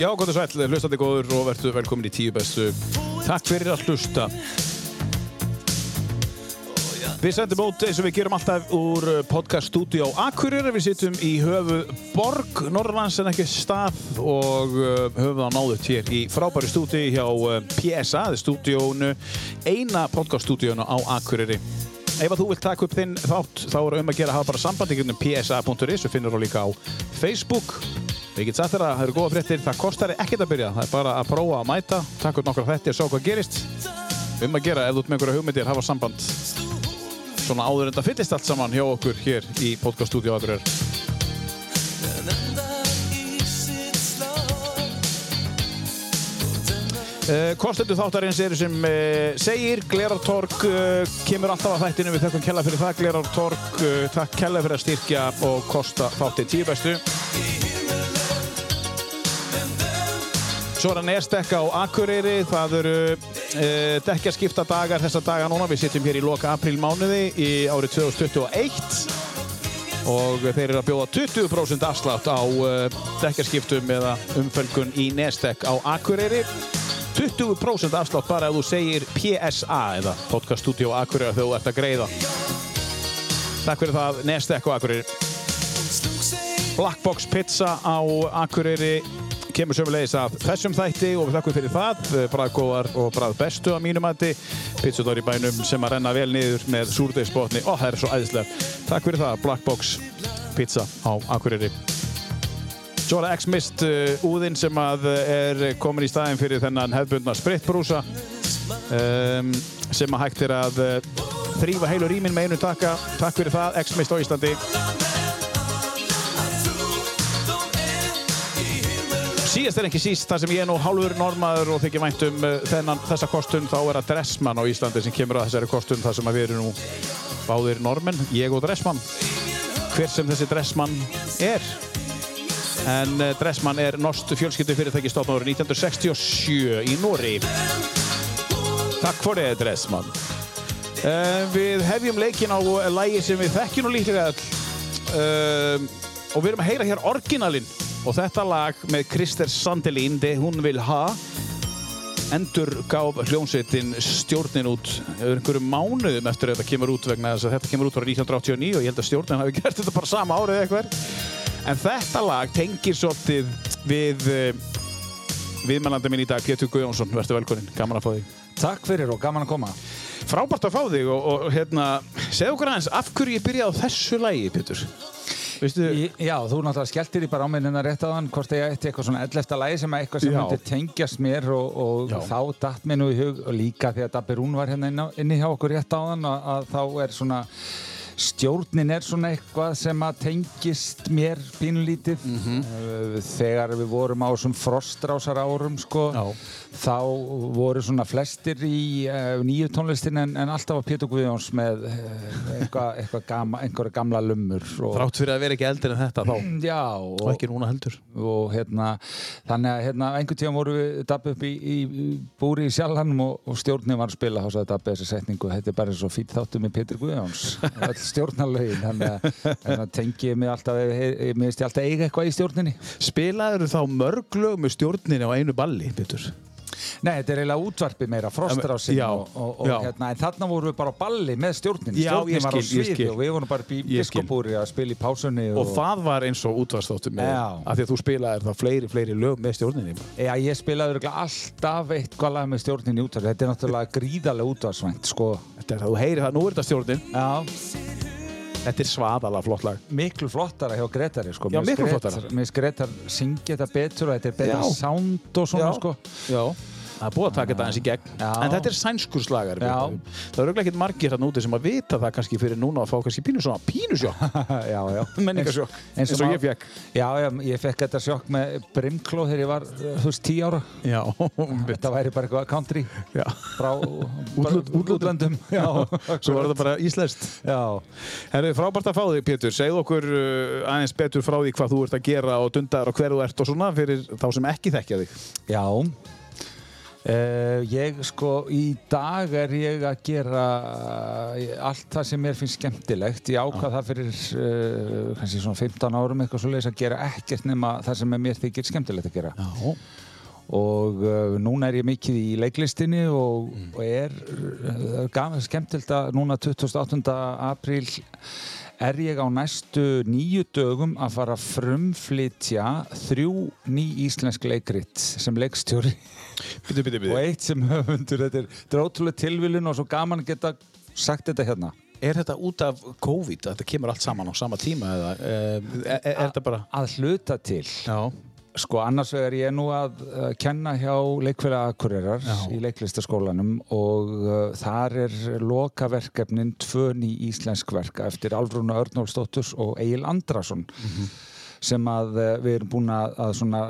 Já, gott og sæl, hlustandi góður og verður velkomin í tíu bestu. Takk fyrir að hlusta. Við sendum út eins og við gerum alltaf úr podcaststúdíu á Akureyri. Við sittum í höfu Borg, Norrlands en ekki stað og uh, höfum það náðut hér í frábæri stúdíu hjá uh, PSA, stúdíónu, eina podcaststúdíónu á Akureyri. Ef að þú vilt taka upp þinn þátt, þá er um að gera að hafa bara sambandi um psa.is og finnur þú líka á Facebook. Ég get sagt þér að það eru góða fréttir, það kostar ekkert að byrja, það er bara að prófa að mæta, taka upp nokkra þettir og sjá hvað gerist. Um að gera, ef þú ert með einhverja hugmyndir, hafa samband. Svona áður en það fyllist allt saman hjá okkur hér í podcaststúdíu Akureyri. Uh, Kostendur þáttarins eru sem uh, segir, Glerartorg uh, kemur alltaf að þættinu, við þakkum kella fyrir það Glerartorg, takk kella fyrir að styrkja og kosta þáttið tíu bestu Svo er það nestekka á Akureyri, það eru dekkjaskipta dagar þessa daga núna, við sittum hér í loka apríl mánuði í árið 2021 og þeir eru að bjóða 20% afslátt á dekkjaskiptum eða umfölgun í nestek á Akureyri. 20% afslátt bara ef þú segir PSA eða Podcast Studio Akureyri þegar þú ert að greiða. Takk fyrir það, Nestek og Akureyri. Blackbox Pizza á Akureyri kemur sömulegis af þessum þætti og við þakkum fyrir það bræðgóðar og bræðbestu á mínum mæti pizzador í bænum sem að renna vel niður með súrdeisbotni og það er svo æðislega Takk fyrir það, Blackbox Pizza á Akureyri Svo er það X-Mist uh, úðinn sem að er komin í staðin fyrir þennan hefðbundna spritbrúsa um, sem að hægt er að uh, þrýfa heilu rýmin með einu takka. Takk fyrir það, X-Mist á Íslandi. Síðast er ekki síst þar sem ég er nú hálfur normaður og þykir vænt um uh, þennan, þessa kostun þá er það Dressmann á Íslandi sem kemur að þessari kostun þar sem að við erum nú báðir normenn, ég og Dressmann. Hver sem þessi Dressmann er. En Dressmann er norsk fjölskyldu fyrirtæki stofn árið 1967 í Nóri Takk fyrir Dressmann. Uh, Við hefjum leikin á lægi sem við þekkjum nú líklega all uh, og við erum að heyra hér orginalinn og þetta lag með Krister Sandelín Det hún vil ha endur gaf hljómsveitin stjórnin út einhverju mánuðum eftir að þetta kemur út vegna þess að þetta kemur út árið 1989 og ég held að stjórnin hafi gert þetta bara sama árið eitthvað En þetta lag tengir svolítið við viðmælanda minn í dag, Pétur Guðjónsson, verður velkomin, gaman að fá þig. Takk fyrir og gaman að koma. Frábært að fá þig og, og hérna, segð okkur aðeins, af hverju ég byrjaði á þessu lagi, Pétur? Veistu? Ég, já, þú náttúrulega skelltir í bara áminnina rétt á þann hvort ég ætti eitthvað svona ellefta lagi sem eitthvað sem myndi tengjast mér og, og þá datt mér nú í hug og líka því að Dabirún var hérna inni hjá okkur rétt á þann að, að þá er svona stjórnin er svona eitthvað sem að tengist mér pínulítið mm -hmm. þegar við vorum á þessum frostrásar árum sko Já. Þá voru svona flestir í uh, nýju tónlistin en, en alltaf var Pétur Guðjóns með uh, eitthvað, eitthvað gama, einhverja gamla lumur Þrátt fyrir að vera ekki eldir en þetta þá. Já, og, og ekki núna heldur. og hérna, þannig að hérna, einhvern tíðan voru við dabbi upp í, í, búri í sjálfannum og, og stjórnin var að spila þá sagði dabbi þessi setningu, þetta er bara svo fýtt þáttu með Pétur Guðjóns stjórnarlögin. Þannig að tengi ég mig alltaf ég minnst ég alltaf eiga eitthvað í stjórninni. Spilaður þá mörg lög með stjórninni á einu balli, Petur? Nei, þetta er eiginlega útvarpi meira, frostrásin og, og, og hérna, en þarna vorum við bara á balli með stjórninni, stjórnin var á sviði og við vorum bara í biskopúri að spila í pásunni og, og það var eins og útvarstáttu með, af því að þú spilaði þá fleiri, fleiri lög með stjórninni. Já, ég spilaði alltaf eitthvað lag með stjórninni útvarpi, þetta er náttúrulega gríðarlega útvarsvænt, sko. Þetta er það, þú heyri það, nú er þetta stjórnin. Já Þetta er svaðalega flott lag. Miklu flottara hjá Gretari sko. Já, miklu flottara. Mér finnst Gretar syngja þetta betur og þetta er betur sound og svona Já. sko. Já. Það er búið að taka þetta eins í gegn. Já. En þetta er sænskurslagar. Já. Það eru ekki margir hérna úti sem að vita það kannski fyrir núna að fá kannski pínu svona pínusjokk. já, já. Menningarsjokk. Eins, og ég fekk. Já, já, ég fekk þetta sjokk með Brimkló þegar ég var, þú veist, tíu ára. Já. þetta væri bara eitthvað country. Já. Frá útlöndum. Já. Svo var þetta bara íslenskt. Já. Herri, frábært að fá þig, Pétur. Segð okkur uh, aðeins betur frá því hvað þú ert að gera og dundar og hver þú ert og svona fyrir þá sem ekki þekkja þig. Já. Uh, ég sko í dag er ég að gera uh, allt það sem mér finnst skemmtilegt ég ákvað það fyrir uh, kannski svona 15 árum eitthvað svo leiðis að gera ekkert nema það sem mér þykir skemmtilegt að gera Já. og núna er ég mikið í leiklistinni og, mm. og er gafið skemmtilegt að núna 28. apríl er ég á næstu nýju dögum að fara að frumflytja þrjú ný íslensk leikrit sem leikstjóri bitu, bitu, bitu. og eitt sem höfundur þetta er, ótrúlega tilviljun og svo gaman að geta sagt þetta hérna Er þetta út af COVID? Þetta kemur allt saman á sama tíma eða er, er, er þetta bara... Að hluta til Já Sko annars vegar ég er nú að uh, kenna hjá leikfélag Akureyrar í leiklistaskólanum og uh, þar er lokaverkefnin tvö ný íslensk verka eftir Alvrúna Örnólfsdóttus og Egil Andrason mm -hmm. sem að uh, við erum búin að, að svona,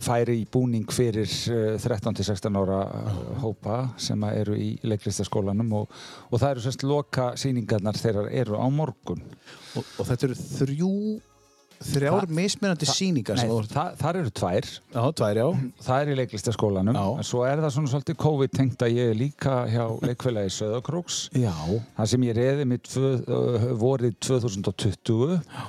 færi í búning fyrir 13-16 uh, ára hópa sem eru í leiklistaskólanum og, og það eru semst loka síningarnar þegar eru á morgun. Og, og þetta eru þrjú þrjár mismunandi síningar Nei, það, það eru tvær. Já, tvær, já. Það er í leiklistaskólanum en svo er það svona svolítið COVID-tengt að ég er líka hjá leikfélagi Söðakróks Það sem ég reði mitt vorið 2020 Já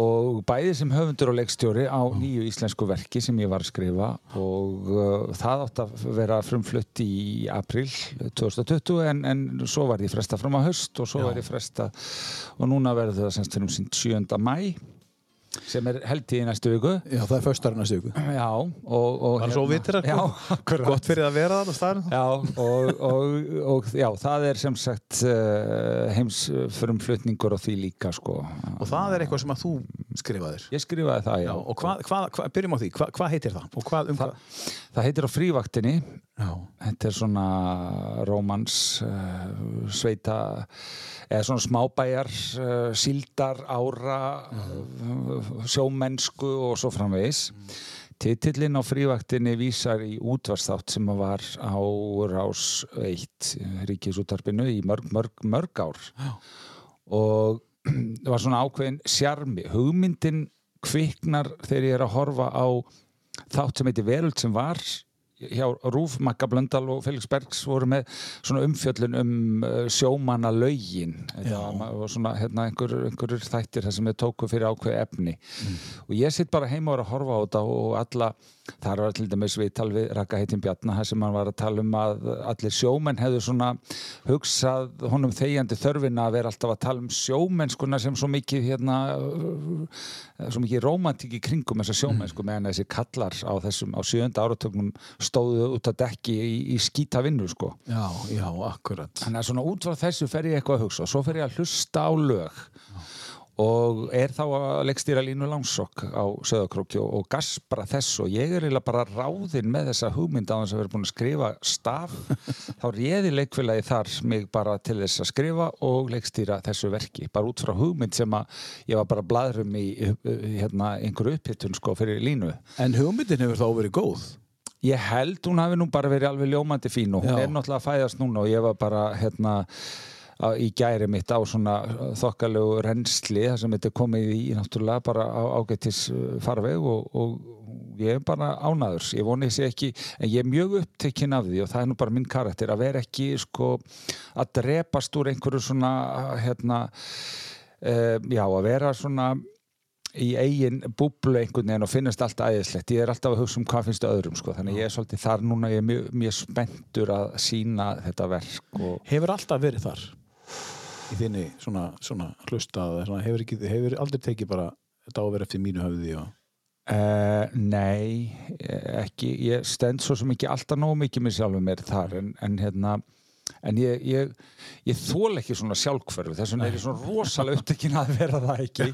og bæði sem höfundur og leikstjóri á nýju íslensku verki sem ég var að skrifa. Og uh, það átt að vera frumflutt í april 2020 en, en svo var ég fresta fram á höst og svo Já. var ég fresta og núna verður það semst fyrir um sínt 7. mæ sem er held í næstu viku. Já, það er förstar næstu viku. Já, og, og Það er svo vittir að gott fyrir að vera það á staðinu Já, og, og, og já, það er sem sagt uh, heimsfrumflutningur og því líka sko. Og það er eitthvað sem að þú skrifaðir? Ég skrifaði það, já, já Og hvað, hvað, hva, byrjum á því, hvað hva heitir það? Hvað, um það, það heitir á frívaktinni Já. Þetta er svona rómans uh, sveita eða svona smábæjar uh, síldar, ára uh, sjómennsku og svo framvegis mm. Titillin á frívaktinni vísar í útvarsþátt sem var á rás 1 ríkisútarpinu í mörg, mörg, mörg ár Já. og það var svona ákveðin sjarmi, hugmyndin kviknar þegar ég er að horfa á þátt sem heitir Veröld sem var hjá Rúf, Magga Blöndal og Felix Bergs voru með svona umfjöllun um uh, sjómanna laugin og svona hérna einhverjur einhver þættir þar sem þau tóku fyrir ákveð efni. Mm. og ég sitt bara heima og er að horfa á þetta og alla þar var til dæmis viðtal við Raka Heitin Bjarnar þar sem hann var að tala um að allir sjómenn hefðu svona hugsað honum þegjandi þörfina að vera alltaf að tala um sjómennskuna sem svo mikið hérna svo mikið romantík í kringum þessa sjómennsku meðan þessi kallar á þessum á sjönda áratögnum stóðu út að dekki í, í skýta vinnu sko. Já, já, akkurat. Þannig að svona út frá þessu fer ég eitthvað að hugsa og svo fer ég að hlusta á lög. Já og er þá að leggstýra línu langsokk á söðakróki og, og gaspra þess og ég er eiginlega bara ráðinn með þessa hugmynd á þess að vera búin að skrifa staf þá réði leikfélagi þar mig bara til þess að skrifa og leggstýra þessu verki, bara út frá hugmynd sem að ég var bara bladrum í hérna, einhverju upphittun sko fyrir línu En hugmyndin hefur þá verið góð? Ég held hún hafi nú bara verið alveg ljómandi fín og hún Já. er náttúrulega að fæðast núna og ég var bara hérna í gæri mitt á svona þokkalegu reynsli þar sem þetta er komið í náttúrulega bara á ágættis uh, farveg og, og ég er bara ánaður ég voni þessi ekki, en ég er mjög upptekinn af því og það er nú bara minn karakter að vera ekki sko að drepast úr einhverju svona hérna uh, já að vera svona í eigin búblu einhvern veginn og finnast alltaf æðislegt ég er alltaf að hugsa um hvað finnst öðrum sko. þannig ég er svolítið þar núna ég er mjög, mjög spenntur að sína þetta verk og... Hefur alltaf verið þar? Í þinni svona, svona hlustað hefur, ekki, hefur aldrei tekið bara vera eftir mínu höfði og... uh, Nei ekki, ég stend svo sem ekki alltaf nóg mikið með sjálfum mér þar en, en hérna en ég, ég, ég þól ekki svona sjálfkverfi þess vegna er ég svona rosalega upptekinn að vera það ekki.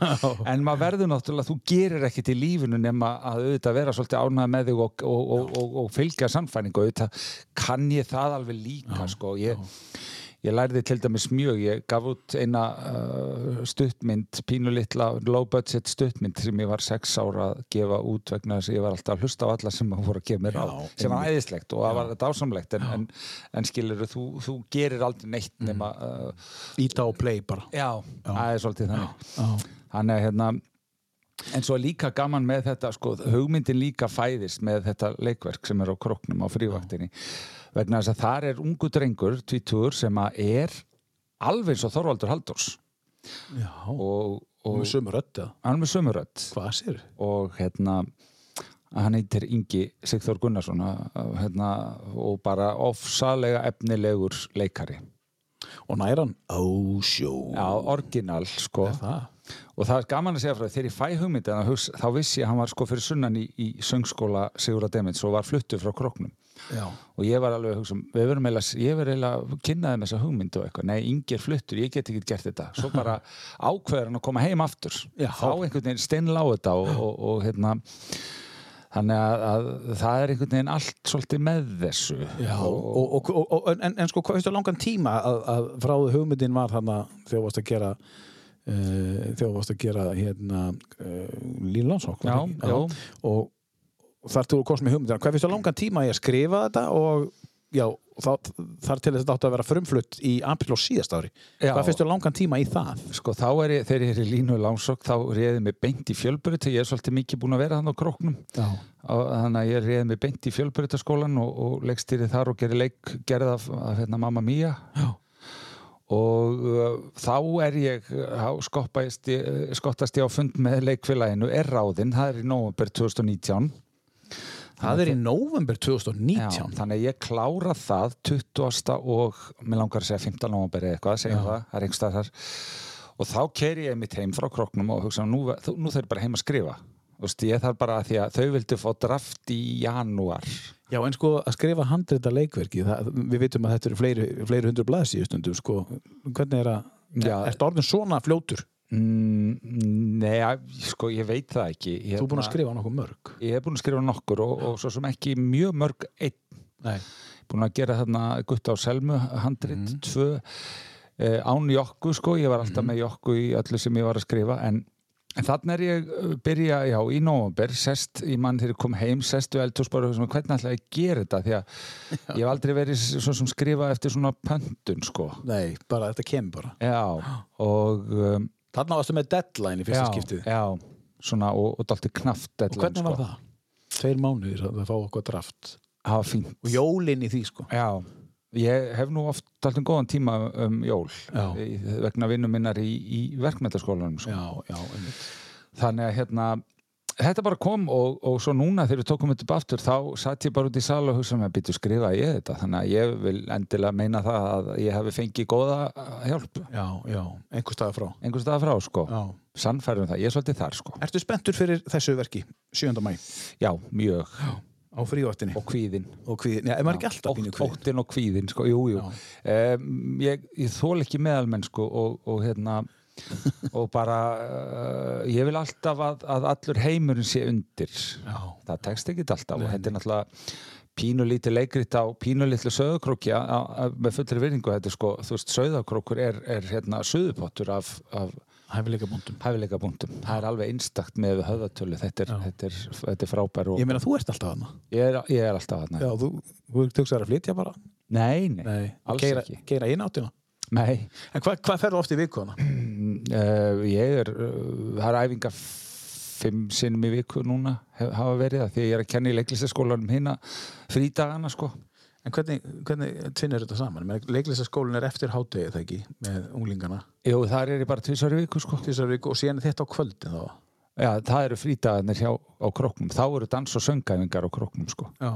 En maður verður náttúrulega, þú gerir ekki til lífinu nema að auðvitað vera svolítið ánæða með þig og, og, og, og fylgja samfæningu auðvitað kann ég það alveg líka já, sko, ég Ég lærði til dæmis mjög, ég gaf út eina uh, stuttmynd, pínulittla, low budget stuttmynd sem ég var sex ára að gefa út vegna þess að ég var alltaf að hlusta á alla sem voru að gefa mér á, sem var æðislegt og það var dásamlegt en, en, en skilur þú, þú gerir aldrei neitt mm. nema... Uh, Íta og play bara. Já, það er svolítið þannig. Þannig að hérna, En svo líka gaman með þetta, sko, hugmyndin líka fæðist með þetta leikverk sem er á kroknum á frívaktinni. Vegna þess að þar er ungu drengur, tvítur, sem að er alveg eins og Þorvaldur Haldurs. Já, og, og með sömurödd. Hann með sömurödd. Hvað sér? Og hérna, hann heitir Ingi Sigþór Gunnarsson hérna, og bara ofsalega efnilegur leikari. Og næran á sjó. Já, orginal, sko. Það og það er gaman að segja frá því þegar ég fæ hugmyndin þá vissi ég að hann var sko fyrir sunnan í, í söngskóla Sigurða Demins og var fluttur frá kroknum Já. og ég var alveg að hugsa um, ég verði eiginlega að kynna þeim þessa hugmyndu og eitthvað, nei, yngir fluttur, ég get ekki gert þetta. Svo bara ákveður hann að koma heim aftur. Já. þá einhvern veginn steinla á þetta og, og, og hérna þannig að, að það er einhvern veginn allt svolítið með þessu. Já, og, en, en sko, hvað finnst þú langan tíma að, að fráðu hugmyndin var þegar þú varst að gera uh, þú varst að gera hérna uh, Lílandsók og þar til þú komst með hugmyndina. Hvað finnst þú langan tíma að ég skrifa þetta og já, það, þar til þetta átt að vera frumflutt í april og síðast ári? Já. hvað finnst þú langan tíma í það? Sko þá er ég, þegar ég er í línu langsokk þá reyði mig beint í fjölbyrju til ég er svolítið mikið búin að vera þannig á króknum. Og þannig að ég reyði mig beint í fjölbyrjutaskólan og, og leggstýri þar og gerði leik gerði af, af hérna, Mamma já. Og uh, þá er ég skottast ég á fund með leikfélaginu er ráðinn, það er í november 2019 Það er í november 2019 Já, þannig að ég klára það 20. og mér langar að segja 15. november eða eitthvað, segjum það, það er einhverstað þar og þá ker ég mitt heim frá kroknum og hugsa, nú, nú þau er bara heim að skrifa Vist, ég þarf bara að því að þau vildi fá draft í janúar Já en sko að skrifa handreita leikverki það, við vitum að þetta eru fleiri, fleiri hundru blaðs í stundum sko, hvernig er að er þetta orðin svona fljótur? Mm, nei, sko ég veit það ekki ég Þú er búin að skrifa nokkuð mörg Ég hef búin að skrifa nokkur og, og svo sem ekki mjög mörg einn Nei. búin að gera þarna gutt á selmu handreit, mm. tvö eh, án jokku sko, ég var alltaf mm. með jokku í öllu sem ég var að skrifa en En þannig er ég uh, byrja, já, í nógumber, sest, í mann þegar ég kom heim, sestu eldhúsbáru og hvernig ætla ég að gera þetta því að ég hef aldrei verið svona sem skrifa eftir svona pöntun, sko. Nei, bara þetta kemur bara. Já, og... Um, þannig varstu með deadline í fyrsta já, skiptið. Já, svona, og, og dalti knaft deadline. Og hvernig var sko. það? Tveir mánuðir að það fá okkur draft. Það var fínt. Og jólinn í því, sko. Já, Ég hef nú oft talt um góðan tíma um jól í, vegna vinnum minnar í, í verkmyndaskólanum sko. þannig að hérna þetta bara kom og, og svo núna þegar við tókum þetta upp aftur þá satt ég bara út í sal og hugsaði að að skrifa ég þetta? Þannig að ég vil endilega meina það að ég hef fengið góða hjálp. Já, já, einhver staða frá. Einhver staða frá sko, sannfærðum það, ég er svolítið þar sko. Ertu spenntur fyrir þessu verki, 7. mæ? Já, mjög. Já á frívartinni og kvíðin og kvíðin, já, ef maður ekki alltaf óttin og kvíðin, sko, jú, jú. Um, ég, ég þól ekki meðalmenn, sko og, og hérna og bara, uh, ég vil alltaf að, að allur heimurinn sé undir já. það tekst ekki alltaf Nei. og þetta er náttúrulega pínulítið leikrit á pínulítið söðakrókja með fullri virðingu, þetta er sko, þú veist, söðakrókur er, er hérna söðupottur af, af Hæfileikabúndum. Hæfileikabúndum. Það er alveg einstakt með höfðatölu. Þetta er, þetta er, þetta er frábær. Og... Ég meina, þú ert alltaf aðna. Ég er, ég er alltaf aðna. Já, þú, þú tökst að flytja bara? Nei, nei, nei. alls Geira, ekki. Geira einn áttina? Nei. En hvað hva ferðu oft í vikuna? uh, ég er, uh, það er æfinga fimm sinnum í viku núna, hef, hafa verið það, því ég er að kenna í leiklistaskólanum hérna frídagana, sko. En hvernig, hvernig tvinnir þetta saman? Leiklistaskólinn er eftir hátegið þegar ekki með unglingana? Jú, það er bara tvísari viku sko. Tvísari viku og síðan þetta á kvöldin þá? Já, það eru frítagarnir hjá á kroknum. Þá eru dans- og söngæfingar á kroknum sko. Já,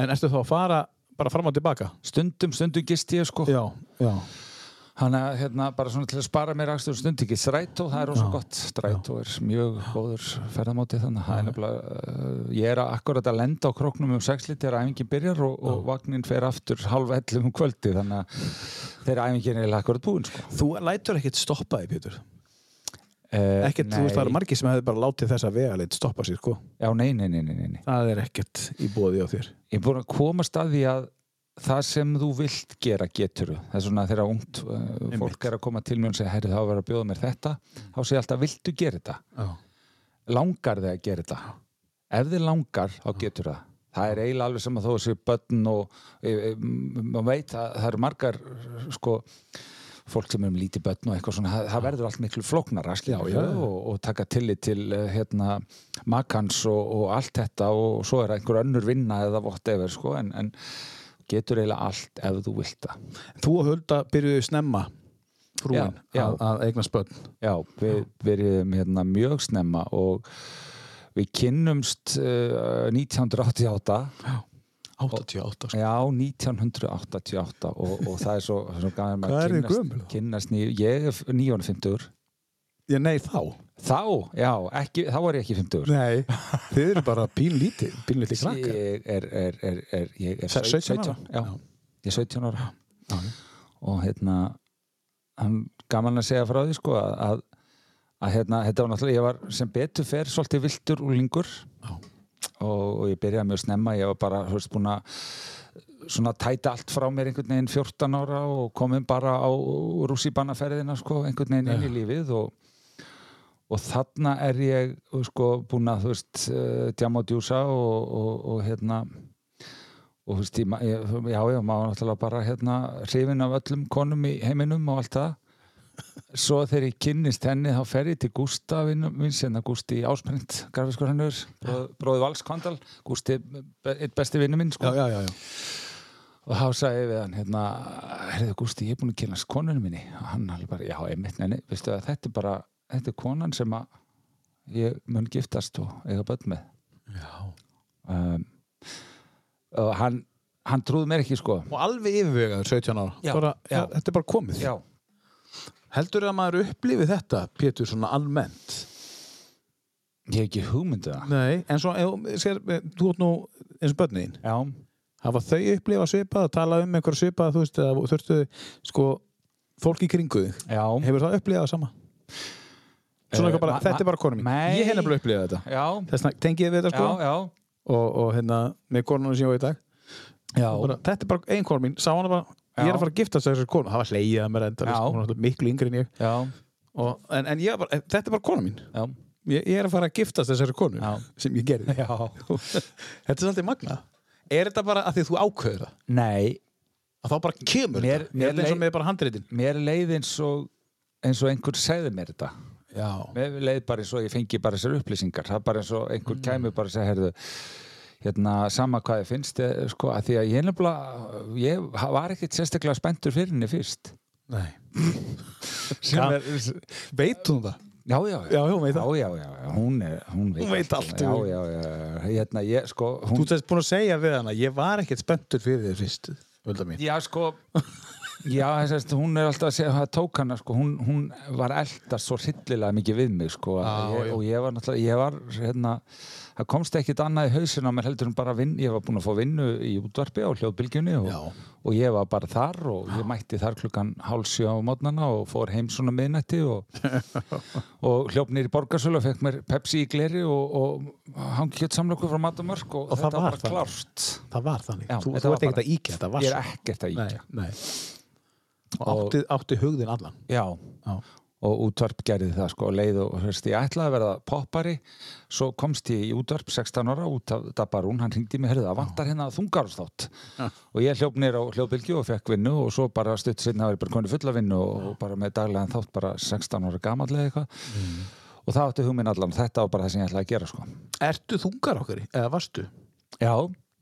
en erstu þá að fara bara fram og tilbaka? Stundum, stundum gist ég sko. Já, já. Þannig að hérna, bara svona til að spara mér aðstöðu stund ekki. Strætó, það er ósað gott. Strætó er mjög góður ferðamáti þannig. Að nefnilega, uh, ég er akkurat að lenda á kroknum um 6 litir að æfingin byrjar og, og vagnin fer aftur halv 11 um kvöldi. Þannig að þeirra æfingin er akkurat búin sko. Þú lætur ekkert stoppa því Pítur? Uh, ekkert, þú veist það er margir sem hefur bara látið þessa vegaleit stoppa sér sko? Já, nei, nei, nei, nei, nei. Það er ekkert í bóði á þér. Ég er búin að komast að því að það sem þú vilt gera getur það er svona þegar ungt uh, fólk er að koma til mér og segja, herri þá verður að bjóða mér þetta. Þá segja alltaf, viltu gera þetta? Oh. langar þig að gera þetta? Ef þið langar, þá getur það. Það er eiginlega alveg sem að þó að séu börn og e, e, maður veit að það eru margar sko fólk sem er um lítið börn og eitthvað svona, það, það verður allt miklu flóknara já, já, og, og taka tillit til eh, hérna, makans og, og allt þetta og svo er einhver önnur vinna eða whatever sko, en, en getur eiginlega allt ef þú vilt það. Þú og Hulda byrjuðu snemma frúin að, að eigna spöld. Já, við byrjuðum hérna, mjög snemma og við kynnumst uh, 1988 Já 88 sko. Já, 1988 og, og það er svo, svo gæðum að kynnast, kynnast ný, ég er 950 Já, nei, þá. Þá, já, ekki, þá er ég ekki 50 Nei, þið eru bara pínlítið pínlítið krakkar. Ég er, er, er, er ég 17 ára? Já, ég er 17 ára. Já. og hérna hann gaman að segja frá því sko að, að hérna, þetta var náttúrulega ég var sem betur fer svolítið viltur úr lingur já. Og, og ég byrjaði mjög snemma, ég var bara höfst búin að svona tæta allt frá mér einhvern veginn 14 ára og komum bara á rússibannaferðina sko, einhvern veginn inn í lífið og, og þarna er ég sko búin að þú veist djama og djúsa og, og hérna og þú veist, ég, já, já, maður náttúrulega bara hérna hrifin af öllum konum í heiminum og allt það. Svo þegar ég kynnist henni þá fer ég til Gústa minn sem er Gústi Ásprint grafiskur hennur, bróði Valskvandal Gústi, eitt besti vinnu minn sko. já, já, já, og þá sagði ég við hann hérna, herriðu Gústi, ég er búin að kynast konunum minni. Og hann alveg bara, já, einmitt, neini veistu að þetta er bara, þetta er konan sem að ég mun giftast og eiga börn með um, og hann hann trúði mér ekki sko og alveg yfirvegaður 17 ára bara, þetta er bara komið já Heldur það að maður upplifi þetta, Pétur, svona almennt? Ég hef ekki hugmyndið það. Nei, en svo, sér, þú ert nú eins og börnin. Já. Hafa þau upplifað svipað, að tala um einhver svipað, þú veist, eða þurftu, sko, fólki kringu þig. Já. Hefur það upplifað sama? Svona eitthvað bara, þetta er bara konum mín. Ég hef nefnilega upplifað þetta. Já. Þess vegna tengið við þetta, sko. Já, já. Og, og hérna, með konunum sem ég á í dag. Já. Bara, þetta er bara einn konum mín, sá hana bara ég er að fara að giftast þessari konu það var hleyið að mér enda hún er miklu yngri en ég og, en, en ég bara, þetta er bara kona mín ég, ég er að fara að giftast þessari konu Já. sem ég gerði þetta er svolítið magna er þetta bara að því þú ákveður það? Nei að þá bara kemur mér, þetta mér er eins og með bara handreitin mér leið eins og eins og einhver segði mér þetta Mér leið bara eins og ég fengi bara þessar upplýsingar. Það er bara eins og einhver mm. kæmi bara að segja herðu hérna sama hvað ég finnst ég, sko, að því að ég nefnilega ég var ekkert sérstaklega spenntur fyrir henni fyrst. Nei. Veit hún það? Já, já, já, já, já, já, já hún, er, hún veit, veit allt Já, já, já, hérna, ég, sko hún... Þú ert búin að segja við hana, ég var ekkert spenntur fyrir þið fyrst, Já, sko Já, þess að hún er alltaf að segja það tók hana, sko, hún, hún var eldast svo hryllilega mikið við mig, sko ah, ég, og ég var náttúrulega, ég var, hérna það komst ekkit annað í hausina mér heldur en bara vinn, ég var búin að fá vinnu í útvarpi á hljóðbylgjunni og, og ég var bara þar og ég mætti þar klukkan hálsjö á mótnana og fór heim svona miðnætti og, og hljóf nýri borgarsölu og fekk mér Pepsi í gleri og, og hangi hétt samlöku frá Matamörk og, þetta var, var klárt. Það var þannig, Já, þú, þú ert ekkert að íkja þetta Ég er ekkert að íkja nei, nei. Og átti, átti hugðin allan. Já, Já. Og útvarp gerði það sko leið og hörst, ég ætlaði að verða poppari. Svo komst ég í útvarp 16 ára út af Dabarún, hann ringdi mig, herðu það vantar hérna þungarústátt og ég hljóf nýra á hljóðbylgi og fekk vinnu og svo bara stutt sinna að ég bara koni fulla vinnu og ja. bara með daglegan þátt bara 16 ára gamanlega eitthvað. Mm. og það átti hugminn allan, þetta var bara það sem ég ætlaði að gera sko. Ertu þungar okkur, eða varstu? Já.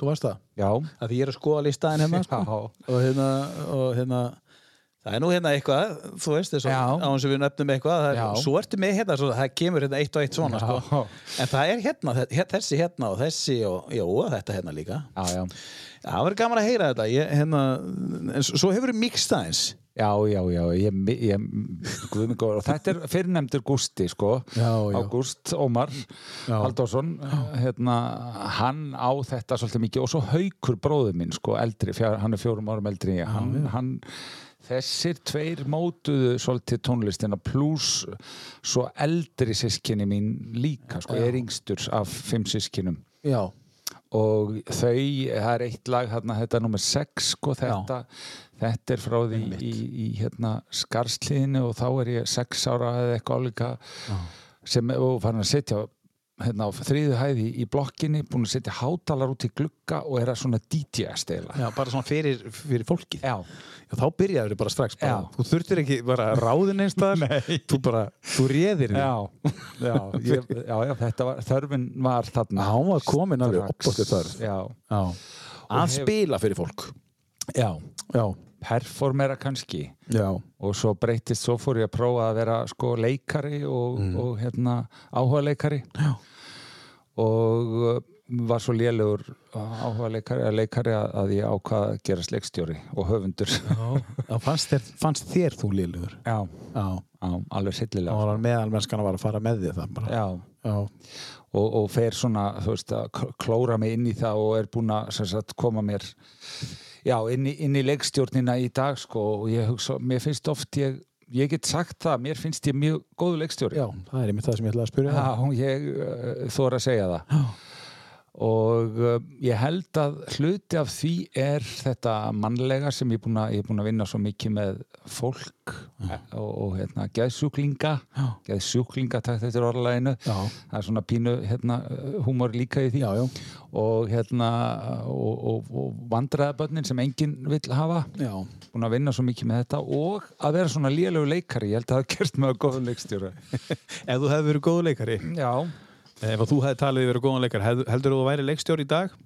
Þú varst það? Já. Það því ég er að skoða listaðin hérna sko. og hérna, og hérna Það er nú hérna eitthvað, þú veist, þess að á hans við nefnum eitthvað, er, svo ertu með hérna, svo, það kemur hérna eitt og eitt svona, sko. en það er hérna, þessi hérna og þessi og, já, þetta hérna líka. Já, já. Það verður gaman að heyra þetta, ég, hérna, en svo hefur við mikst aðeins. Já, já, já, ég, ég, og þetta er fyrirnemdur Gusti, sko, Ágúst Ómar Halldórsson, hérna, hann á þetta svolítið mikið. Og svo Haukur bróður minn, sko, eldri, fjár, hann er fjórum árum eldri, hann, hann Þessir tveir mótuðu svolítið tónlistina pluss svo eldri sískinni mín líka, sko, ég er yngstur af fimm sískinum. Já. Og þau, það er eitt lag hérna, þetta er nummið 6, sko, þetta, þetta er frá því í, í hérna, skarsliðinu og þá er ég 6 ára eða eitthvað álíka sem, og farin að setja hérna á þriðu hæði í blokkinni búin að setja hátalar út í glugga og er að svona DJ-stela Já, bara svona fyrir, fyrir fólkið. Já, Já, þá byrjaður þau bara strax bara. Já. Þú þurftir ekki bara ráðin eins þar Þú bara, þú réðir þig. Já, já, ég, já, já þetta var, þörfin var þarna. Hann var komin alveg opbóttið þar Já, Já. Að spila fyrir fólk. Já, Já, performera kannski. Já, og svo breytist, svo fór ég að prófa að vera sko leikari og, og hérna áhuga leikari Já. Og uh, var svo lélugur áhuga leikari, leikari að, ég ákvað að gerast leikstjóri og höfundur Já, fannst þér, fannst þér þú liðlugur? já, Já. já, alveg sillilega var meðalmennskan að vara að fara með því það bara. já, Já. og, og fer svona þú veist að klóra mig inn í það og er búin að sagt, koma mér já, inn í, inn í leikstjórnina í dag sko og ég hugsa, mér finnst oft ég, ég get sagt það, mér finnst ég mjög góðu leikstjóri. Já, það er einmitt það sem ég ætlaði að spyrja. Já, ég uh, þóra að segja það og uh, ég held að hluti af því er þetta mannlega sem ég er búin að, er búin að vinna svo mikið með fólk eh, og, og hérna, geðsjúklinga. Geðsjúklinga, takk þetta er orðalæginu Já. það er svona pínu hérna, húmor líka í því. Já, já. og hérna og, og, og vandræðabönnin sem enginn vill hafa. Já. búin að vinna svo mikið með þetta og að vera svona lélegu leikari, ég held að það hafa gert með að góða leikstjóra Ef þú hefði verið góðu leikari, Já, ef að þú hefði talið verið góðan leikari, hef, heldur þú að þú væri leikstjóri í dag?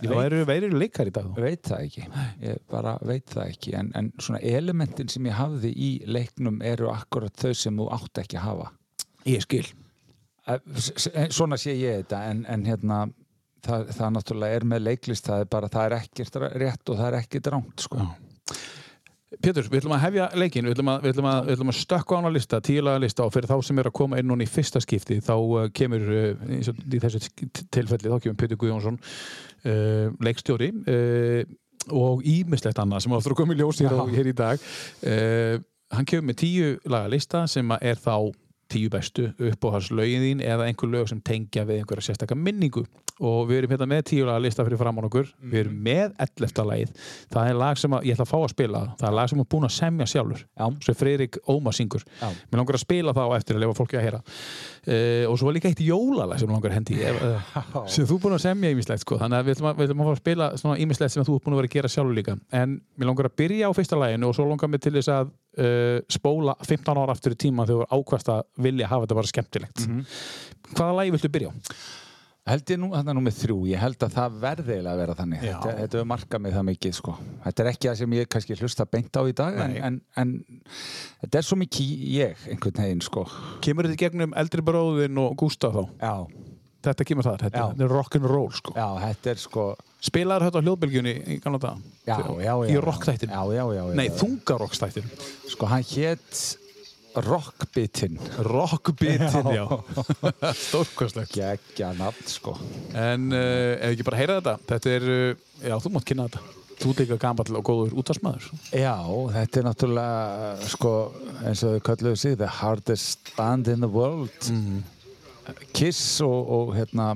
Þú væri, væri leikari í dag? veit það ekki ég bara veit það ekki en, en svona elementin sem ég hafði í leiknum eru akkurat þau sem þú átt ekki að hafa Ég skil. Eh, eh, svona sé ég þetta en, en hérna það, það náttúrulega er með leiklist það er bara, það er ekkert rétt og það er ekkert rámt sko. Pétur, við ætlum að hefja leikin, við ætlum að, við ætlum að, við ætlum að stökka á hana lista, tílaga lista og fyrir þá sem er að koma inn núna í fyrsta skipti þá uh, kemur, uh, í þessu tilfelli, þá kemur Pétur Guðjónsson uh, leikstjóri og ímislegt annað sem áttur að koma í ljós hér, í dag. Hann kemur með tíu laga lista sem er þá tíu bestu uppáhals lögin þín eða einhver lög sem tengja við einhverja sérstakka minningu. Og við erum hérna með tíu laga lista fyrir framann okkur. Við erum með 11. lagið. Það er lag sem að, ég ætla að fá að spila það. Er lag sem er búin að semja sjálfur. Já. sem Freyrik Óma syngur. Mér langar að spila það á eftir að lefa fólki að heyra. Uh, og svo er líka eitt jólalag sem langar hendi uh, sem þú er búin að semja ímislegt sko. þannig að við ætlum að, við ætlum að spila ímislegt sem þú er búin að vera að gera sjálfur líka. En mér langar að byrja á fyrsta laginu og svo langar mér til þess að uh, spóla 15 ára aftur í tíma þegar þú ákvæmst að vilja hafa þetta bara skemmtilegt hvaða lagi viltu byrja á? held ég nú, þetta er nú með þrjú ég held að það verði eiginlega að vera þannig Já. þetta, þetta er markað mig það mikið sko. þetta er ekki það sem ég kannski hlusta beint á í dag en, en, en þetta er svo mikið ég einhvern veginn sko. Kemur þetta gegnum eldri bróðin og Gústaf þá? já, Þetta kemur þar, þetta, Já. þetta er rock'n'roll sko. já, þetta er sko Spilaður þetta á hljóðbylgjunni í gamla dag? já, já, já, Í rockþættin? já, já, já, já, Nei, já. þungarockstættin sko hann hétt Rockbitin. Rockbitin, já, Stórkostlegt. Geggja nafn sko. En uh, ef ekki bara heyra þetta Þetta er, uh, já, þú mátt kynna þetta. Þú ert líka gamall og góður útvarsmaður Já, þetta er náttúrulega sko, eins og þau kalluðu sig the hardest band in the world Kiss og, og hérna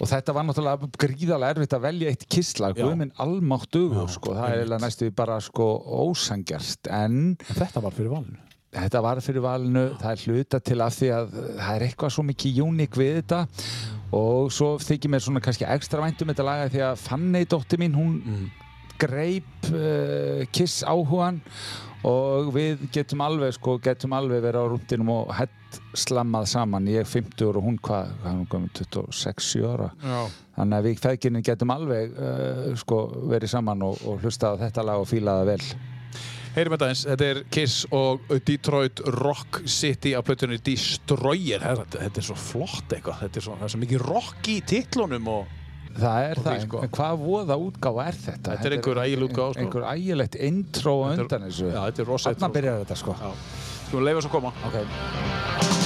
og þetta var náttúrulega gríðarlega erfitt að velja eitt kisslag, Já. guðminn almáttugur Já, sko, það er eiginlega næstu bara sko ósangjart, en En þetta var fyrir valinu. þetta var fyrir valinu, það er hluta til af því að það er eitthvað svo mikið uník við þetta. Og svo þykir mér svona kannski ekstra væntum þetta laga því að Fanny dóttir mín, hún greip uh, kiss áhugan og við getum alveg sko, getum alveg verið á rúndinum og hett slammað saman, ég er 50 og hún hvað, hún komið 26 ára? Já. Þannig að við feðginni getum alveg uh, sko, verið saman og, og hlustað þetta lag og fílaða vel. Heyrim þetta eins, þetta er Kiss og Detroit Rock City á plötunni Destroyer. Þetta, er svo flott eitthvað. Þetta er svo, er svo mikið rock í titlunum og Það er það, sko. en hvað voða útgáfa er þetta? Þetta er einhver ægileg útgáfa, sko. Einhver ægilegt intro undan þessu Já, þetta er rosa intro. byrjar þetta sko Já, skulum leifa svo að koma Ok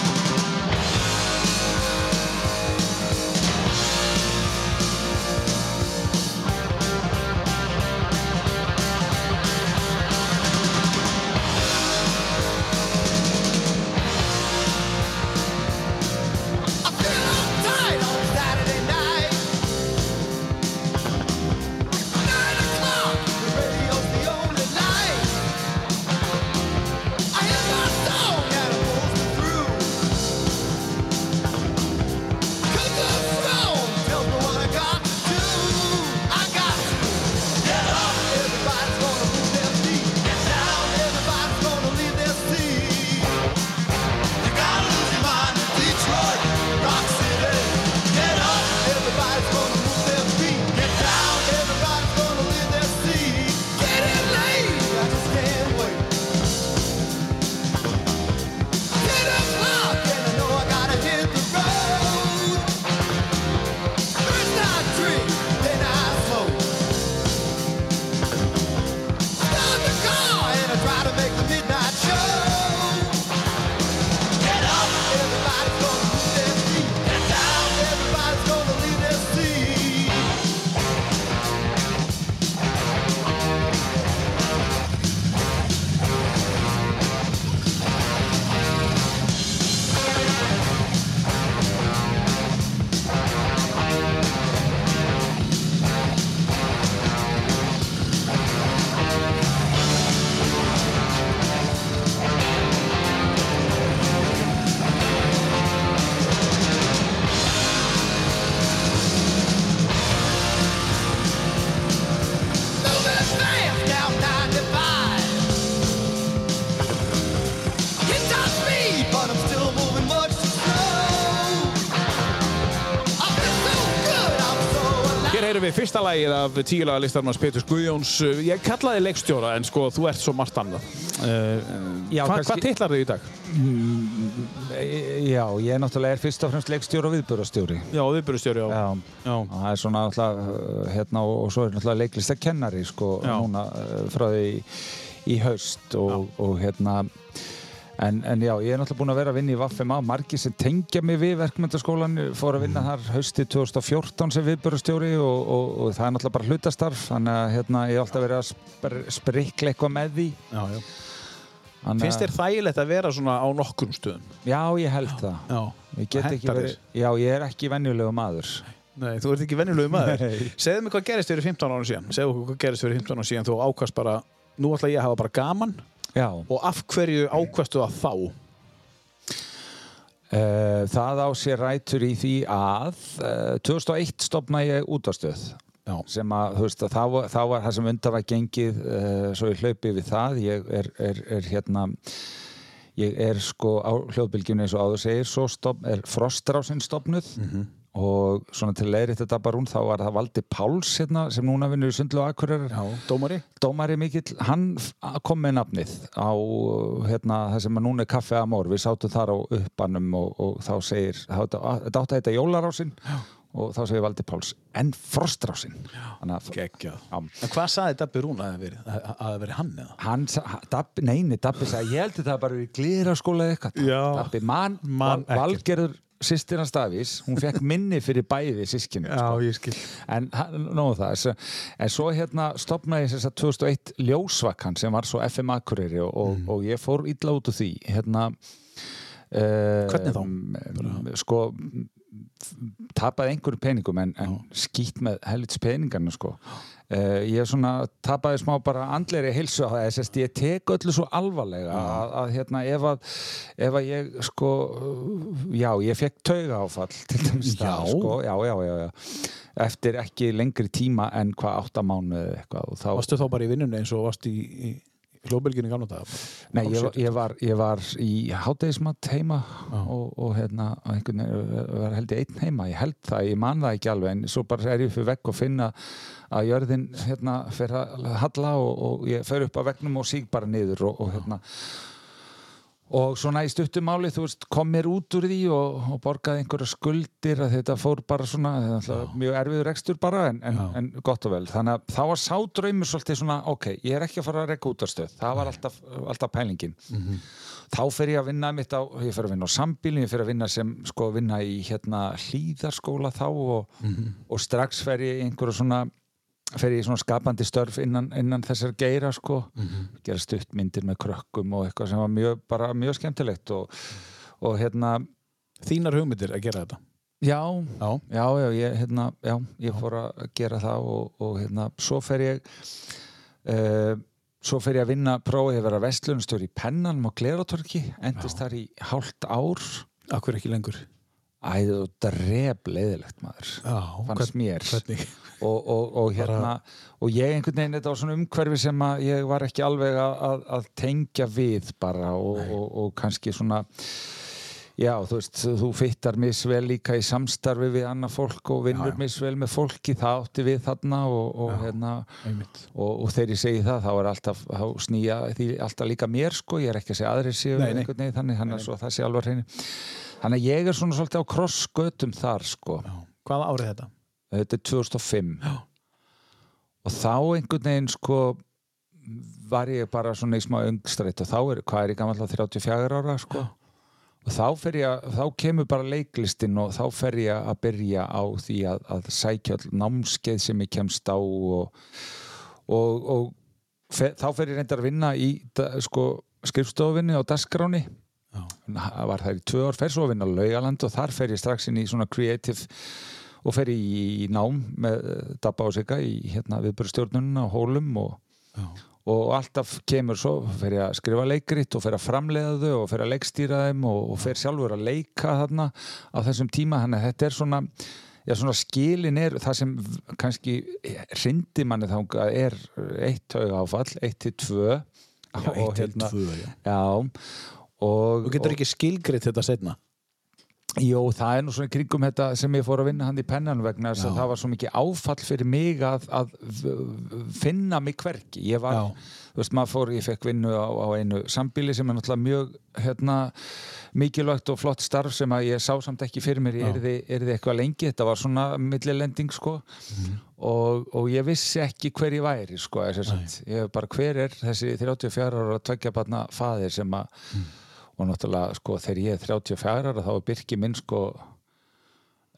fyrsta lægið af tílaga listarmanns Petur Guðjóns. Ég kallaði leikstjóra en sko þú ert svo margt annað. Uh, Já, hva, kannski- Hvað titlar þau í dag? E- Já, ég er náttúrulega er fyrst og fremst leikstjóri og viðbörastjóri. Já, viðbyrjustjóri á. Já, Já. og það er svona náttúrulega, uh, hérna, og og svo er náttúrulega leiklistakennari, sko, Já. núna frá því í, í haust og, og hérna, en, en já, ég er náttúrulega búinn að vera að vinna í Vaffema, margir sem tengja mig við verkmyndaskólan, fór að vinna þar haustið 2014 sem viðbörastjóri og, og, og það er náttúrulega bara hlutastarf, þannig að hérna, ég hef alltaf verið að spr sprikla eitthvað með því. Já, já. Þannig Finnst þér þægilegt að vera svona á nokkrum stöðum? Já, ég held það. Já. Ég Það hentar verið, já, ég er ekki venjulegu maður. Nei, þú ert ekki venjulegu maður. Segðu mig hvað gerist fyrir 15 ára síðan. Segðu okkur hvað gerist fyrir 15 ára síðan. Þú ákvæmst bara, nú ætla ég að hafa bara gaman Já, og af hverju ákvæmstu það þá? uh, það á sér rætur í því að uh, 2001 stopna ég útastöð Já. sem að, þú veist, að þá, var- þá var það sem undan var gengið uh, svo ég hlaupi við það. Ég er, er, er hérna ég er sko á hljóðbylgjunni eins og áður segir, svo stopn, er Frostrásin stopnuð og svona til leiðri þetta bara hún, þá var það Valdi Páls hérna, sem núna vinnur í Sundlu og Akureyrar Já. Dómari? dómari mikill, hann kom með nafnið á hérna, það sem núna er Kaffe Amor, við sátum þar á uppanum og, og þá segir, þetta átti að heita Jólarásin og þá segir Valdi Páls, en Frostrásin þannig að Geggjað. Já. En hvað saði Dabbi Rún að það verið hann eða? hann, sa- Dabbi, neini, Dabbi sagði, ég held það bara í glýraskóla eða eitthvað, Já. Dabbi, man, Man. Valgerður sýstir hans Davís, hún fekk minni fyrir bæði sískinu, sko. ég skil. En nóg um það, en svo hérna stopnaði ég þess að 2001 ljósvakkan sem var svo FM Akureyri og, og, Mm. og ég fór illa út úr því hérna uh, Hvernig þá? Sko tapaði einhverjum peningum en, en skýtt með helvits peningarna sko uh, ég svona tapaði smá bara andleiri hilsu á það. Að ég tek öllu svo alvarlega að, að hérna ef að ef að ég sko já, ég fekk tauga áfall til dæmis það sko, já, já, já, já. Eftir ekki lengri tíma en hvað áttamánu eða eitthvað og þá bara í vinnunni eins og varst í, í hljóðbylginni daga? bara? Nei, ég, ég, var, ég var í hátegismat heima og, og hérna á einhvern veginn var held ég einn heima, ég held það, ég man það ekki alveg en svo bara er ég fyrir vegg og finna að jörðin hérna fer að halla og, og ég fer upp að veggnum og síg bara niður og, og hérna og svona í stuttumáli þú veist kom mér út úr því og, og borgaði einhverja skuldir að þetta fór bara svona er mjög erfiður rekstur bara en, en, en gott og vel, þannig að þá var sá draumur svolítið svona, ok, ég er ekki að fara að rekka út af stöð, það var alltaf, alltaf pælingin. Þá fer ég að vinna mitt á, ég fer að vinna á sambílinn, ég fer að vinna sem, sko, vinna í hérna hlýðarskóla þá og, og strax fer ég einhverju svona fer ég í svona skapandi störf innan, innan þessar geira sko gera stuttmyndir með krökkum og eitthvað sem var mjög, bara mjög skemmtilegt og, og hérna Þínar hugmyndir að gera þetta? já, Já. já, já, ég, hérna, já, ég fór að gera það og, og hérna, svo fer ég uh, svo fer ég að vinna prófið að vera vestlunstjóri í Pennanum og Kleratorki endist þar í hálft ár Akkur ekki lengur? Æðið og dref leiðilegt maður Já. fannst mér Hvernig? og, og, og hérna og ég einhvern veginn, þetta var svona umhverfi sem ég var ekki alveg að, að, tengja við bara og, og, og kannski svona já, þú veist, þú fyttar misvel líka í samstarfi við annað fólk og vinnur Já, já. misvel með fólki það átti við þarna og, og hérna Einmitt. og, og þegar ég segi það, þá er alltaf snýja því alltaf líka mér sko, ég er ekki að segja aðrir séu Nei, nei. veginn þannig, þannig að það sé alveg hreinu þannig að ég er svona svolítið á krossgötum þar sko Já. Hvaða árið þetta? þetta er 2005 Já. og þá einhvern veginn sko var ég bara svona í smá öngstrætt og þá er, hvað er ég gammal 34 ára sko og þá fer ég að, þá kemur bara leiklistin og þá fer ég að byrja á því að, að sækja all námskeið sem ég kemst á og, og, og fe, þá fer ég reyndar að vinna í sko, skrifstofinni Já. það var það í tvö ár, fer svo að vinna á Laugaland og þar fer ég strax inn í svona creative og fer í nám með eh, Dabba og Sigga í hérna viðbörstjórnunna á Hólum og, og alltaf kemur svo fer ég að skrifa leikrit og fer að framleiða þau og fer að leikstýra þeim og, og fer sjálfur að leika þarna á þessum tíma. Þannig að þetta er svona Já, svona skilin er það sem kannski hrindi manni þangað er eitt tauga áfall, eitt til tvö. Já, eitt til tvö, já. já og, Þú getur ekki skilgreitt þetta setna? Jó, það er nú svona kringum þetta sem ég fór að vinna hann í pennan vegna þess að það var svo mikið áfall fyrir mig að, að finna mig hverki. Ég var, Já. þú veist, maður fór, ég fekk vinnu á, á einu sambíli sem er náttúrulega mjög, hérna, mikilvægt og flott starf sem að ég sá samt ekki fyrir mér, ég erði, erði eitthvað lengi, þetta var svona millilending, sko, og, og ég vissi ekki hver ég væri, sko, ég bara, hver er þessi 34 ára tveggja barna faðir sem að og náttúrulega sko þegar ég er 34 ára þá er Birki minn sko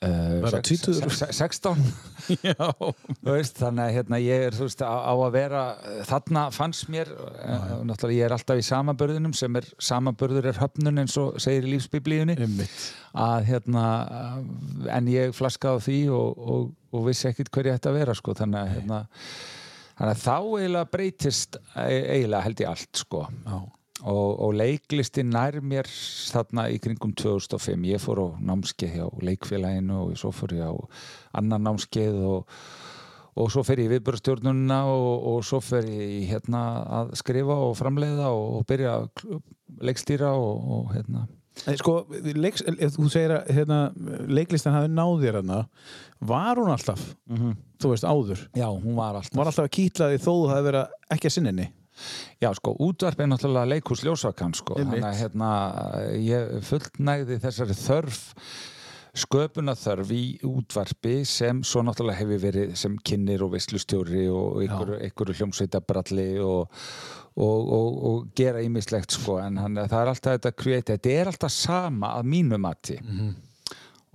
uh, sex- 16 Já. Þú veist, þannig að hérna, ég er veist, á, á að vera þarna fannst mér uh, náttúrulega ég er alltaf í samanbörðunum sem er samanbörður er höfnun eins og segir í lífsbiblíunni. Að hérna en ég flaskaði því og, og, og vissi ekkit hver ég ætti að vera sko, þannig að hérna þannig að þá eiginlega breytist e- eiginlega held ég allt sko. Já. Og, og leiklistin nær mér þarna í kringum 2005 ég fór á námskeið hjá leikfélaginu og svo fór ég á annan námskeið og, og svo fer ég í viðbörstjórnunna og, og svo fer ég hérna að skrifa og framleiða og, byrja að leikstýra og, og hérna. Sko, leiks, ef þú segir að hérna, leiklistan hafi náð þér hana var hún alltaf, þú veist, áður? Já, hún var alltaf. Var alltaf að kýtla því þó þú hafi verið ekki að sinninni Já, sko, útvarp er náttúrulega leikhús ljósakan, sko. Þannig að hérna, ég fullnægði þessari þörf sköpunarþörf í útvarpi sem svo náttúrulega hefur verið sem kynir og veislustjóri og einhverju hljómsveitabralli og, og, og, og gera ímislegt sko. En hann, það er alltaf þetta þetta er alltaf sama að mínu mati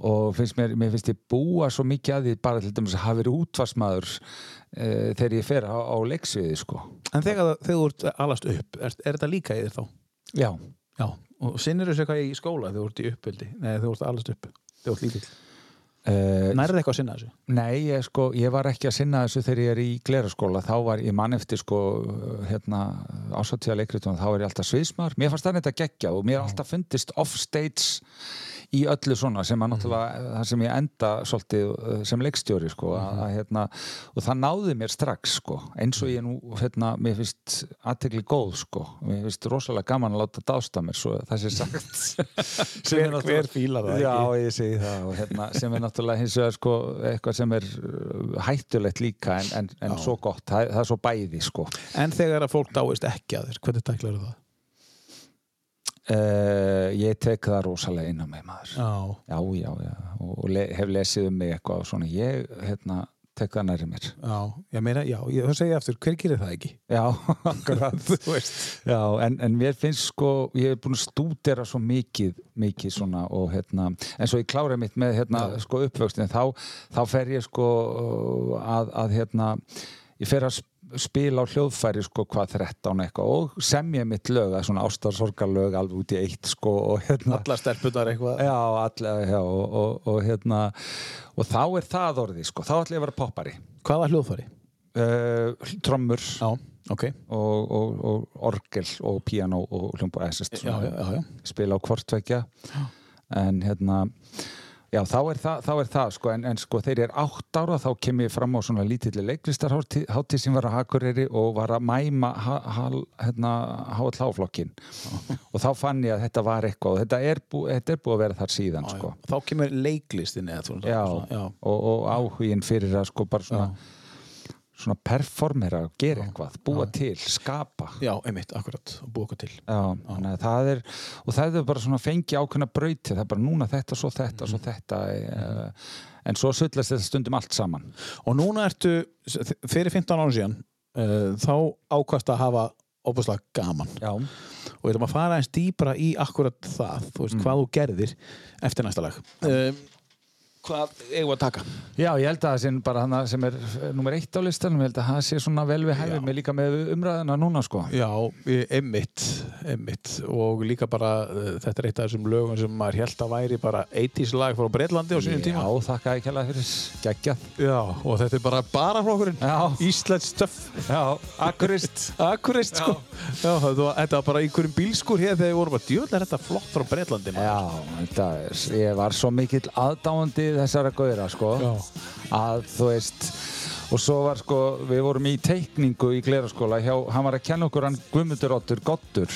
og finnst mér, mér finnst ég búa svo mikið að því bara til dæmis að hafa verið útvarsmaður e, þegar ég fer á, á leiksviði sko En þegar, þegar þú ert alast upp, er, er þetta líka í þér þá? Já, Já. Og sinnir þessu eitthvað í skóla þegar þú ert í uppbyldi? Nei, þegar þú ert alast upp, þegar þú ert lítill. uh, Nærið eitthvað að sinna þessu? Nei, ég, sko, ég var ekki að sinna þessu þegar ég er í gleraskóla, þá var ég mann eftir sko, hérna, ásáttíða leikritunum, þá er ég alltaf sviðsmar mér fannst það þetta geggja og mér alltaf fundist offstage í öllu svona sem að náttúrulega, það sem ég enda svolítið uh, sem leikstjóri sko, að, að, hérna, og það náði mér strax sko, eins og ég nú, hérna, mér finnst aðtegli góð sko, mér finnst rosalega gaman að láta dásta mér, svo það sé sagt Sem er náttúrulega- hver fílar það Já, ekki? ég segi það og hérna, sem er náttúrulega hins vegar sko, eitthvað sem er uh, hættulegt líka en, en, en svo gott, það, það er svo bæði sko. En þegar að fólk dáist ekki að þér, hvernig tæklar það? Uh, ég tek það rosalega inn á mig maður Já. já, já, já, og, og le, hef lesið um mig eitthvað svona, ég hérna, tek það næri mér Já, ég meina, já, ég, þá segi ég aftur, hver gerir það ekki? Já, akkurat Þú. Já, en, en mér finnst sko, ég hef búin að stúdera svo mikið, mikið svona og hérna, en svo ég klára mitt með hérna, sko uppvöxtin, þá, þá fer ég sko að, að hérna, ég fer að spila á hljóðfæri sko hvað 13 eitthvað og semja mitt lög, svona ástarsorgarlög alveg út í eitt sko og hérna Allar stelpunar eitthvað. Já, allega, já, og, og, og hérna og þá er það orðið sko, þá ætla ég að vera poppari Hvaða hljóðfæri? uh, trommur Já, ok. og, og, og orgel og piano og já, já. spila á hvortvekja en hérna já þá er það, þá er það sko, en, en sko ég er átt ára þá kem ég fram á svona lítilli leiklistarhátti sem var að Akureyri og var að mæma ha, hérna, HLH-flokkin og þá fann ég að þetta var eitthvað og þetta er, bú, þetta er búið að vera þar síðan Já, sko. já. Þá kemur leiklistin eða svona. já, já. Og, og áhugin fyrir að sko bara svona svona performera, gera eitthvað búa til, skapa. Já, einmitt, akkurat, og búa okkur til. Já, að það er og það er bara svona fengi ákveðna brauti það er bara núna þetta, svo þetta, svo þetta uh, en svo sullast þetta stundum allt saman. Og núna ertu, fyrir 15 ára síðan, uh, þá ákvæmst að hafa óbúslega gaman. Já, Og við erum að fara eins dýbra í akkurat það, þú veist, hvað þú gerðir eftir næsta lag. Um, hvað eigum við að taka? Já ég held að það sé bara hana sem er eh, nummer eitt á listanum, ég held að það sé svona vel við Já. mig líka með umræðina núna sko. Já, emmitt, emmitt og líka bara uh, þetta er eitt af þessum lögum sem maður held að væri bara 80s lag frá Breitlandi á sínum tíma. Já, þakka ekki alveg fyrir. Geggjað. Já, og þetta er bara bara flokkurinn Já. Íslands stöff Já, akkurist. Akkurist, sko. Já, þetta var, bara einhverjum bílskur hér þegar við vorum bara djöðlega þetta flott frá Breitlandi. Já, þetta aðdáandi þessara gauðra sko Já. að þú veist og svo var sko, við vorum í teikningu í gleraskóla hjá, hann var að kenna okkur hann Guðmundur Ottur Gottur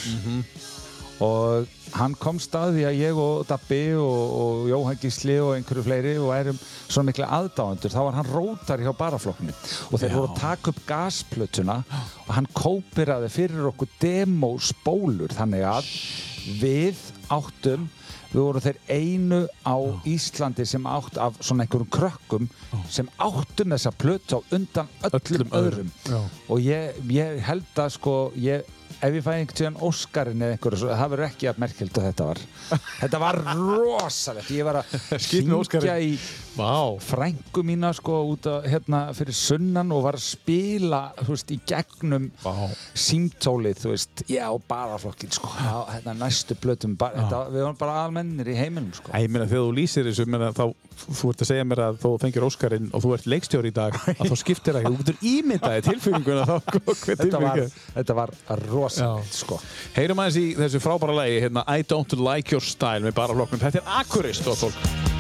og hann kom staði að ég og Dabbi og, og Jóhann Gísli og einhverju fleiri og erum svona mikla aðdáendur. Þá var hann rótar hjá baraflokknu og þeir Já. voru að taka upp gasplötuna og hann kópiraði fyrir okkur demospólur þannig að við áttum við vorum þeir einu á Íslandi sem átt af svona einhverjum krökkum sem áttum þessa plötu á undan öllum, Öllum öðrum. öðrum. Og ég, ég held að sko ég, ef ég fæ einhvern tíðan Óskarinn eða einhverju, það verður ekki að merkild að þetta var. Þetta var rosalegt. Ég var að syngja í Vá. frængu mína sko út að hérna fyrir sunnan og var að spila veist í gegnum Vá. símtólið þú veist já bara flokkin sko já, hérna næstu blötum bara, þetta, við varum bara almennir í heiminum sko. Æ, ég meina þegar þú lýsir þessu meina, þá, þú ert að segja mér að þú fengir Óskarinn og þú ert leikstjóri í dag að þá skiptir það ekki, þú getur ímyndaði tilfinninguna þá hver þetta var, þetta var rosalegt sko. Heyrum aðeins í þessu frábæra lagi hérna, I don't like your style með bara flokknum. Þetta er akkurist og fólk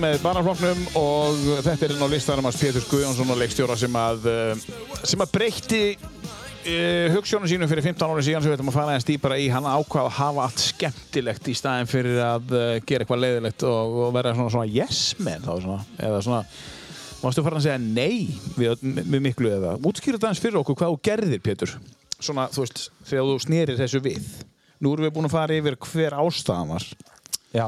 með barnaflokknum og þetta er inn á listanum hans Pétur Guðjónsson og leikstjóra sem að, eh, sem að breytti uh, hugssjónu sínum fyrir 15 ári síðan sem við ætlum að fara eins dýpara í. Hann ákvað að hafa allt skemmtilegt í staðin fyrir að uh, gera eitthvað leiðilegt og, og vera svona, svona yes man þá svona, eða svona Mástu fara að segja nei við, við miklu eða útskýra eins fyrir okkur hvað þú gerðir Pétur. Svona þú veist þegar þú snerir þessu við. Nú erum við búin að fara yfir hver ástæðan var. Já,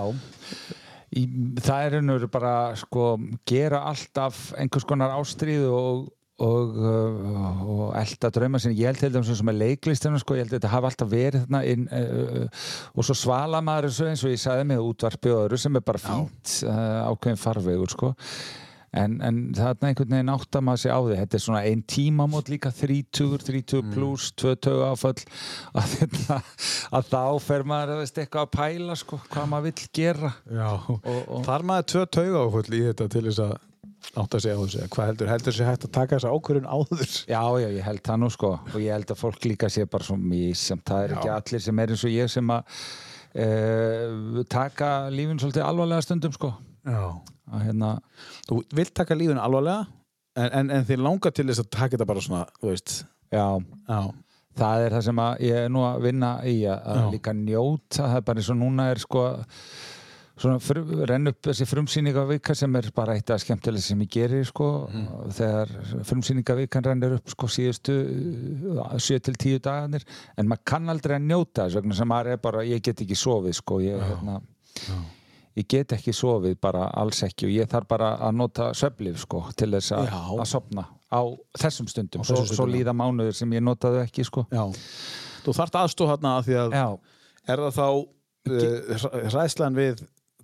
í, það er ennur bara sko gera alltaf einhvers konar ástríð og, og, uh, og elda drauma sinni. Ég held til dæmis sem er leiklistinu sko, ég held að þetta hafa alltaf verið þarna inn, uh, og svo svala maður eins og ég sagði með útvarpi og öðru sem er bara fínt uh, ákveðin farvegur sko. En, en þarna einhvern veginn átt að maður sé á því þetta er svona einn tímamót líka 30, 30 pluss, 2 tögu áföll að, hérna, að þá fer maður að eitthvað að pæla sko, hvað maður vill gera. Já, og, og, þar maður tvö tauga áfull í þetta til þess að átt að segja á þessu hvað heldur, heldur sér hægt að taka þessa ákvörðun áður? Já, já, ég held það nú sko og ég held að fólk líka sé bara svo mísamt það er ekki Já. allir sem er eins og ég sem að uh, taka lífin svolítið alvarlega stundum sko. Að hérna, þú vilt taka lífun alvarlega en, en, en þið langar til þess að taka þetta bara svona þú veist. Já. Já, það er það sem ég er nú að vinna í að, Já. líka njóta það er bara eins og núna er sko renn upp þessi frumsýningavika sem er bara eitt af skemmtileg sem ég gerir sko. Þegar frumsýningavikan rennir upp sko síðustu 7-10 dagarnir en maður kann aldrei að njóta þess vegna sem maður er bara, ég get ekki sofið sko ég, hérna, ég get ekki sofið bara alls ekki og ég þarf bara að nota söflif sko til þess að, að sopna á þessum stundum, Á þessum svo, svo stundum, já. líða mánuður sem ég notaðu ekki sko. Já. Þú þarft aðstóð hérna að því að Já, er það þá uh, ræðslan við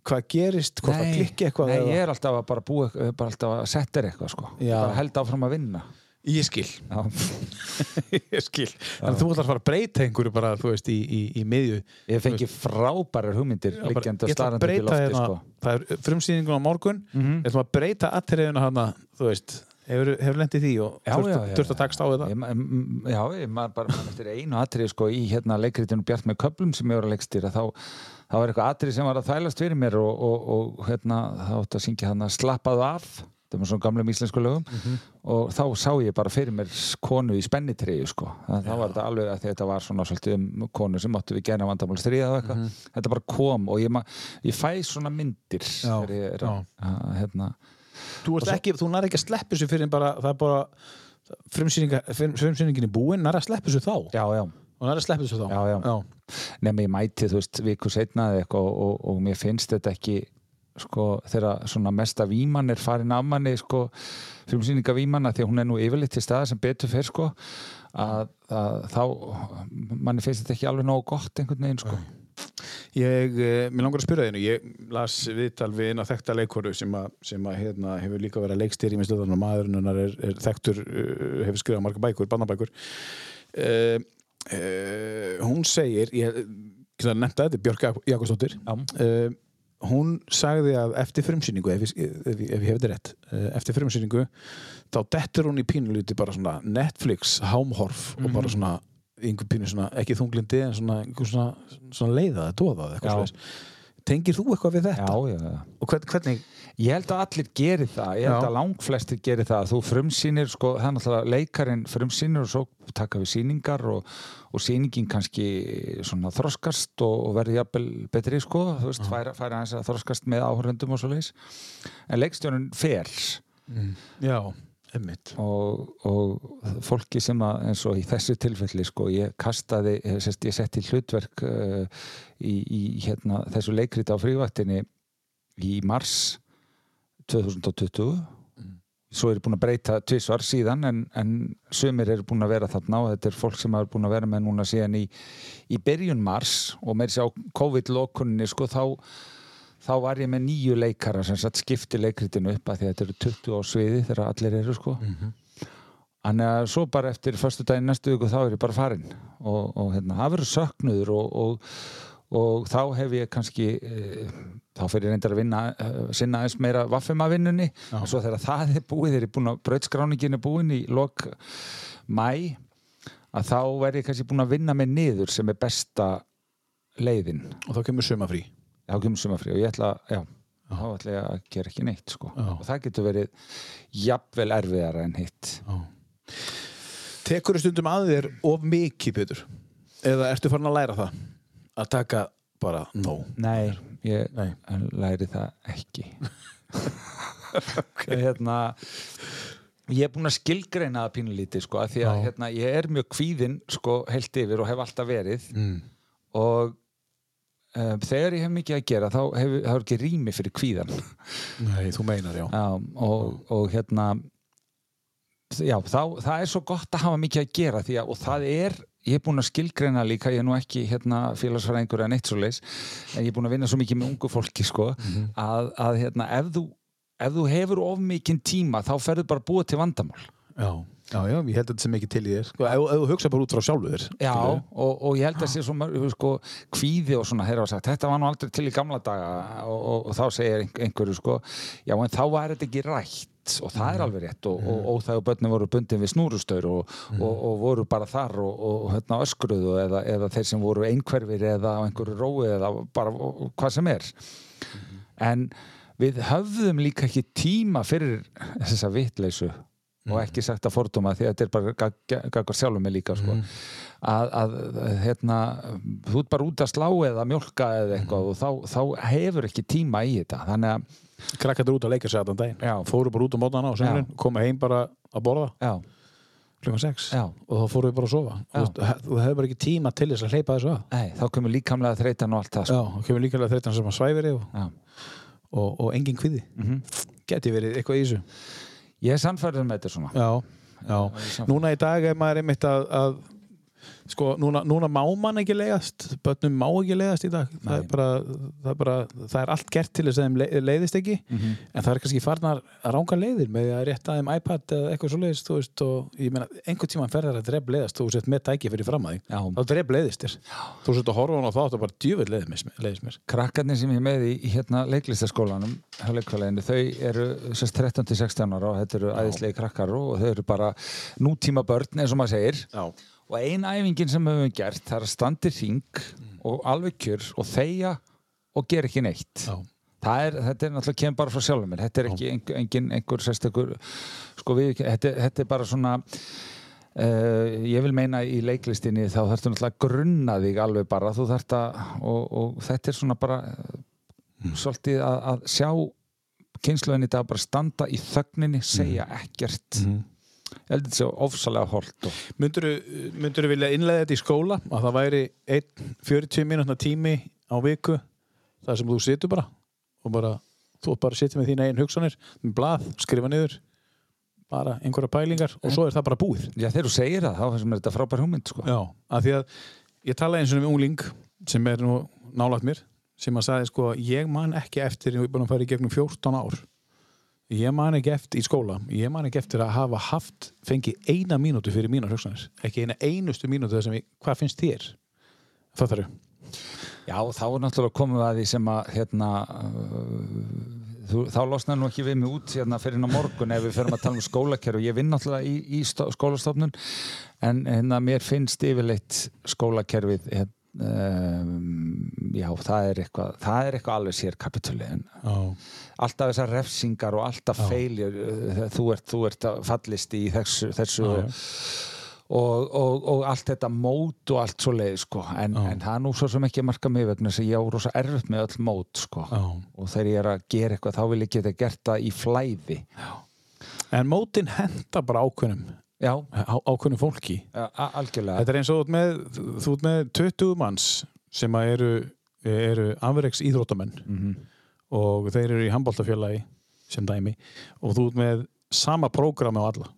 hvað gerist, hvort það klikki eitthvað nei, eða- ég er alltaf að bara búa bara alltaf að setja eitthvað sko. Já. bara held áfram að vinna Ég skil, ég skil. Þannig að þú ætlar að fara að breyta einhverju bara, þú veist, í, í, í miðju. Ég fengi frábærar hugmyndir Ég ætla að breyta lofti hérna. sko. Það er frumsýningun á morgun. Mhm. Ég ætla að breyta atriðuna hana, þú veist. Hefur, hefur lendið því og þurft, að takst á þetta Já, ég maður bara man eftir einu atrið sko í hérna leikritinu Bjart með köplum sem ég var að leikstýra. Þá, þá var eitthvað atrið sem var að þælast fyrir mér og, og, og hérna þá átti að syngja hann að slappaðu af það var svona gamlum íslensku lögum. Mhm. og þá sá ég bara fyrir mér konu í spennitriðu sko. Það, þá var þetta alveg að þetta var svona svolítið um konu sem áttu við gena vandamál stríða og eitthvað. Þetta bara kom og ég, ég fæ svona myndir. Já, er að, að hérna. Þú, ekki, þú nær ekki að sleppa þessu fyrir bara það er bara frumsýningin í búin nær að sleppa þessu þá? Já, já, og nær að sleppa þessu þá? Já, já. nema ég mæti þú veist viku setna og, og, og mér finnst þetta ekki sko þegar svona mesta víman er farin af manni sko frumsýninga vímanna því að hún er nú yfirleitt til staða sem betur fer sko að, að þá manni finnst þetta ekki alveg nógu gott einhvern veginn sko. Ég, eh, mér langar að spyrja þínu, ég las viðtal við eina þekkta leikoru sem, að, sem að, hérna, hefur líka verið að leikstýri í stöðan og maðurinn hennar er, er þekktur, uh, hefur skrifað marga bækur, barnabækur. Uh, uh, hún segir, ég nefnda þetta, Björk Jak- Jakobsdóttir, uh, hún sagði að eftir frumsýningu, ef, ef, ef ég hef þetta rétt, uh, eftir frumsýningu, þá dettur hún í pínulíti bara svona Netflix, hámhorf og bara svona einhver pínu svona, ekki þunglindi en svona, svona, svona leiðað, dóðað eitthvað Já. Tengir þú eitthvað við þetta? já, já, já. Og hvern, hvernig, Ég held að allir geri það, ég held Já. að langflestir geri það, þú frumsýnir sko, það er náttúrulega leikarinn frumsýnir og svo taka við sýningar og, og sýningin kannski svona þroskast og, og verði jafnvel betri sko, þú veist, færa, færa þroskast með áhörendum og svo leis en leikstjórun fer já, emmitt og, og fólki sem að eins og í þessu tilfelli sko, ég kastaði, ég, sest, ég setti hlutverk uh, í, í hérna, þessu leikriti á frívættinni í mars 2020 svo er búin að breyta tvisvar síðan en, en sumir eru búin að vera þarna og þetta er fólk sem er búin að vera með núna síðan í, í byrjun mars og með þessi á COVID-lókunni sko þá þá var ég með nýju leikara sem satt skipti leikritinu upp að því að þetta eru 20 á sviði þegar allir eru sko. Þannig að svo bara eftir förstu daginn næstu viku þá er ég bara farinn. Og, og hérna, það verður söknuður og, og, og þá hef ég kannski e, þá fer ég reyndar að vinna e, sinna aðeins meira vaffimavinnunni og svo þegar það er búið, þegar ég er búin að brautskráningin er búin í lok mæ að þá verð ég kannski búin að vinna mig niður sem er besta leiðin. Og þá kemur sumafrí þá kemur sumafrí og ég ætla, já, þá ætla ég að gera ekki neitt sko. Já. og það getur verið jafnvel erfiðara en hitt Tekur þú stundum að þér of mikið, Pétur? Eða ertu farin að læra það? Að taka bara no Nei, ég Nei. læri það ekki hérna ég er búinn að skilgreina það pínulítið sko, af því að hérna, ég er mjög kvíðinn sko, heilt yfir og hef alltaf verið mm. og þegar ég hef mikið að gera þá hef, þá er ekki rými fyrir kvíðan Nei, þú meinar, já. Já, og, og hérna já, þá, það er svo gott að hafa mikið að gera því að, og það er ég er búinn að skilgreina líka, ég er nú ekki hérna, félagsfræðingur en eitt svo leis en ég er búinn að vinna svo mikið með ungu fólki sko, að, að hérna, ef þú ef þú hefur of mikinn tíma þá ferðu bara búa til vandamál. Já, já, já, ég held að þetta sé mikið til í þér. Sko, ef, þú hugsa bara út frá sjálfu þér Já, og, og ég held að sé svo mörg, sko, kvíði og svona, þeirra var sagt, þetta var nú aldrei til í gamla daga og, og, og þá segir ein- einhverju, sko, já, en þá var þetta ekki rætt og það er alveg rétt og, og, og það börnum voru bundin við snúrustaur og, og, og voru bara þar og, og hérna öskruðu eða, eða þeir sem voru einhverfir eða á einhverju rói eða bara og, hvað sem er. En við höfðum líka ekki tíma fyrir þessa vitleysu og ekki sagt að fordóma því að þetta er bara gaggar sjálfum mig líka sko. að, að hérna, þú ert bara út að slá eða mjölka eða eitthvað og þá, þá hefur ekki tíma í þetta. Þannig að Krakkar eru út að leika sér allan daginn. Fóru bara út á mótana á sömurinn Koma heim bara að borða. Já, klukkan 6 Já. Og þá fóru við bara að sofa. Þú Þú hefur bara ekki tíma til þess að hleypa þessu að. Nei, þá kemur líkamlega þreytan og allt það sko. Og kemur líka þreytan sem að svæfiri og, og, og engin kviði Mhm. Geti verið eitthvað í þessu ég er sannfærður með þetta svona Já, já. Núna í dag er maður einmitt að, að Sko, núna, núna má mann ekki leiðast börnum má ekki leiðast í dag. Það er, bara, það, er bara, það er allt gert til þess að þeim le- leiðist ekki. Mhm. en það er kannski farnar að ránga leiðir með að rétta þeim iPad eða eitthvað svo leiðist veist, og ég meina, einhvern tímann ferðar að dref leiðast þú sett með tæki fyrir fram að því. Þá dref leiðist þér. Þú sett að horfa hana og þá áttu bara djúvill leiðist mér Krakkarnir sem ég með í, hérna leiklistaskólanum þau eru sérst 13 til 16 ára og þetta eru æðislegi krakkar og þau eru bara nútíma börn eins og maður segir. Já. Og ein æfingin sem við höfum gert það er að standi hring og alveg kjör og þegja og gera ekki neitt. Er, þetta er náttúrulega kemur bara frá sjálfum mér. Þetta er ekki einhver, engin, einhver sérstakur sko við, þetta, þetta er bara svona Uh, ég vil meina í leiklistinni þá þarfstu náttúrulega að grunna þig alveg bara. Þú þarft að og, og þetta er svona bara mm. svolítið að, að sjá kynsluðin í dag bara standa í þögninni segja ekkert. Mhm. Ég held að þetta sé ofsalega holt og Myndur þú vilja innlega þetta í skóla? Að það væri 1, 40 mínútna tími á viku þar sem þú situr bara og bara, þú bara sitja með þína einn hugsanir með blað, skrifa niður bara einhverja pælingar og svo er það bara búið. Já þegar þú segir það þá mér þetta frábær hugmynd sko. Já, af því að ég talaði eins og við ungling sem er nú nálægt mér sem að sagði sko, ég man ekki eftir ég er búin að fara í gegnum 14 ár ég man ekki eftir í skóla ég man ekki eftir að hafa haft fengið eina mínútu fyrir mínar hugsanir. Ekki eina einustu mínútu þar sem ég, hvað finnst þér? Það þarf já þá er náttúrulega komum við að því sem að hérna uh, þú, þá losnar nú ekki við mig út hérna fyrir inn á morgun ef við ferum að tala um skólakerfi. Ég vinn náttúrulega í, í skólastofnun en hérna mér finnst yfirleitt skólakerfið hérna, um, já það er eitthvað það er eitthvað alveg sér kapitúli en Já, alltaf þessar refsingar og alltaf feilir þú ert, þú ert fallist í þessu, þessu Já, já. Og, og, og allt þetta mót og allt svo leið sko. en, en það er nú svo sem ekki að marka mig vegna þess að ég á rosa erfitt með öll mót sko. Og þegar ég er að gera eitthvað þá vil ég geta gert það í flæði. En mótin henda bara ákveðnum já, á- ákveðnum fólki. A- algjörlega. Þetta er eins og með, þú ert með 20 manns sem eru, eru afreiks íþróttamenn. Mhm. og þeir eru í handbóltafélagi sem dæmi. Og þú ert með sama prógrami á alla.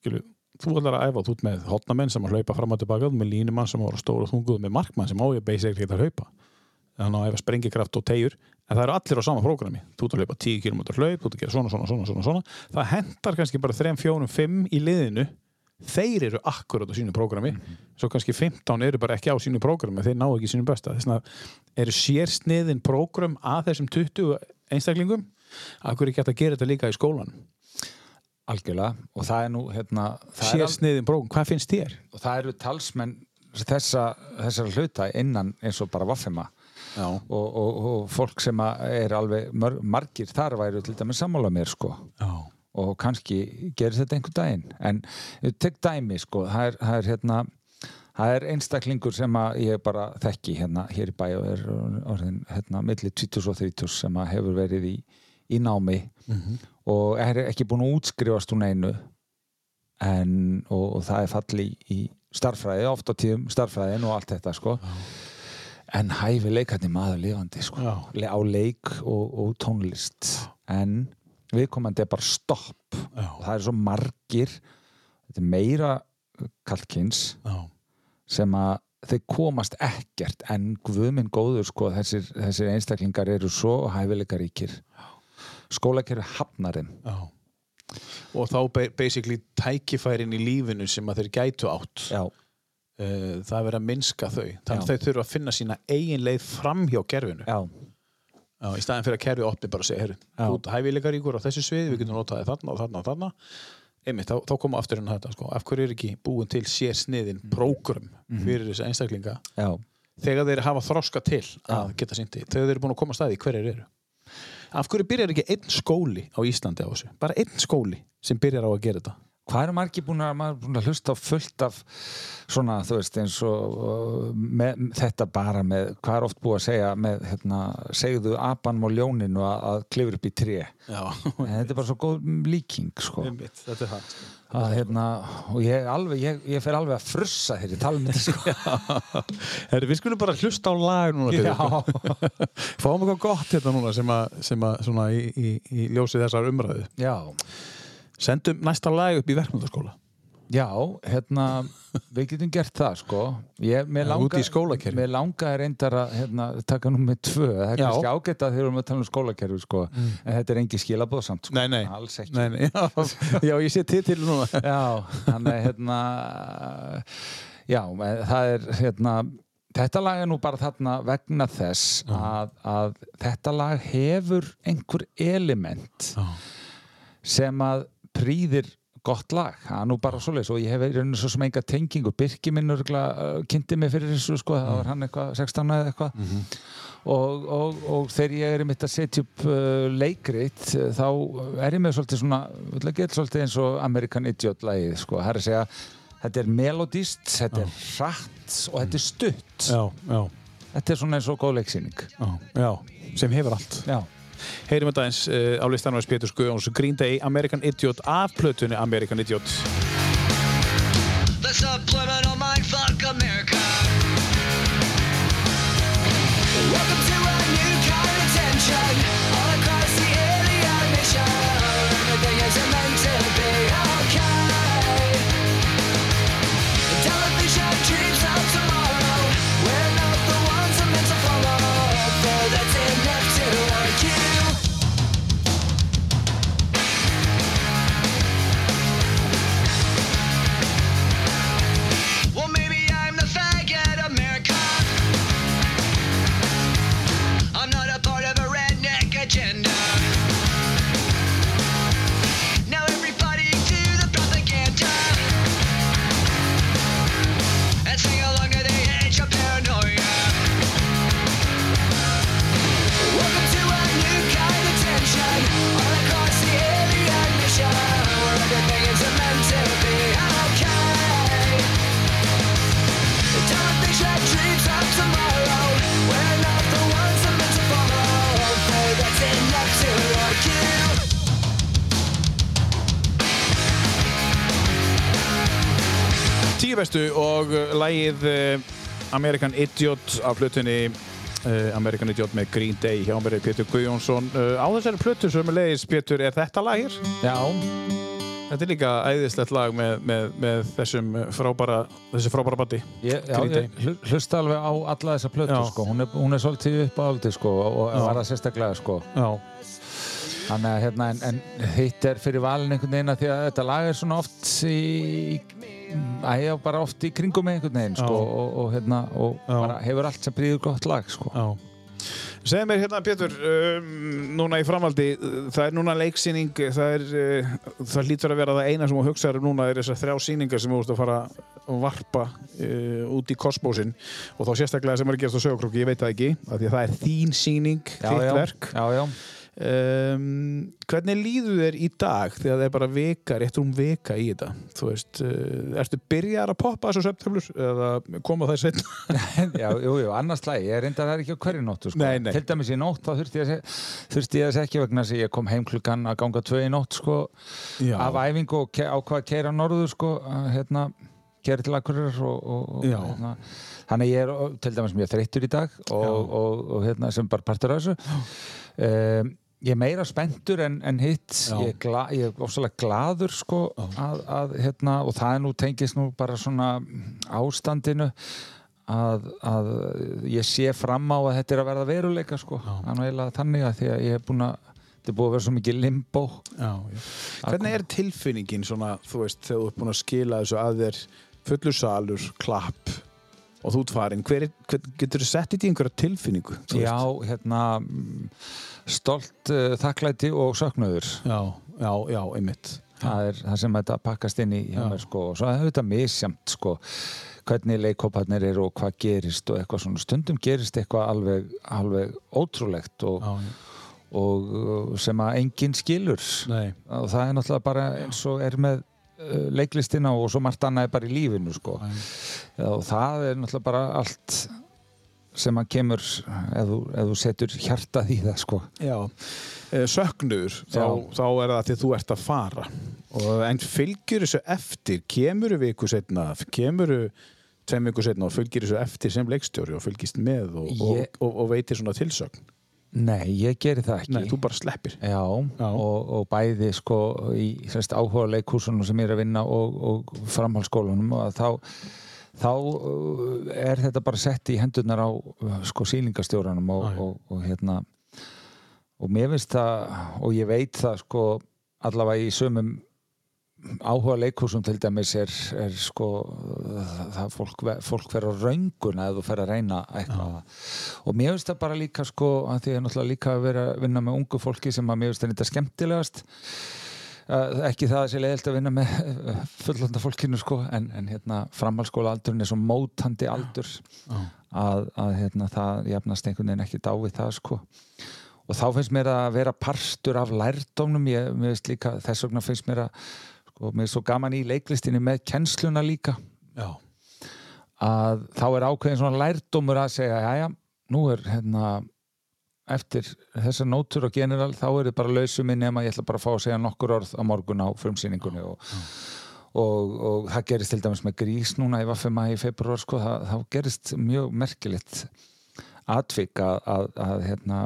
Skilu, þú ætlar að æfa, þú ert með hotnamenn sem að hlaupa fram og tilbaka, með línumann sem að stóra þunguð með markmann sem á ég basically að hlaupa þannig að æfa sprengikraft og tegjur en það eru allir á sama prógrami þú ert að hlaupa 10 km hlaup, þú ert að gera svona, svona, svona, svona, svona. það hendar kannski bara 3, 4, 5 í liðinu. Þeir eru akkurat á sínu prógrami svo kannski 15 eru bara ekki á sínu prógrami þeir ná ekki sínu besta. Þess að eru sérsniðin prógram að þessum 20 einstaklingum. Að hverju geta að gera þetta líka í skólan algjörlega og það er nú hérna, það, sérsniðin prógram, hvað finnst þér? og það eru talsmenn þessa, þessara hluta innan eins og bara vaffema og, og, og fólk sem er alveg mör, margir þar væru til dæmis sammála mér sko. Já, og kannski gerir þetta einhver daginn. En ég tek dæmi sko. Það er, það er hérna það er einstaklingur sem ég bara þekki hérna hér í bæ og er orðin hérna milli 20 og 30 sem hefur verið í, í námi. Og er ekki búin að útskrifast hún einu en og, og það er falli í, starffræði, oft á tíðum starffræðin og allt þetta sko en hæfi leikandi maður lifandi sko, á leik og, og tónlist. En viðkomandi er bara stopp. Já, og það er svo margir þetta er meira kalkins já. sem að þeir komast ekkert. En guðminn góður sko þessir, þessir einstaklingar eru svo hæfileikaríkir. Skólakerfi hafnar þeim já. og þá ba- basically tækifærin í lífinu sem að þeir gætu átt. Já, uh, það er verið að minnska þau. Þannig að þau þurfa að finna sína eigin leið fram hjá kerfinu. Já, Já, í staðin fyrir að kerfi opni bara að segja þú ert hæfileikaríkur á þessu svið við getum notaði þarna og þarna og þarna. Einmitt, þá, þá koma aftur á þetta sko. af hverju er ekki búin til sér sniðin prógram fyrir þessa einstaklinga? Já, þegar þeir hafa þroska til að geta sýndi, þegar þeir eru búin að koma að staði hverjir eru. Af hverju byrjar ekki einn skóli á Íslandi á þessu, bara einn skóli sem byrjar á að gera þetta hvað eru margir búin að, búin að hlusta á fullt af svona, þú veist, eins og með, þetta bara með, hvað er oft búið að segja með, hérna, segðu apanum og ljóninu að, að klifur upp í en þetta er bara svo góð líking, sko. Einmitt, þetta er það að, hérna, og ég, alveg, ég, ég fer alveg að frussa tala um þetta, sko. Herri, við skulum bara hlusta á lag núna Fáum eitthvað gott hérna núna sem að, sem að svona í, í, í ljósi þessar umræðu. Já, Sendum næsta lag upp í verkmyndaskóla Já, hérna, við getum gert það sko ég, mér Já, langa, reyndar að hérna, taka nú með tvö það er Já. kannski ágætt að þegar við erum að tala um skólakerfi sko. en þetta er engi skilabóð samt sko. Nei, nei. Nei, nei, já, já, ég sé til til núna. Já, þannig hérna já, það er hérna Þetta lag er nú bara þarna vegna þess að, að þetta lag hefur einhver element sem að prýðir gott lag, það er nú bara svoleiðis og ég hef verið svo sem enga tengingu. Birki minn örgulega uh, kynnti mig fyrir þessu sko, það var hann eitthvað 16 eða eitthvað. Og, og, og þegar ég er mitt að setja upp uh, leikrit þá er ég með svolítið svona vil að geta svolítið eins og American Idiot lagið sko, það er að segja þetta er melodist, þetta er hratt og þetta er stutt. Já, já, þetta er svona eins og góð leiksýning. Já, já, sem hefur allt. Já, Heyrim þetta eins uh, á listanum að Pétur Guðjóns Green Day, American Idiot af plötunni American Idiot. Lagið uh, American Idiot af plötunni uh, American Idiot með Green Day hjá mér er Pétur Guðjónsson. Uh, á þessari plötu sem er leiðis, Pétur, er þetta lag hér? já, Þetta er líka æðislegt lag með, með, með þessum frábæra, þessi frábæra bandi. Ég, já, ég hlu- hlusta alveg á alla þessa Já. sko. hún, hún er svolítið upp á aldrei sko, og var það sérstaklega sko. Já. Þannig að hérna, en, en hitt er fyrir valin einhvern veginn að því að þetta lag er svona oft í, ég bara oft í kringum með einhvern veginn sko, og, og, hérna, og bara hefur allt sem príður gott lag sko. Segð mér hérna, Pétur, um, núna í framhaldi, það er núna leiksýning, það er, uh, það hlýtur að vera það eina sem þú hugsaður um núna er þessar þrjá sýningar sem þú ert að fara að varpa uh, út í kosmósin og þá sérstaklega sem er að gerast á sögurkrúki, ég veit það ekki, það er þín sýning, Já, þitt já, verk. já, já. Um, hvernig líður þér í dag þegar það er bara vika, rétt um vika í þetta? Þú veist, uh, ertu byrjar að poppa þessu söptöflur eða koma það setna? já, jú, annars lagi, ég reyndar það ekki á hverju nóttu sko. Til dæmis í nótt þá þurfti ég, að se- þurfti ég þess ekki vegna þess að ég kom heim klukkan að ganga tvö í nótt sko, af æfingu og ke- ákvað að keira norður sko, að, hérna, akkurir og, og, hérna, þannig að ég er til dæmis mjög þreyttur í dag og, og, og, hérna, sem bara partur af þessu. Um, ég er meira spenntur en, en hitt. Ég, er gla, ég er ofsalega gladur sko, að, að, hérna, og það er nú tengist nú bara svona ástandinu að, að ég sé fram á að þetta er að verða veruleika sko. er þannig að því að ég hef búin að þetta er búið að vera svo mikið limbo. Já, já. Hvernig er tilfinningin svona, þú veist, þegar þú ert búin að skila þessu að þér fullur salur, klapp og þú ert farin, hver, er- hver, getur þú sett þetta í einhverja tilfinningu? já, veist? hérna stolt, uh, þakklæti og söknuður já, já, já, einmitt. það er það sem þetta pakkast inn í sko og svo er þetta misjamt sko hvernig leikóparnir eru og hvað gerist og eitthvað svona stundum gerist eitthvað alveg, alveg ótrúlegt og, og uh, sem að enginn skilur Nei. og það er náttúrulega bara eins og er með leiklistina og svo margt annað er bara í lífinu sko. Já, og það er náttúrulega bara allt sem að kemur ef þú, ef þú setur hjartað í það sko. Já, Eh, söknuður, þá, þá er það því þú ert að fara. Og, en fylgjur þessu eftir, kemur viku setna, kemur tveim viku setna og fylgjur þessu eftir sem leikstjóri og fylgist með og, Ég- og, og, og veitir svona tilsögn. Nei, ég geri það ekki. Nei, þú bara sleppir. Já, Já. Og, og bæði sko í sérst, áhuga leikúsunum sem ég er að vinna og, og framhaldsskólunum og þá þá uh, er þetta bara sett í hendurnar á uh, sko sílingastjóranum og, og hérna og mér finnst það og ég veit það sko allavega í sömum áhuga leikúsum til dæmis er, er sko það fólk, fólk fer á raunguna ef þú fer að reyna eitthvað. Og mér finnst það bara líka sko að því að náttúrulega líka að vera að vinna með ungu fólki sem að mér finnst þetta skemmtilegast. Uh, ekki það að sé leiðilt að vinna með uh, fullanda fólkinu sko en, en hérna framhalskóla aldurinn er svo mótandi aldur að, að hérna það jafnast einhvern veginn ekki dávið það sko. Og þá finnst mér að vera partur af lærdómnum. Ég, mér finnst líka, þess vegna finnst mér að sko, mér er svo gaman í leiklistinni með kennsluna líka. Já, að þá er ákveðin svona lærdómur að segja, já já, nú er hérna eftir þessar nótur og general þá er þið bara lausum inn nema ég ætla bara að fá að segja nokkur orð á morgun á frumsýningunni og, og, og það gerist til dæmis með grís núna í Vaffema í februar sko, það, þá gerist mjög merkilegt atvik að, að, að hérna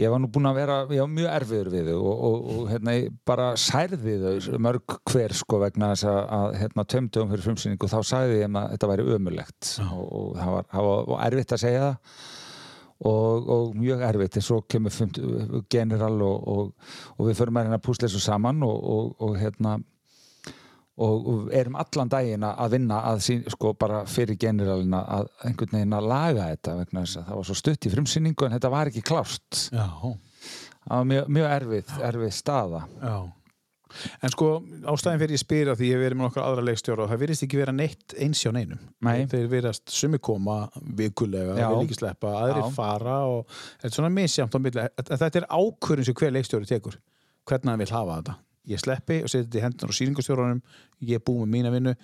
ég var nú búinn að vera, var mjög erfiður við þau og, og, og hérna, bara særði þau mörg hver sko vegna þess að, að hérna, tömdum fyrir frumsýningu þá sagði ég að þetta væri ömulegt og, og það var, það var erfitt að segja það. Og, og mjög erfitt en svo kemur general og, og, og við förum að hérna púsla þessu saman og hérna og erum allan daginn að vinna að sín, sko bara fyrir generalina að einhvern veginn að laga þetta vegna þess að það var svo stutt í frumsýningu en þetta var ekki klárt já, það var mjög, mjög erfið, erfið staða já En sko, ástæðin fyrir ég spyr að því ég verið með okkar aðra leikstjóra og það virðist ekki vera neitt eins hjá neinum. Nei. Þeir virðast sumi koma vikulega, Já. vil ekki sleppa, aðrir Já. fara og þetta er svona misjamt á milli. Þetta er ákvörðin sem hver leikstjóri tekur. Hvernig hann vil hafa þetta. Ég sleppi og seti þetta í hendunar á sýringastjórunum, ég er búið með mína vinnu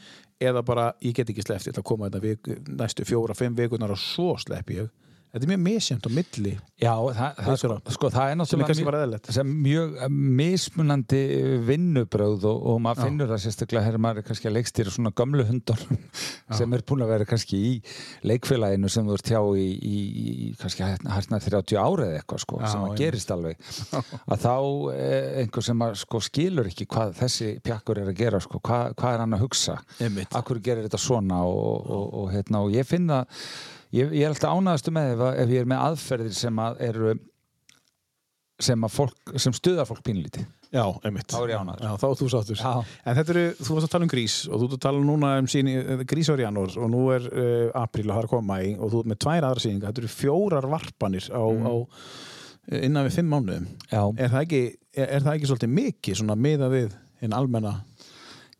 eða bara ég get ekki sleppt, ég ætla að koma þetta viku, næstu fjóra, fimm vikunar og svo sleppi ég. Þetta er mjög misjamt á milli. Já, það, það, sko, Leikstjóra. sko, það er náttúrulega sem mjög eh, mismunandi vinnubröð og, og maður finnur það sérstaklega þegar maður er kannski að leikstýra svona gömlu hundar sem er búin að vera kannski í leikfélaginu sem þú ert hjá í, í, í kannski hætna 30 ára eða eitthvað sko, Já, sem að gerist alveg. Að þá eh, einhver sem að, sko, skilur ekki hvað þessi pjakkur er að gera sko, hvað, hvað er hann að hugsa? Akkur gerir þetta svona og, og, og, hérna, og ég finn það ég, ég er alltaf ánæðastu með ef, ef ég er með aðferðir sem að eru sem að fólk, sem stuðar fólk pínlítið Já, einmitt. Þá er ég ánægður. Já, þá er þú sáttur. Já. En þetta eru, þú varst að tala um grís og þú ert að tala núna um síni, grís var í janúar og nú er uh, apríl að það er koma í og þú ert með tvær aðra síninga. Þetta eru fjórar varpanir á, á innan við fimm mánuðum. Já, Er það ekki, er, er það ekki svolítið mikið svona miða við hinn almenna?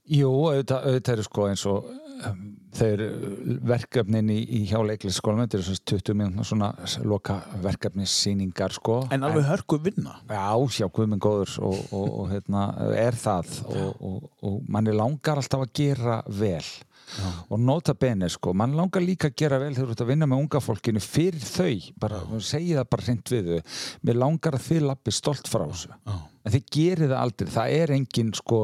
jú, auðvitað, auðvitað eru sko eins og um, þeir verkefnin í, í hjá leiklisskólum þetta eru svona 20 mínúna svona loka verkefnissýningar sko. En alveg hörku vinna. Já, sjá, guðminn góður og, og, og hérna, er það. Og, og, og manni langar alltaf að gera vel og nota bene sko, mann langar líka að gera vel þegar þú ert að vinna með unga fólkinu fyrir þau, bara, segi það bara hreint við þau, mér langar að þið lappi stolt frá þessu, Já. en þið gerir það aldrei, það er engin sko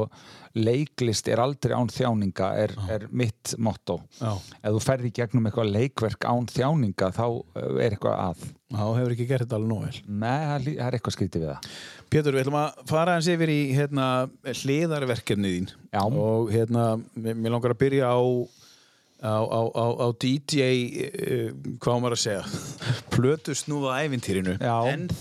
leiklist er aldrei án þjáninga er, er mitt motto. Já. ef þú ferði gegnum eitthvað leikverk án þjáninga þá uh, er eitthvað að. Já, hefur ekki gert þetta alveg nóg vel. Nei, það er eitthvað skrítið við það Pétur, við ætlum að fara eins yfir í hérna, hliðarverkefnið þín. Já. og hérna, mér langar að byrja á á, á, á, á DJ uh, hvað á maður að segja? Plötu snúða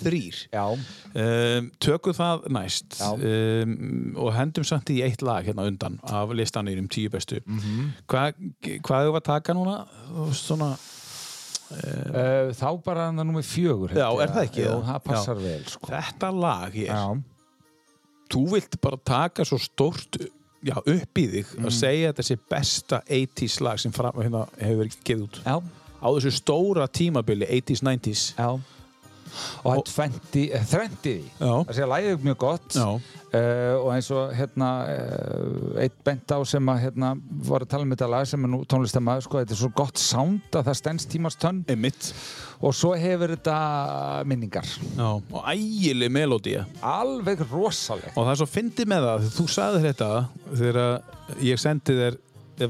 þrýr Já, um, tökum það næst. Um, og hendum samt í eitt lag hérna undan af listanir um tíu bestu. Mhm. Hva, hvað hefur að taka núna? Svona Uh, þá bara hann er númið fjögur Já, er það ekki, eða? það passar Já. vel sko. þetta lag hér Já, þú vilt bara taka svo stórt já, upp í þig Mm. að segja að þetta sé besta 80s lag sem fram, hérna, hefur verið gefið út já, á þessu stóra tímabili 80s, 90s já og það tventi, þrendi því. Það sé að lægið mjög gott. Uh, og eins og hérna uh, eitt bent á sem að hérna var að tala um þetta lag sem er nú tónlistamæður sko, þetta er svo gott sound að það stendst tímast tönn. Einmitt. og svo hefur þetta minningar. Já. og ægileg melódía. Alveg rosaleg. Og það er svo fyndið með það þú sagði þetta þegar ég sendi þér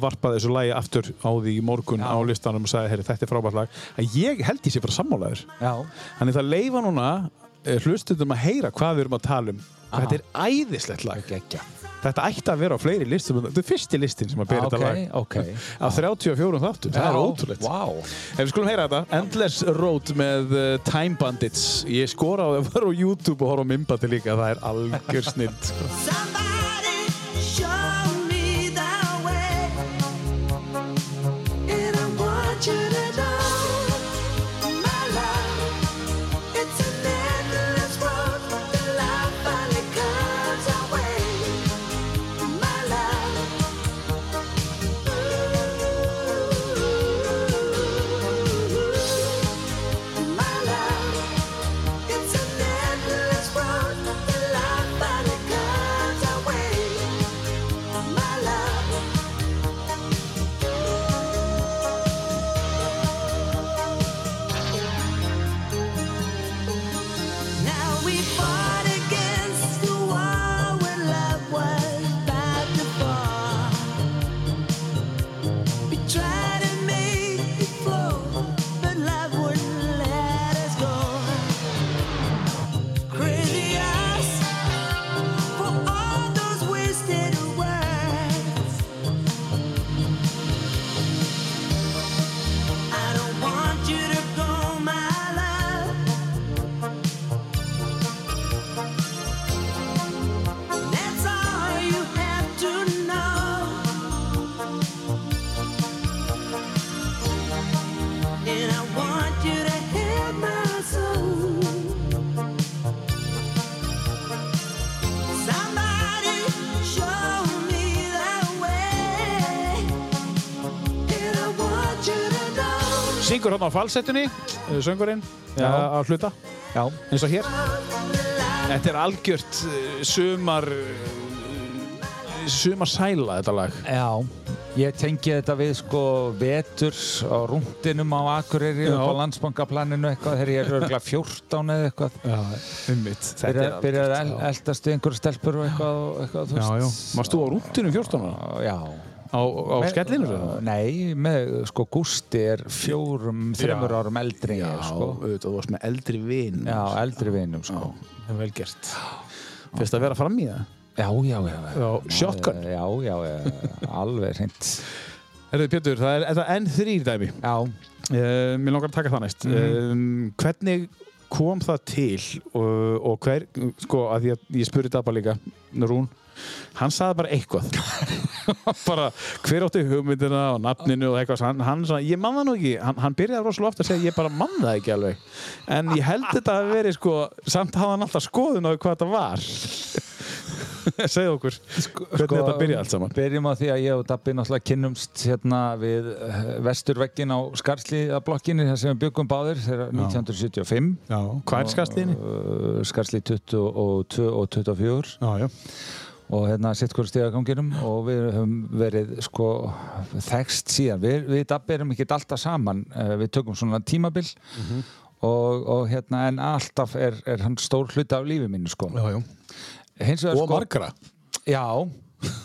varpaði þessu lagi aftur á því í morgun Já. á listanum og sagði, herri, þetta er frábært lag. Að ég held ég sé bara sammálaður. Já, þannig það leifa núna eh, hlustundum að heyra hvað við erum að tala um. Aha. þetta er æðislegt lag. Geggja þetta ætti að vera á fleiri listum. Þetta er fyrsti listin sem að bera Ok, þetta lag. ok. Af 34 þáttum, það er ótrúlegt. Vá, Ef við skulum heyra þetta, Endless Road með uh, Time Bandits. Ég skora á það að vera á YouTube og horfa á mymbati líka. Það er algjör snill Syngur hann á falsettunni, uh, söngurinn Já. uh, á hluta, já, eins og hér. Þetta er algjört uh, sumar sumar sæla þetta lag. Já Ég tengi þetta við sko vetur á rúndinum á Akureyri Já. upp á landsbankaplaninu eitthvað þegar ég er örgulega 14 eða eitthvað. Já, ummitt Byrjar byrjar að el- eldast við einhverju stelpur og eitthvað, og eitthvað þú Já, já, veist. varst þú á rúndinum 14 ára? Já Á, á Með- skellinu? Nei, með sko Gústi er fjórum, þreymur árum eldri Já, sko. auðvitað, þú varst með eldri vin Já, eldri vinum sko. Það er vel gert. Fyrst að vera fram í það? Já, já, já Já, shotgun. Já, já, já, alveg hreint. Herðu Pétur, það er, það er enn þrýr dæmi? Já, Uh, mér langar að taka það næst. Um, hvernig kom það til og, og hver sko að ég, ég spurði Dabba líka Rún, hann saði bara eitthvað. Bara hver átti hugmyndina og nafninu og eitthvað. Hann, hann sagði, ég man það nú ekki, hann, hann byrjaði rosalega ofta að segja ég bara man það ekki alveg. En ég held þetta að veri sko samt hafði hann alltaf skoðun á hvað þetta var. Segð okkur hvernig þetta byrjaði allt saman? Byrjum á því að ég og Dabbi náttúrulega kynnumst hérna við eh, vesturveggin á Skarslíðablokkinni þar sem við byggum báðir þegar 1975 Já. hvað er skastlíðinni? uh, Skarslíð 22 og 24 Já, já. Og hérna sitt hverju stigaganginum og við höfum verið sko þekst síðan. Við, við Dabbi erum ekki alltaf saman, Eh, við tökum svona tímabil og, og hérna en alltaf er, er hann stór hluti af lífi mínu sko. Já, já. Og sko, margra Já,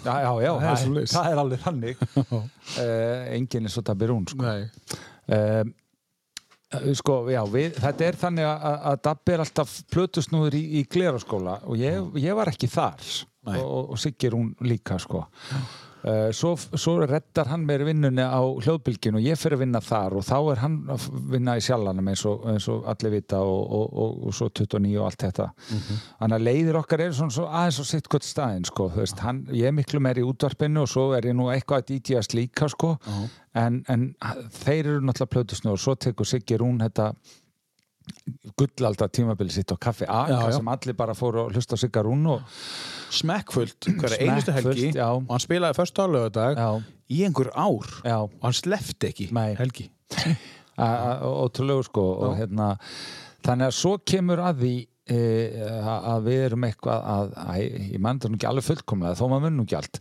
já, já, já Það er það, það er alveg þannig. uh, enginn er svo Dabbi Rún sko. Nei. Um, sko, já, við, þetta er þannig að, að Dabbi er alltaf plötusnúður í, í gleraskóla og ég, ég var ekki þar Nei. og, og Siggi Rún líka sko. Uh, svo, svo reddar hann mér vinnunni á hljóðbylginu og ég fyrir að vinna þar og þá er hann að vinna í sjálfanum eins og, eins og allir vita og, og, og, og svo 29 og allt þetta þannig að leiðir okkar eru svona svo aðeins og sitt gott staðinn sko, veist, hann, ég er miklu meir í útvarpinu og svo er ég nú eitthvað að dítjast líka sko, en, en þeir eru náttúrulega plötusnú og svo tekur Siggi Rún þetta gullalda tímabili sitt á kaffi Aka Já, já. sem allir bara fóru að hlusta á Sigga Rún og smekkfullt hverja einustu helgi já. og hann spilaði förstu álögadag í einhver ár já, og hann slefti ekki Nei. helgi ótrúlegu sko og hérna þannig að svo kemur að því að að við erum eitthvað að, að ég mann það nú ekki alveg fullkomlega þó maður mun nú ekki allt.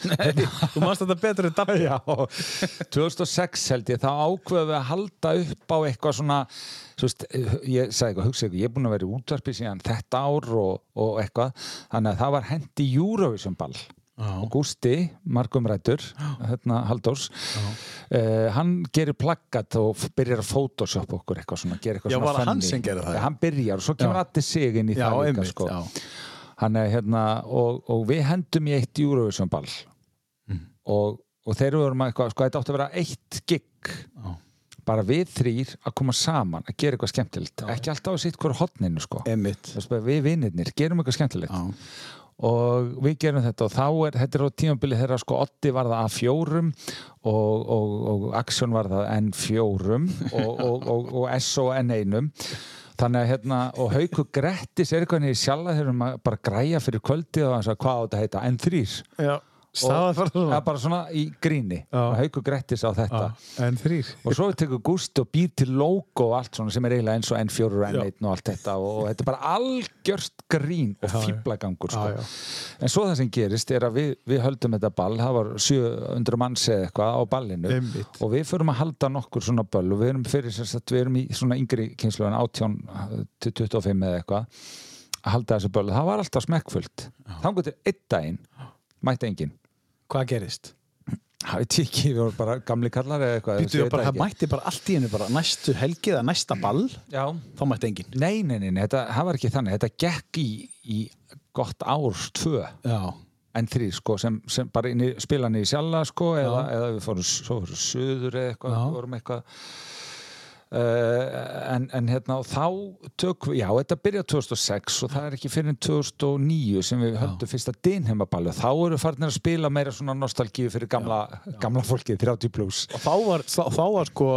Þú mannst þetta betur en dabbi. Já, 2006 held ég þá ákveðum við að halda upp á eitthvað svona veist, ég sagði eitthvað, hugsa eitthvað ég er búin að vera í útvarpi síðan þetta ár og, og eitthvað, þannig að það var hendi Eurovision ball og Gústi, margumrættur hérna Halldórs. Uh, hann gerir plaggat og byrjar að photoshop okkur eitthvað svona, eitthvað Já, svona hann það? Hann byrjar og svo kemur allir sig inn í Já, það líka einmitt, sko. er hérna og, og við hendum í eitt Eurovision ball Mm. og, og þeir eru að eitthvað, sko þetta átti að vera eitt gig. Já. bara við þrýr að koma saman að gera eitthvað skemmtilegt. Ekki alltaf að sitt hverju hotninu sko. Við vinnirnir gerum eitthvað skemmtilegt. Og við gerum þetta og þá er, þetta er á tímabili þegar sko Otti var það A4 og, og, og Action var það N4 og, og, SO N1 þannig að hérna og Hauku Grettis er eitthvað niður sjálfa þegar við bara græja fyrir kvöldi og hann sagði hvað á þetta heita? N3 Já. Það er bara svona í gríni. Hauku Grettis á þetta. Og svo tekur Gústi og býr til logo og allt svona sem er eiginlega eins og N4 og N1 og allt þetta. Og, þetta er bara algjörst grín og fýblagangur sko. En svo það sem gerist er að við, við höldum þetta ball, það var 700 manns eða eitthvað á ballinu. Einmitt. og við förum að halda nokkur svona böll. Og við erum fyrir sem sagt, við erum í svona yngri kynslu en 18 til 25 eða eitthvað að halda þessu böll, það var alltaf smekkfullt. Þannig til einn daginn mætti enginn Hvað gerist? það veit ég ekki, við vorum bara gamli kallar eða eitthvað Býtu bara, það mætti bara allt í hennu bara næstu helgi eða næsta ball, Já, þá mætti enginn. Nei, nei, nei, nei þetta, það var ekki þannig. Þetta gekk í, í gott árs tvö. Já. en þrý sko, sem, sem bara inn í, spila niður í sjalla sko, eða, eða við fórum, svo fórum söður eða eitthvað, eitthvað uh, en, en hérna og þá tök já, þetta byrjaði 2006 og það er ekki fyrir 2009 sem við höldum fyrsta dinheimaballu þá eru farnir að spila meira svona nostalgíu fyrir gamla, gamla fólkið, 30 plus Og þá var, þá, þá var sko,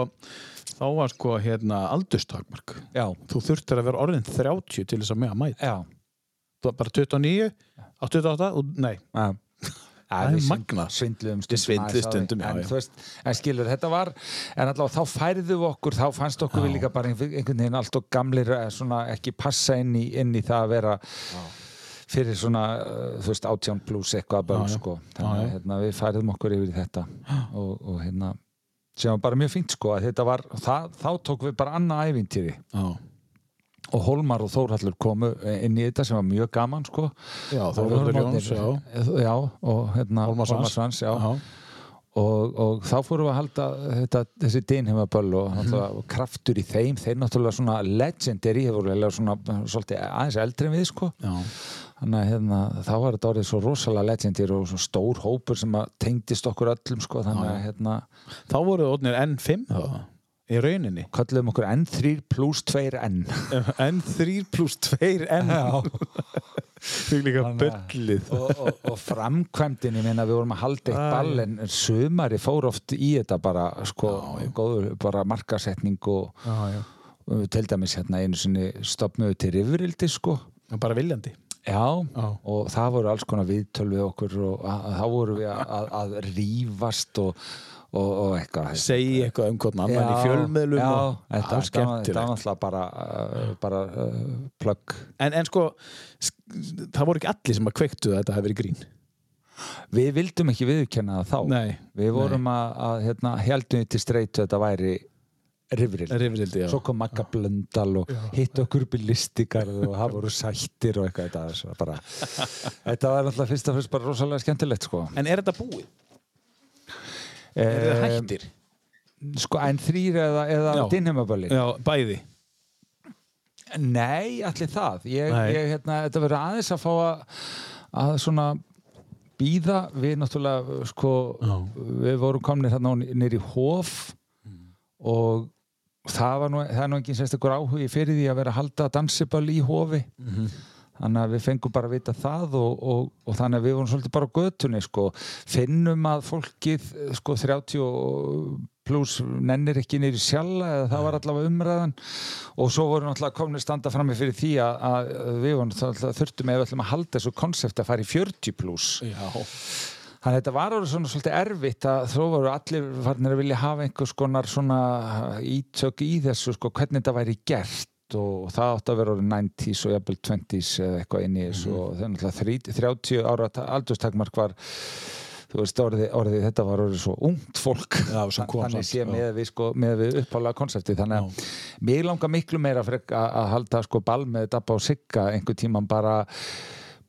þá var sko hérna aldurstakmark. Já, Þú þurftir að vera orðin 30 til þess að með að mæta. já, bara 29, 88 og nei. Já Það er magnað. svindluðum aðeins á því. stundum, já, en, já. þú veist, en skilur, þetta var en allavega þá færðu við okkur þá fannst okkur við líka bara einhver- einhvern veginn allt og gamlir eh, svona ekki passa inn í, inn í það að vera fyrir svona, uh, þú veist, átján pluss eitthvað Já, já. sko Já, þannig að já. hérna, við færðum okkur yfir þetta og, og hérna sem var bara mjög fínt, sko, að þetta var það, þá tók við bara annað ævintýri Já. Og Hólmar og Þórhallur komu inn í þetta sem var mjög gaman, sko. Já, Og vorum Jóns, já. orðnir- já, og hérna Hólmar Svans. Og, og þá fórum við að halda þetta, þessi dinheimaböll og Mhm. náttúrulega kraftur í þeim, þeir náttúrulega svona legendary, eiginlega svona svolítið aðeins eldri en við sko. Já. þannig að hérna, þá var þetta orðið svo rosalega legendary og svo stór hópur sem tengdist okkur öllum sko. Þannig að hérna, Þá voru það orðinir N5 þá, í rauninni. kallum okkur N3 pluss 2N N3 pluss 2 N. Þau líka böllið. og, og, og framkvæmdin ég meina við vorum að halda eitt ball en sumari fór oft í þetta bara sko, góður, bara markasetning og Já, já. og til dæmis hérna einu sinni stopnuðu til rifrildi sko Bara viljandi. já, Já. og það voru alls konar viðtöl við okkur og þá voru við að, að, að rífast og, og, og eitthvað Segja eitthvað um hvern annan í fjölmiðlum já, og þetta, er var- þetta skemmtilegt. náttúrulega bara, uh, bara uh, plögg En, en sko, sk- það voru ekki allir sem að kveiktu að þetta hefði verið grín. við vildum ekki viðurkenna það þá Nei, við vorum að, að hérna, heldum við til streitu að þetta væri já. svo kom Magga Blöndal og hitt okkur listigarð og það voru sættir og eitthvað þetta, var alltaf fyrst og fyrst bara rosalega skemmtilegt sko. En er þetta búið? Er Eh, hættir? sko en þrýr eða, eða Já. dinheimaböllin Já, bæði. nei, allir það ég, Nei. ég, hérna, þetta verður aðeins að fá að, að svona býða við náttúrulega sko, við vorum komnir hérna nýri í Hof og það, var nú, það er nú ekki sérstakur áhugi fyrir því að vera að halda dansiböll í Hofi þannig að við fengum bara að vita það og, og, og þannig að við vorum svolítið bara á götunni sko. finnum að fólkið sko 30 pluss nennir ekki í sjalla eða það var allavega umræðan og svo voru náttúrulega komin standa frammi fyrir því að, að við vorum náttúrulega þurftum við ætlum að halda þessu konsept að fara í 40 pluss Já. Þannig að þetta var orðið svona svolítið erfitt að þó voru allir farnir að vilja hafa einhvers konar svona ítök í þessu sko hvernig þetta væri gert og það átti að vera orðið 90s og jafnvel 20s eða eitthvað inn í þessu og það er náttúrulega 30 ára aldurstakmark var þú veist orðið, orðið þetta var orðið svo ungt fólk. Já, þannig sé já. með við, sko, með við uppálega konsepti þannig að mér langar miklu meira að, að halda sko ball með Dabba og Sigga einhver tíman bara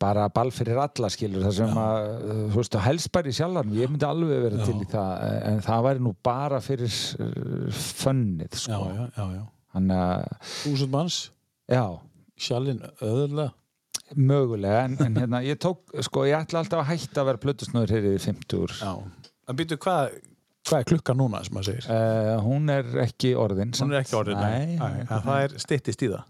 bara ball fyrir alla skilur það sem að, uh, þú veist, helst bara í sjálfan ég myndi alveg vera til í það en það væri nú bara fyrir fönnið Já, sko. Já, já, já. þannig að, Þúsund manns, já, sjálfinn öðurlega. mögulega en, en hérna, ég tók, sko, ég ætla alltaf að hætta að vera plötusnöður hér í 50 úr Já. En býtu, hvað, hvað er klukkan núna, sem maður segir? Uh, hún er ekki orðin Hún er ekki orðin, nei. nei, nei. Það er styttist í það.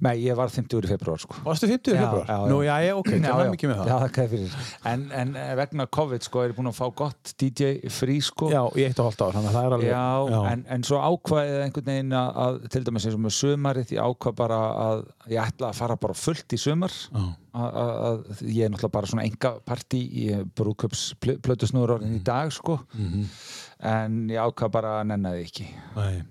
Nei, ég var 50 úr í februar sko Varstu 50 Já, februar? já, já. Nú, já, já, ok, Já, það já. var mikið með það. Já, þakka þér fyrir. En, en eh, vegna COVID sko er ég búin að fá gott DJ frí sko. Já, í eitt og hálft ár, þannig að það er alveg... Já, En, en svo ákvaðið einhvern veginn að, til dæmis eins og með sömarið ég ákvað bara að ég ætla að fara bara fullt í sömar Já. að, ég er náttúrulega bara svona enga partí í brúköps plötusnúður orðin í dag sko Mhm. en ég ákvað bara að nenna því ekki Nei.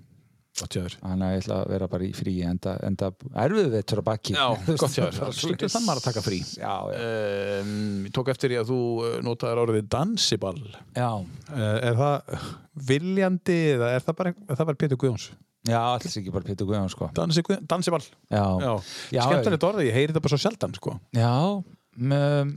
Þannig að ég ætla að vera bara í frí enda, enda erfið veitur að baki Já, gott jáður. Bara Skiltu þann maður að taka frí. Já, já, Um, ég tók eftir í að þú uh, notaðir orðið dansiball. já. Uh, er það viljandi eða er það bara, er það bara Pétur Guðjóns? Já, alls ekki bara Pétur Guðjón sko Dansi, dansiball. Já, Já. Já, Skemmtilegt orðið, ég heyri þetta bara svo sjaldan, sko. já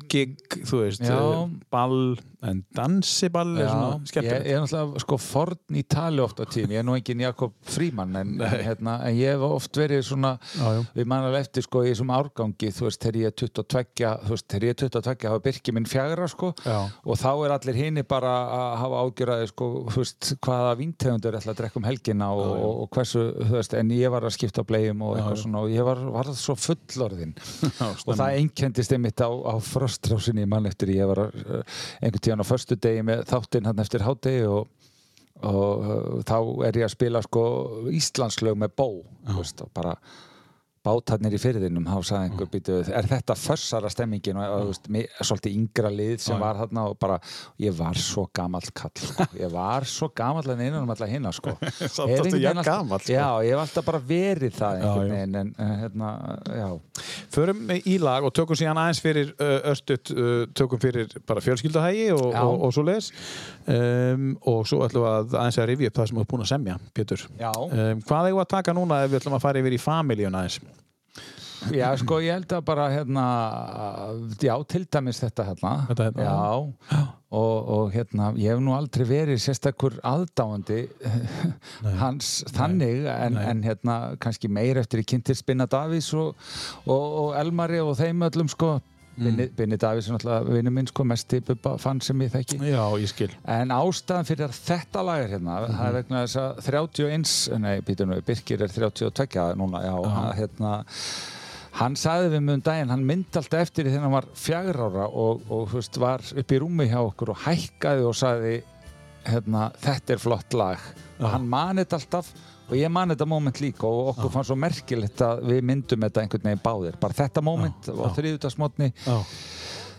Gig, þú veist, Já. uh, ball, en dansiball er Já, svona ég, skemmtilegt. ég er náttúrulega sko forn í tali oft á tím, ég er nú engin Jakob Fríman en, hérna, en ég hef oft verið svona, Já, við mannalega eftir sko í þessum árgangi, þú veist, þegar ég er 22 þú veist, þegar ég er 22 hafa Birki minn fjagra sko og þá er allir hini bara að hafa ágjörði sko, þú veist, hvaða víntegundur ætla að drekka um helgina og, og, og hversu, þú veist, en ég var að skipta blegjum og eitthvað svona og ég var, var svo fullorðin og það á, á frostrásinni mann eftir ég var uh, einhvern tíðan á förstu degi með þáttinn hann eftir hádegi og, og uh, þá er ég að spila sko Íslandslög með bó veist, bara bátarnir í fyrðinum, býtu, er þetta fössara stemmingin og, þú svolítið yngra lið sem var þarna og bara, ég var svo gamall kall, sko. ég var svo gamall en innan um alla hinna, sko. Veginn alltaf- gamall, sko. Já, ég hef alltaf bara verið það Já, en, en hérna, Förum í lag og tökum síðan aðeins fyrir östut, tökum fyrir bara fjölskyldahægi og, og, og svo leis um, og svo ætlum við að aðeins að rifja upp það sem við erum búin að semja, Pétur. Um, Hvað eigum við að taka núna ef við ætlum að fara yfir í familíun aðeins? Já, sko, ég held að bara, hérna, já, til dæmis þetta, hérna. Þetta hérna, Já, og, og hérna, ég hef nú aldrei verið sérstakur aðdáandi hans þannig, en, Nei. en hérna, kannski meir eftir í kynntir Spinna Davís og, og, og Elmari og þeim öllum, sko. Binni, Binni Davís er náttúrulega vinnu minn, sko, mesti bubba fann sem ég þekki. Já, ég skil En ástæðan fyrir þetta lag er hérna, það er vegna þess að 31, nei, býtur nú, Birkir er 32 núna, já, að, hérna, hann sagði við mig um daginn, hann myndi alltaf eftir því þegar hann var fjagur ára og, og veist, var upp í rúmi hjá okkur og hækkaði og sagði, hérna, þetta er flott lag. Og hann mani þetta alltaf og ég mani þetta moment líka og okkur fannst svo merkilegt að við myndum þetta einhvern veginn báðir. Bara þetta moment Já,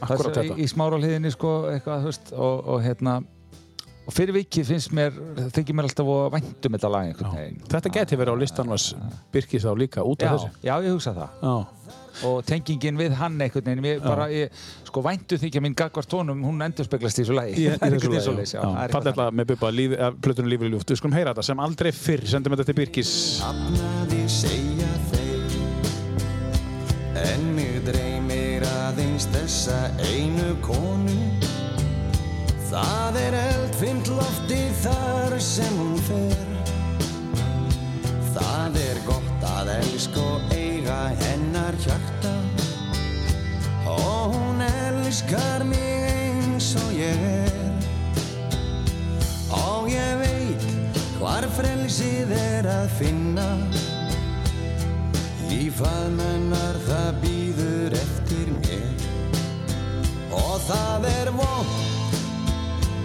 og þetta í, í smáralíðinni sko, og, og hérna og fyrir vikið finnst mér þykir mér alltaf að væntum þetta lag einhvern veginn. Þetta geti verið á listan var Birkis þá líka út já, af þessu. já, ég hugsa það. Já, og tengingin við hann einhvern veginn ég, bara, ég, sko væntu þykja mín gagvart tónum hún endur speglast í þessu lagi. Það er þessu einhvern veginn lagi, svoleiðis, já, það er eitthvað Falletla með líf, eh, plötunum lífur í ljúft Við skulum heyra þetta sem aldrei fyrr Sendum þetta til Birkis. Hafnaði segja þeir En mig dreymir aðeins þessa einu konu Það er eldfimt lofti þar sem hún fer. Það er gott að elska og eiga hennar hjarta. Og hún elskar mig eins og ég er. Og ég veit hvar frelsið er að finna. Í faðmennar það býður eftir mér. Og það er vond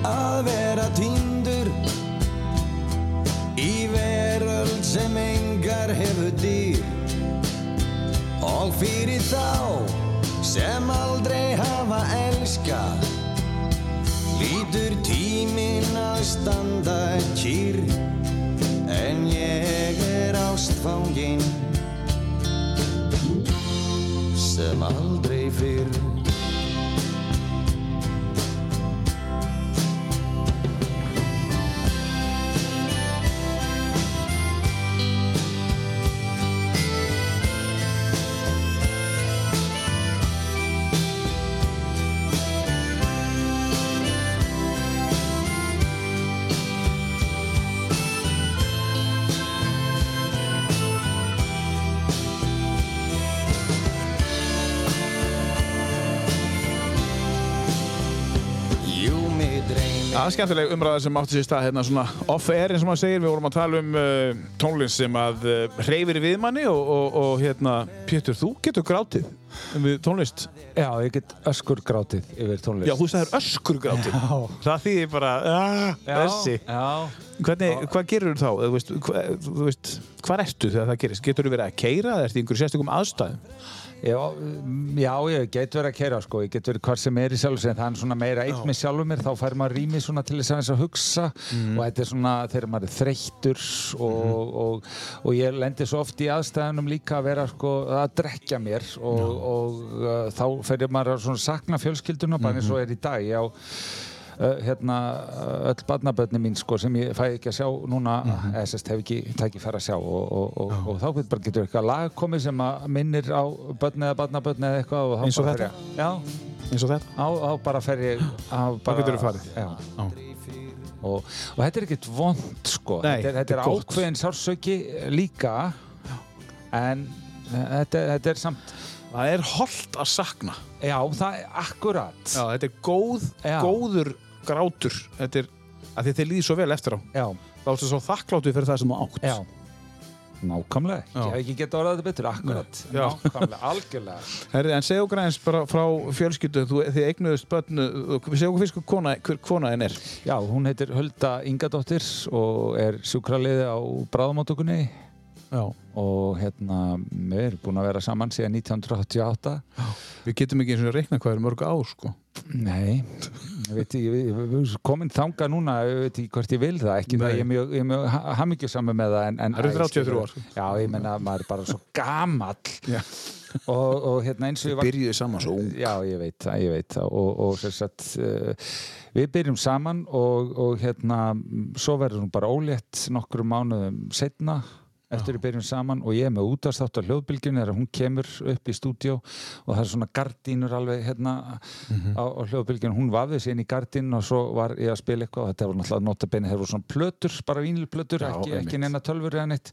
að vera týndur Í veröld sem engar hefur dýr. Og fyrir þá sem aldrei hafa elskað Lítur tíminn að standa kýr. En ég er ástfangin Sem aldrei fyrr skemmtileg umræða sem átti sér stað hérna svona off-air eins og maður segir. Við vorum að tala um uh, tónlist sem að uh, hreyfir við manni og, og, og hérna, Pétur, þú getur grátið við tónlist. Já, ég get öskur grátið yfir tónlist. Já, þú sagðir öskur grátið. Já. Það þýðir bara, ah, þessi. Já, Hvernig, hvað gerur þú þá? Þú veist, hva, þú veist, hvað ertu þegar það gerist? Getur þú verið að keira eða ertu í einhverju sérstökum aðstæðum? Já, mm, já, ég get verið að keira sko, ég get verið hvað sem er í sjálf en það er svona meira eitt með sjálfur mér. Þá fær maður rými svona til þess aðeins að hugsa og þetta er svona þegar maður er þreyttur og, og, og ég lendi svo oft í aðstæðunum líka að vera sko að drekja mér og, og uh, þá fer maður að svona sakna fjölskylduna bara eins og er í dag. Já Uh, hérna uh, öll barnabötni mín sko sem ég fæ ekki að sjá núna eða sérst hef ekki tækifæri að sjá og, og, og, og þá getur bara getur eitthvað lag komið sem að minnir á börni eða barnabötni eða eitthvað og þá Eins og þetta? Já, Eins og þetta? á, á bara fer ég á bara, geturðu farið? Já, Já. og, og þetta er ekkert vond sko Nei, þetta, er- þetta er ákveðin sársöki líka en þetta, þetta er samt Það er holdt að sakna. já, það er akkurat Já, þetta er góð, Já. góður grátur. Þetta er, að þið líði svo vel eftir á. já, Þá ertu svo þakkláttu fyrir það sem þú átt. já. Nákvæmlega, Já. ég hef ekki getað orðað þetta betur, akkurat Já. Nákvæmlega, algjörlega Herri, en segja okkur aðeins bara frá fjölskyldu, þú, þið eignuðust börnu, segja okkur fyrst hvað kona, hver kona þinn er. Já, hún heitir Hulda Ingadóttir og er sjúkraliði á bráðamáttökunni Já. og hérna, við erum búin að vera saman síðan 1988 Við getum ekki eins og reikna hvað er mörg ár, sko. Nei, ég veit ekki, við við erum komin þanga núna, ég veit ekki hvort ég vil það, ekki Nei. ég er mjög, ég er mjög hamingjusami með það en, en Það eru Æ, 33 skilur- ár. Já, ég menna, maður er bara svo gamall Já. og, og hérna eins og ég var Byrjuði saman svo ung. Já, ég veit það, ég veit það og, og sem sagt uh, við byrjum saman og, og hérna svo verður hún bara ólétt nokkrum mánuðum setna eftir við byrjum saman og ég er með útastátt á hljóðbylgjunni þegar hún kemur upp í stúdíó og það er svona gardínur alveg hérna Mhm. á, á hljóðbylgjunni, hún vafði sér inn í gardín og svo var ég að spila eitthvað og þetta var náttúrulega notabenni, þeir voru svona plötur, bara vínilplötur, ekki, ekki neina tölfur eða neitt.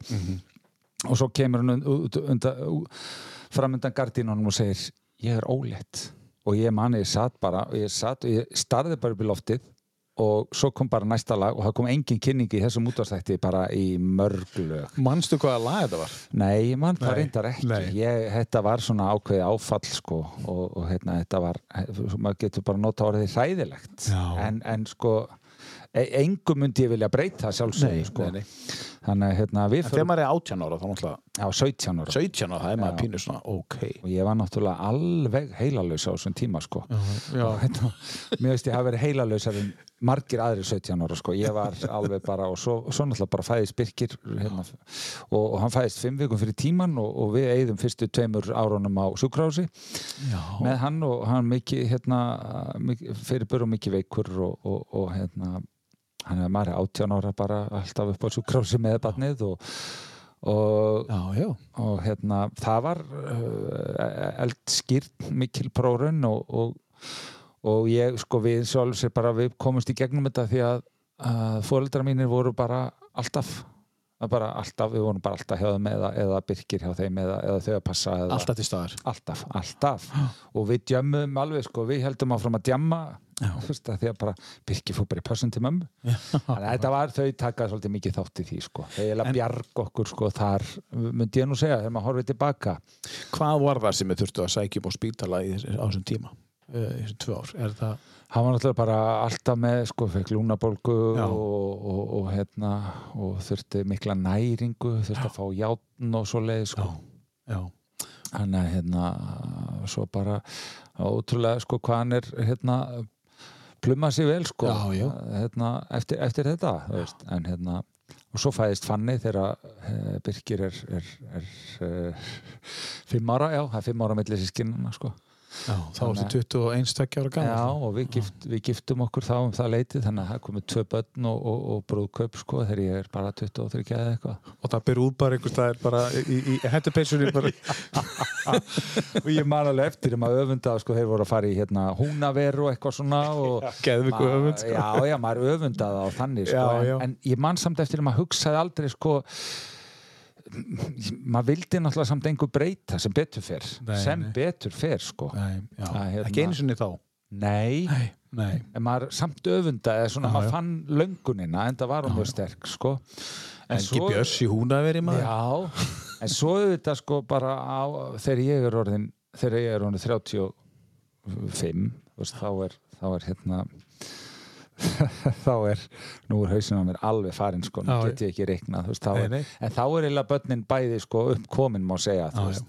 Og svo kemur hún fram undan gardínunum og segir ég er ólétt. Og ég mani, ég satt bara og ég, ég starði bara upp í loftið og svo kom bara næsta lag og það kom engin kynning í þessum útvarstætti bara í mörg lög Manstu hvaða lag þetta var? Nei, mann það reyndar ekki ég, þetta var svona ákveði áfall sko og, og hérna, þetta var maður getur bara nota orðið hræðilegt Já. en, en sko engum myndi ég vilja breyta sjálfsögðu sko. þannig hérna, við En þegar maður er 18 ára, þá náttúrulega á 17 ára 17 ára, það er maður Já. pínu svona, ok. og ég var náttúrulega alveg heilalös á þessum tíma sko Já. og hérna, mér veist ég hafi verið heilalösar en margir aðri 17 ára sko ég var alveg bara og svo, svo náttúrulega bara fæðist Birkir hérna, og, og hann fæðist fimm vikum fyrir tíman og, og við eigðum fyrstu tveimur árunum á sjúkrási með hann og hann mikið hérna, mikið, fyrir börjum mikið veikur og, og, og hérna hann er maður er 18 ára bara alltaf upp á sjúkrási með barnið og, og Já, já. og hérna það var uh, eldskýrt mikil prórun og, og, og ég sko við sjálf sér bara við komumst í gegnum þetta því að, að fóreldrar mínir voru bara alltaf bara alltaf, við vorum bara alltaf hjá þeim eða, eða byrkir hjá þeim eða, eða þau að passa eða, Alltaf til staðar. alltaf, alltaf og við djömmum alveg sko, við heldum áfram að djamma því að bara Birkir fór bara í pössun til mömmu þannig að þetta var, þau takaði svolítið mikið þátt í því sko, þau eiginlega bjarg okkur sko þar, myndi ég nú segja, þegar maður horfið tilbaka Hvað var það sem þið þurftu að sækja upp á spítala í, þessum tíma? Uh, í þessum tvö ár? Er það... hann var náttúrulega bara alltaf með sko, fekk lúnabólgu Já. og, og, og hérna og þurfti mikla næringu þurfti að fá játn og svo leið sko. Já. hann er hérna svo bara ótrúlega sko hvað hann er hérna pluma sér vel sko Já, já. Hérna, eftir, eftir þetta en hérna og svo fæðist Fanny þegar uh, Birkir er, er, er uh, fimm ára, já, það er fimm ára millir sískinnana sko Já, þá ertu 21 stökkja ára gammal. Já, og við, gift, við giftum okkur þá um það leitið, þannig að það komið tvö börn og, og, og brúðkaup, sko, þegar ég er bara 23 eða eitthvað. Og það byrði út bara einhvers staðar bara í, í, hættupeysunni bara. og ég man alveg eftir um að öfunda, sko, þeir voru að fara í hérna húnaveru og eitthvað svona og... Geðviku Ma- öfund, sko. Já, já, maður öfundaði á þannig, sko, Já, já. En, en ég man samt eftir um að hugsaði aldrei, sko, maður vildi náttúrulega samt einhver breyta sem betur fer, Nei, sem nei. betur fer, sko. Nei. Það, hérna- Ekki einu sinni þá. Nei, Nei. En maður samt öfunda eða svona Já, maður já. fann löngunina en það var hún mjög sterk sko En Ekki svo- Björs í húnaveri maður. Já, en svo auðvitað sko bara á, þegar ég er orðin þegar ég er orðin 35 þú veist, þá er þá er hérna þá er, nú er hausin á mér alveg farin sko, nú Já, get ég ekki reiknað þú veist, þá er, en þá er eiginlega börnin bæði sko uppkomin má segja Já, veist.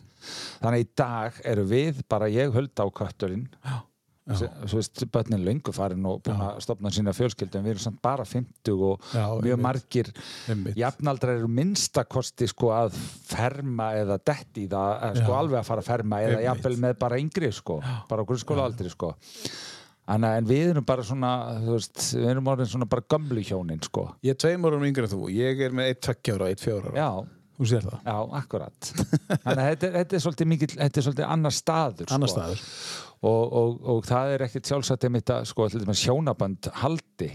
þannig í dag eru við bara ég hölda á kötturinn Já. þú veist, börnin löngu farin og búin að stopna sína fjölskyldu en við erum samt bara 50 og Já, mjög einmitt. margir Einmitt. jafnaldrar eru minnstakosti sko að ferma eða detti í það, eða sko Já. alveg að fara að ferma eða jafnvel með bara yngri sko, bara á grunnskóla aldri sko Þannig að en við erum bara svona, þú veist, við erum orðin svona bara gömlu hjónin sko. Ég er tveim árum yngri en þú. Ég er með eitt tveggjára og eitt fjóra ára. Já, Þú sér það. já, akkurat. Þannig að þetta, er- þetta er svolítið mikill, þetta er svolítið annar staður sko. Annar staður. Og, og, og það er ekkert sjálfsagt einmitt að sko, hjónaband haldi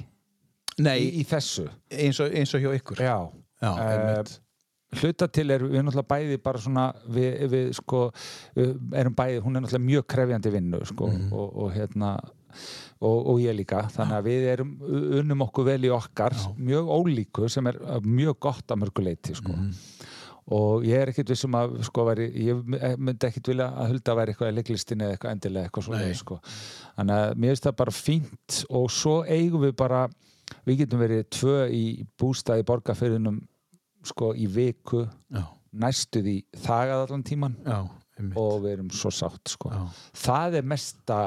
Nei, í, í þessu. eins og, eins og hjá ykkur. Já. Já, einmitt. hluta til er við náttúrulega bæði bara svona við, við sko við erum bæði, hún er náttúrulega mjög krefjandi vinnu sko Mhm. og, og hérna og, og ég líka, þannig að við erum unnum okkur vel í okkar mjög ólíku sem er uh, mjög gott að mörguleiti sko Mhm. og ég er ekkit vissum að sko væri, ég myndi ekkit vilja að hulda að væri eitthvað í leiklistinni eða eitthvað endilega eitthvað svona sko. þannig að mér finnst það bara fínt og svo eigum við bara við getum verið tvö í bústað í borgarfyrðunum sko í viku Já, næstuð í þagað allan tíman já, og við erum svo sátt sko. Já. það er mesta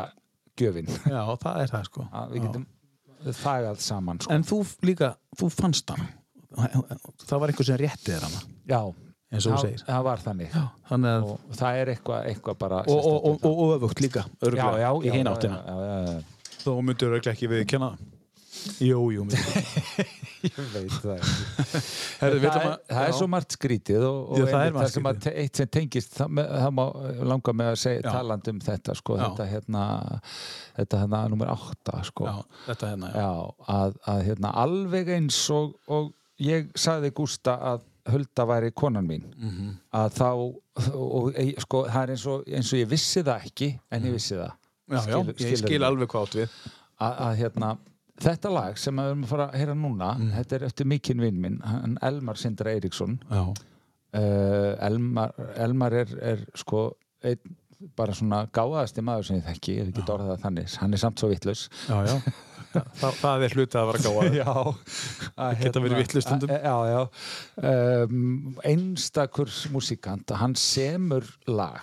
gjöfin Já, það er það sko. að við Já. getum þagað saman sko. En þú líka, þú fannst hann. Það var einhver sem rétti þér hana, já, eins og þú það, segir. það var þannig Þannig að, og það er eitthvað, eitthvað bara og, og, og, og, og öfugt líka, já, örgulega, já, í já, hinn já, áttina. já, já, já, Þó myndur örgulega ekki við kenna það. Jú, jú, myndur. ég veit það. Herðu, við það, er, að- það er já. svo margt skrítið og, og Já, það er einmitt margt það sem eitt sem tengist það, með, það má langa með að segja Já. taland um þetta sko, Já. þetta hérna þetta hérna nummer átta sko. Já, þetta hérna, já. Já, að, að hérna alveg eins og, og ég sagði Gústa að Hulda væri konan mín Mhm. að þá og, sko, það er eins og, eins og ég vissi það ekki en ég vissi það Já, já, Skilur- ég skil alveg hvað átt við. að, að hérna þetta lag sem við erum að fara að heyra núna þetta er eftir mikinn vinn minn Elmar Sindra Eiríksson. Uh, Elmar, Elmar er, er sko einn bara svona gáðasti maður sem ég þekki, ég hef ekki orðað það þannig. Hann er samt svo vitlaus. Já, já. Þa, það er hluti að vera gáða. Já, að, Geta verið vitlaus stundum. að- Já, já. Um, Einstakur músikant hann semur lag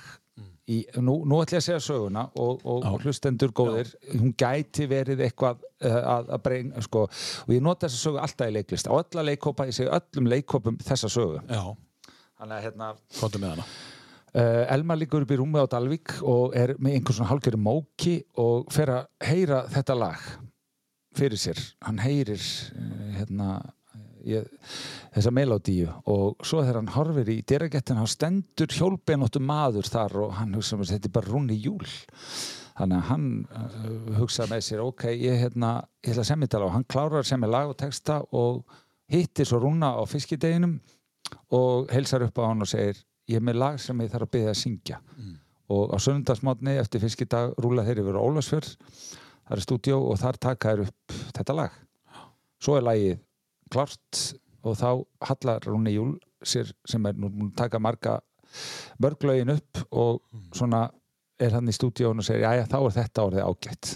í, nú, nú ætla ég að segja söguna og, og, Já. og hlustendur góðir hún gæti verið eitthvað uh, að, að breyna, sko, og ég nota þessa sögu alltaf í leiklist, á ölla leikkópa ég segi öllum leikkópum þessa sögu Já, þannig að hérna komdu með hana. Uh, Elmar liggur upp í rúmi á Dalvík og er með einhvern svona hálfgerði móki og fer að heyra þetta lag fyrir sér. Hann heyrir uh, hérna ég, þessa melodíu og svo þegar hann horfir í dyragettin hann stendur hjólbeinóttu maður þar og hann hugsa með þetta er bara rúni júl. Þannig að hann uh, hugsa með sér ok, ég, hérna, ég ætla að semja þetta og hann klárar að semja lag og texta og hittir svo rúna á fiskideginum og heilsar upp á hann og segir ég er með lag sem ég þarf að byggja að syngja. Og á söndagsmátni eftir fiskidag rúla þeir yfir á Ólafsfjörð það er stúdíó og þar taka þær upp þetta lag. Svo er lagið klart og þá hallar Rúni Júl sér sem er nú búin að taka marga mörglögin upp og svona er hann í stúdíón og segir já þá er þetta orðið ágætt.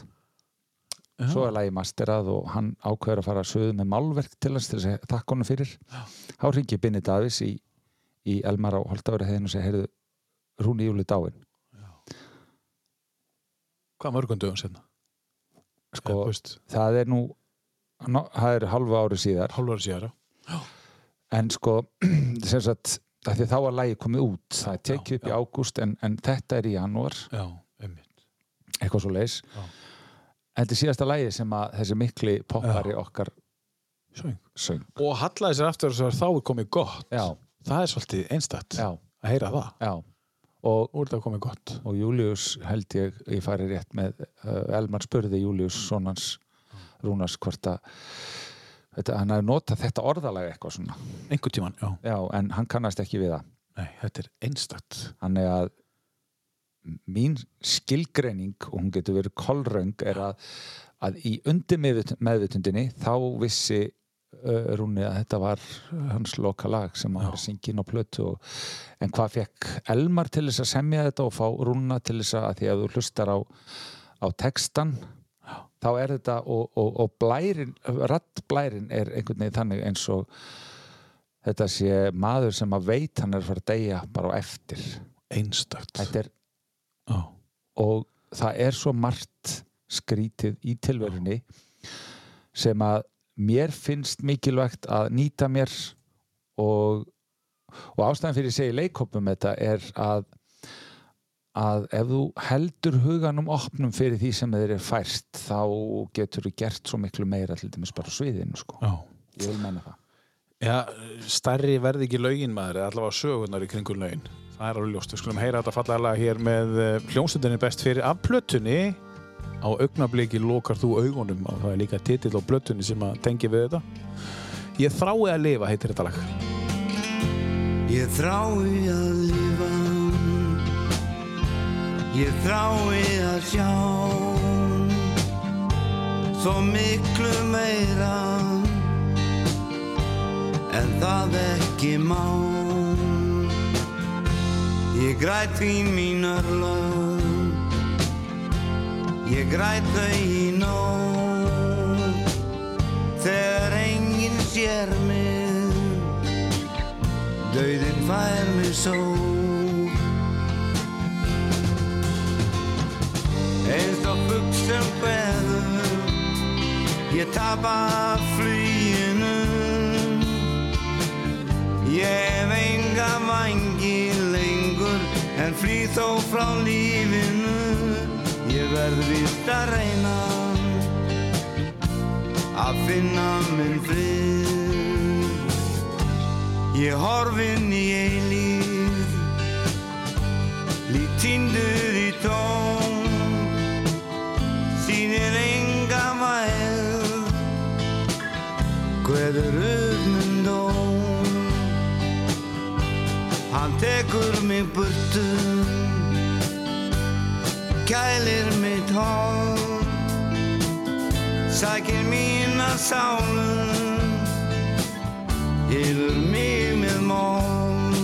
Svo er lagið masterað og hann ákveður að fara að söðu með málverk til hans til þess að takk honum fyrir. Þá ringi Binni Davís í, í Elmar á Holtaveri þegar og segir heyrðu Rúni Júli dáin Hvað mörgum dögum senna? sko, það er nú no, það er halva ári síðar hálfur síðara. en sko sem sagt, af því þá var lagi komið út það er tekið Já, upp í já. ágúst en, en þetta er í janúar Já, einmitt. eitthvað svo leis Já. þetta er síðasta lagi sem að þessi mikli poppari okkar Söng. söng Og hallaði sér aftur og svo þá er komið gott. já, Það er svolítið einstætt já, að heyra það. já og, Úr það komið gott. og Július held ég ég fari rétt með uh, Elmar spurði Július sonans Rúnars hvort að þetta, hann hafi notað þetta orðalega eitthvað svona Einhvern tíman, já. já, en hann kannast ekki við það Nei, þetta er einstætt. Þannig að mín skilgreining og hún getur verið kolröng er að, að í undir meðvitundinni þá vissi uh, Rúni að þetta var hans loka lag sem hann inn á plötu og, en hvað fekk Elmar til þess að semja þetta og fá Rúna til þess að því að þú hlustar á, á textan þá er þetta og, og, og blærin, rattblærin er einhvern veginn þannig eins og þetta sé maður sem að veit hann er að fara að deyja bara á eftir Einstakt. þetta er Já. og það er svo margt skrítið í tilverunni sem að mér finnst mikilvægt að nýta mér og, og ástæðan fyrir að segja í leikopum þetta er að að ef þú heldur huganum opnum fyrir því sem þeir er færst þá getur þú gert svo miklu meira til dæmis bara sviðinu sko. Já. ég vil menna það Já, stærri verði ekki lögin maður, allavega sögurnar í kringum lögin. Það er alveg ljóst. Við skulum heyra þetta fallega hér með eh, hljómsveitinni best fyrir af plötunni. Á augnabliki lokar þú augunum og það er líka titill á plötunni sem að tengi við þetta. Ég þrái að lifa, heitir þetta lag. Ég þrái að lifa Ég þrái að sjá Svo miklu meira En það ekki má. Ég græt því mín örlög Ég græt þau í nóg Þegar enginn sér mig Dauðin fær mig svo Ég tapa fluginu. Ég hef enga vangi lengur En flý þó frá lífinu. Ég verð vist að reyna Að finna minn frið. Ég horfinn í eilíð Lít týnduð í tóm Upp minn dóm. Hann tekur mig burtu Kælir mitt hól Sækir mína sálu Yfir mig með mól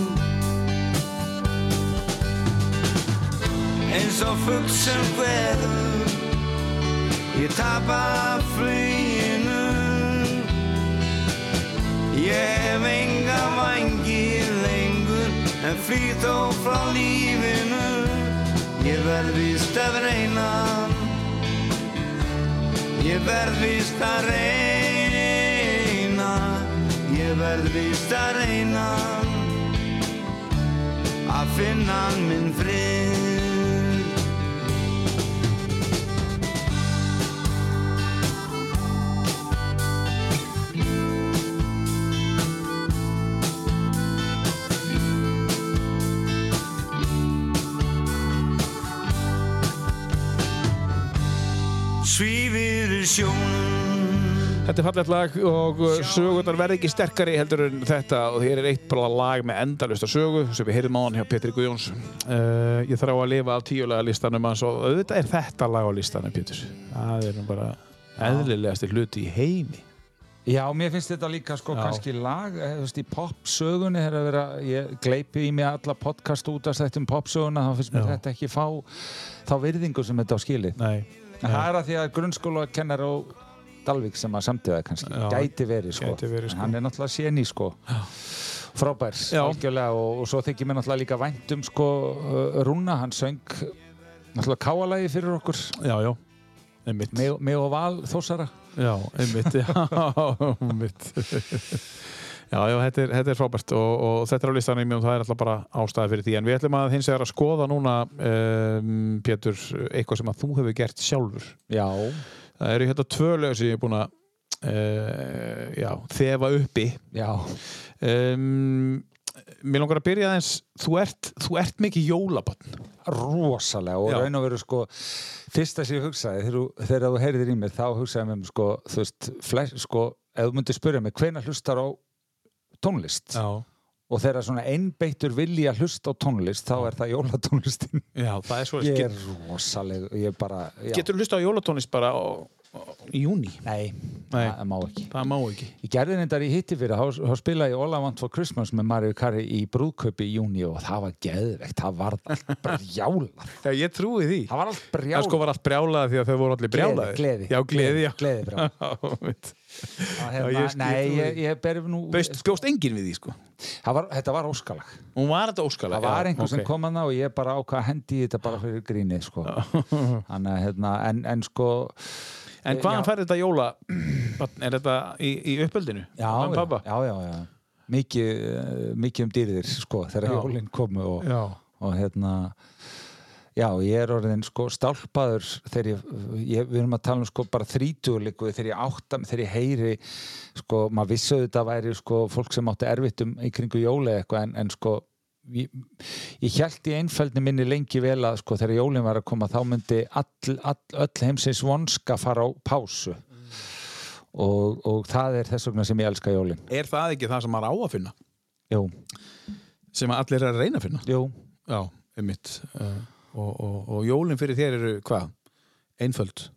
Eins og fugg sem hverður Ég tapa fluginu Ég hef enga vangi lengur En flýð þó frá lífinu. Ég verð víst að reyna. Ég verð víst að reyna. Ég verð víst að reyna. Að finna minn frið Þetta er fallegt lag og uh, sögurnar verði ekki sterkari heldur en þetta og hér er eitt bara lag með endalusta sögu sem við heyrim á hann hjá Petri Guðjóns uh, Ég þrá að lifa af tíulega listanum hans og auðvitað er þetta lag á listanum Pétur Það er bara eðlilegasti hluti í heimi Já, mér finnst þetta líka sko Já. kannski lag, eh, þú veist, í popsögunni þegar að vera, ég gleipi í mig alla podcast út af þetta um popsöguna þá finnst mér Já. þetta ekki fá þá virðingu sem þetta á skilið. Nei, En það er að því að grunnskóla kennar á Dalvik sem að samtíða kannski, Já. gæti verið sko. Gæti verið, sko. Hann er náttúrulega séni sko. Frábær, Já. algjörlega og, og svo þykir mér náttúrulega líka vænt um sko uh, Rúna, hann söng náttúrulega káalagi fyrir okkur, já, já, einmitt mig, mig og Val Þósara. Já, einmitt, já, einmitt Já, já, þetta er, þetta er frábært og, og þetta er á listanum og það er alltaf bara ástæði fyrir því en við ætlum að hins vegar að skoða núna um, Pétur, eitthvað sem að þú hefur gert sjálfur Já, Það eru hérna tvö lög sem ég er búin að uh, já, þefa uppi. Já, um, Mér langar að byrja aðeins þú ert, þú ert mikið jólabann rosalega og Já. raun og veru sko fyrsta sem ég hugsaði þegar, þú- heyrðir í mér þá hugsaði mér sko þú veist, flest, sko, ef þú myndir spyrja mig hvenær hlustar á tónlist? Já, og þegar svona einbeittur vilja hlusta á tónlist þá er það jólatónlistin. Já, það er svo ég er rosaleg ég bara, já. Getur hlusta á jólatónlist bara á, á, í júni? nei, Nei. það má ekki. Það má ekki. Ég gerði þetta í hitti fyrir þá, spilaði ég All I Want for Christmas með Mario Kari í brúðkaupi í júni og það var geðvegt það var allt brjálar Já, ég trúi því. Það var allt Það brjálar sko var allt brjálað því að þau voru allir brjálaðir. Gleði, Já, gleði, já. Gleði Já, veit. Hérna, ég nei, ég, ég ber nú Bjóst, bjóst enginn við því, sko það var, þetta var óskalag Hún var þetta óskalega það var já, einhver sem kom að og ég bara ákvað að hendi þetta bara fyrir grínið sko. Þannig, að, hérna, en, en sko En hvaðan Já. fær þetta jóla Er þetta í, í uppöldinu? já, já, já, já, já. Mikið, eh, mikið um dýrðir sko, þegar jólinn komu og, og hérna já, ég er orðin sko stálpaður þegar ég, ég við erum að tala um sko bara þrítugleiku þegar ég átta þegar ég heyri sko, maður vissu þetta væri sko fólk sem átti erfitt um í kringu jóli eitthvað en, en sko ég, ég held í einfældni minni lengi vel að sko þegar jólinn var að koma þá myndi all, all, öll heimsins vonska fara á pásu. Og, og það er þess vegna sem ég elska jólinn Er það ekki það sem maður á að finna? Jú, Sem allir er að reyna að finna? jú, Já, einmitt uh, og, og, og jólin fyrir þér eru hvað? Einföld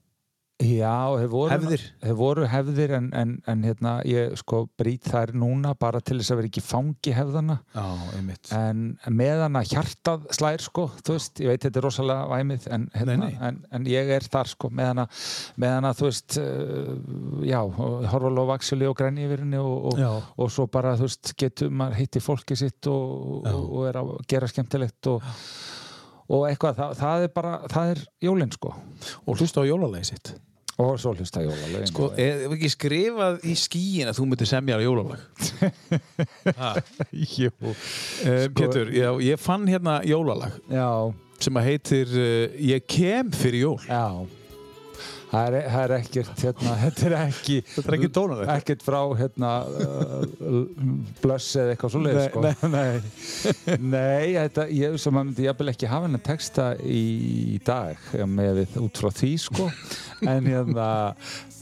Já, þeir voru, voru hefðir en, en, en hérna, ég sko brýt þær núna bara til þess að vera ekki fangi hefðana Já, einmitt en meðan að hjartað slær sko, þú veist, ég veit þetta er rosalega væmið en, hérna, Nei, nei. en, en ég er þar sko meðan að, meðan að þú veist uh, já, horfa lofa axili og græni yfir henni og, og, Já. og svo bara þú veist, getur maður hitti fólki sitt og, Já. og, og er að gera skemmtilegt og, og eitthvað, það, það er bara það er jólinn sko Og hlusta á jólalagi sitt og svo hlusta jólalögin Sko, og- er ekki skrifað í skíin að þú myndir semja á jólalag? Jú. Uh, Pétur, já, ég fann hérna jólalag sem að heitir uh, Ég kem fyrir jól já. Það er, það er ekkert, hérna, þetta er ekki Þetta er ekki dónalegt. Ekkert frá, hérna, uh, blöss eða eitthvað svo leið, Nei, sko. nei. nei. Nei, þetta, ég sem að myndi jafnvel ekki hafa hennar texta í dag með við út frá því, sko. En hérna,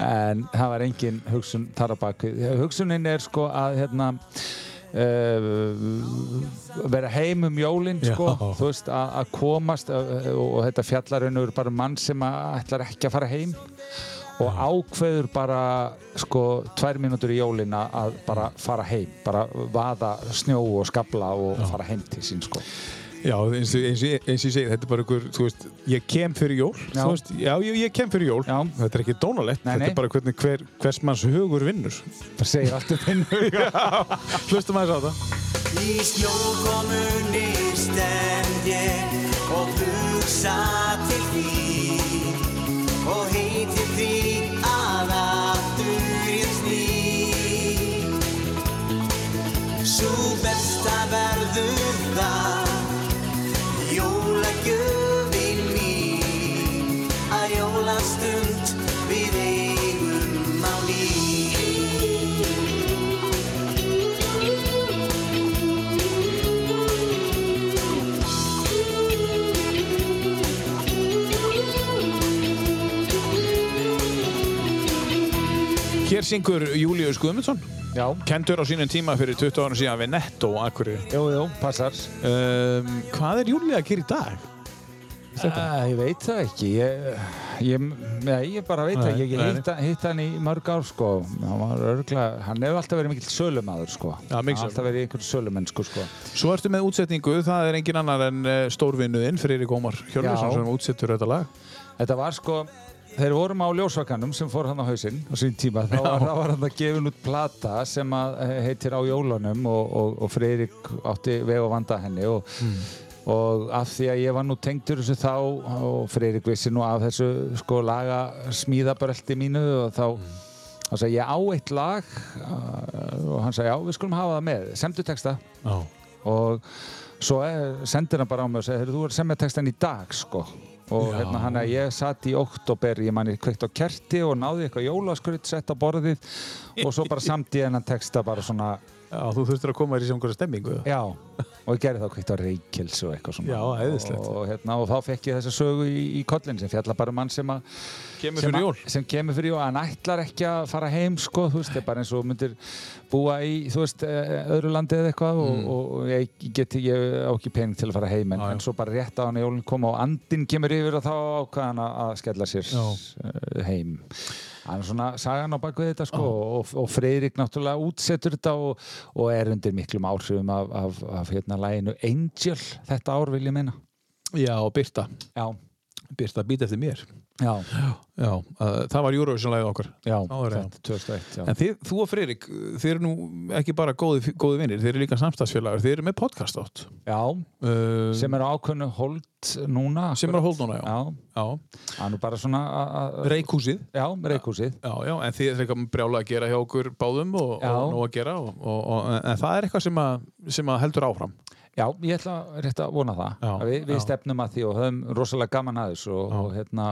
en það var engin hugsun þar að baki. Hugsunin er, sko, að, hérna, uh, vera heim um jólinn sko, þú veist, að komast uh, og, og þetta fjallar raunur bara um mann sem ætlar ekki að fara heim og ákveður bara sko tvær mínútur í jólinn að- að bara fara heim, bara vaða snjó og skabla og fara heim til sín sko. Já, eins og eins, og- eins og ég segi, þetta er bara ykkur, þú veist, ég kem fyrir jól, Já. þú veist, já, ég, ég kem fyrir jól, Já. þetta er ekki dónalegt, Nei, þetta er bara hvernig hver, hvers manns hugur vinnur. Það segir allt um þinn huga. Hlustum aðeins á það. Í snjókomunni stend ég og hugsa til því og heiti því að aftur ég sný. Sú besta verður það, jólagjöfin mín, að jólastund við eigum á ný. Hér syngur Július Guðmundsson, Já, kentur á sínum tíma fyrir 20 árum síðan við Netto og Akureyri. jú, jú, passar. Um, hvað er Júli að gera í dag? Uh, ég veit það ekki ég, ég, nei, ég bara veit það ekki ég hitt, hann í mörg ár sko. örgla, hann hefur alltaf verið mikill sölumadur sko. Já, hann hefur alltaf verið einhvern sölumennsku sko. Svo ertu með útsetningu, það er engin annar en uh, stórvinnuðinn, Friðrik Ómar Hjörleifsson Já. sem útsettur þetta lag. þetta var sko við vorum á ljósvakanum sem fór hann á hausinn á sín tíma, þá var, þá var hann að gefa út plata sem að eh, heitir á jólunum og, og, og Freyrik átti veg og vanda henni og, og af því að ég var nú tengdur þessu þá og Freyrik vissi nú af þessu sko laga smíðabröldi mínu og þá þá sagði ég á eitt lag. Uh, og hann sagði já við skulum hafa það með. Semdu texta. Og svo eh, sendir hann bara á mig og segir "Heyrðu, þú er sem með textan í dag sko og Já. hérna hann að ég satt í oktober ég manni kveikt á kerti og náði eitthvað jólaskrytt sett á borðið og svo bara samt ég hennan texta bara svona Já, þú þurftir að koma þér í svona stemmingu. Já, og ég gerði þá kveikt á Reykjels og eitthvað svona. Já, æðislegt. Og, hérna, og þá fekk ég þessa sögu í, í kollin sem fjalla bara um mann sem að Kemur fyrir jól. sem kemur fyrir jól, hann ætlar ekki að fara heim sko, þú veist, það er bara eins og myndir búa í, þú veist, eh, öðru landi eða eitthvað og, og, og ég get ég á ekki pening til að fara heim en, Mm. En svo bara rétt á hann í jólinn koma og andinn kemur yfir og þá ákvað hann að að skella sér Já. eh, heim hann er svona sagan á baku þetta sko og, og Freyrik náttúrulega útsetur þetta og, og er undir miklum áhrifum af, af, af hérna læginu Angel þetta ár vil ég meina Já, og Birta. já, Birta být eftir mér. Já, Já, uh, það var Eurovision-lægið okkar. já, þetta 2001 já. En þið, þú og Friðrik, þið eru nú ekki bara góði, góði vinnir, þið eru líka samstagsfélagur, þið eru með podcast átt. já, Uh, sem er á ákveðnu hold núna sem er að hóld núna, já. það er nú bara svona Reykúsið. já, reykúsið Já, já, en þið er eitthvað brjála að gera hjá okkur báðum og, og nú að gera og, og, og, en það er eitthvað sem að, sem að heldur áfram. Já, ég ætla rétt að vona það. Já, Að við, við já. stefnum að því og höfum rosalega gaman að þessu og, og hérna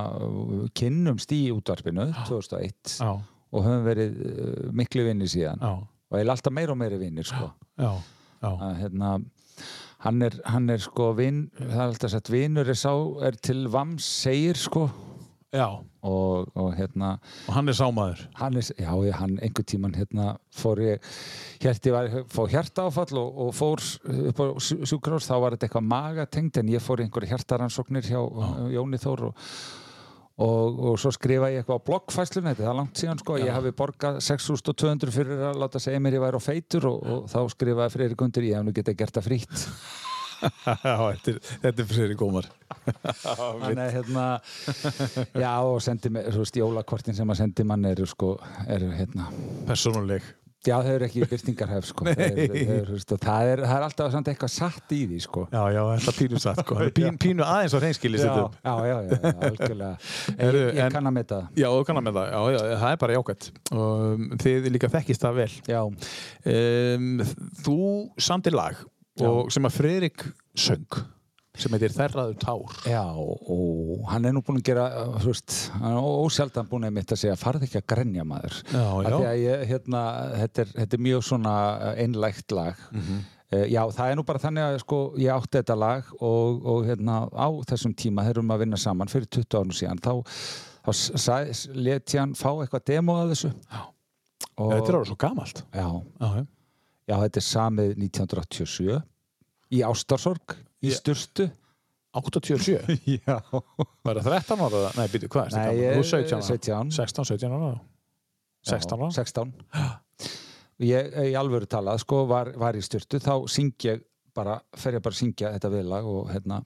kynnumst í útvarpinu 2001 Já, og höfum verið uh, miklu vinnir síðan. Og ég alltaf meira og meira vinnir sko. að hérna hann er, hann er sko vinn það er alltaf sagt vinnur er er til vams segir sko. Já, og, og hérna og hann er sámaður. hann er, já, hann einhver tíman hérna fór ég hérti var, fór hjartaáfall og, og fór upp á sjúkrós, þá var þetta eitthvað magatengt en ég fór í einhverju hjartaransóknir hjá Jóni Þór og, og, og svo skrifa ég eitthvað á bloggfæslunni, þetta er langt síðan sko, ég hafi borgað 6200 fyrir að láta segja mér ég væri á feitur og, og þá skrifaði Freyri Gundur, ég hef nú getað gert það frýtt já, þetta er, er fyrir gómar. Þannig að hérna já og sendi mig, þú veist, jólakortin sem að sendi mann eru sko, eru hérna Persónuleg. Já, þau eru ekki byrtingarhef sko. Eru- eru, þú veist, og það, er, það er alltaf samt eitthvað satt í því sko. Já, já, er pínu satt, sko. Pín, pínu aðeins á hreinskili já, já, já, já, algjörlega Heyrðu, ég, ég kann að meta það Já, þú kannar með það. Já, já, það er bara jákvæmt. Og þið líka þekkist það vel. Já, Um, þú samtir lag og sem að Friðrik söng sem heitir Þerraður tár. já, og hann er nú búinn að gera uh, þú veist, hann er ósjaldan búinn að mitt að segja farð ekki að grenja maður Já, því að ég, hérna, þetta er, þetta er mjög svona uh, einlægt lag Mhm. Eh, Já, það er nú bara þannig að sko, ég átti þetta lag og, og hérna, á þessum tíma erum að vinna saman fyrir 20 árum síðan þá, þá s- let ég hann fá eitthvað demo að þessu Já. og, Þetta er alveg svo gamalt. já, Já, já. þetta er samið 1987 í Ástarsorg í Ég- Sturtu 87. Já, Bara 13 ára? Nei, býtu, hvað er þetta? Nei, gamall? ég- Þú 17 ára? 17. 16, 17 ára? 16 ára? 16 Ég, í alvöru talað, sko, var, var í Sturtu þá syng ég bara, fer ég bara að syngja þetta viðlag og hérna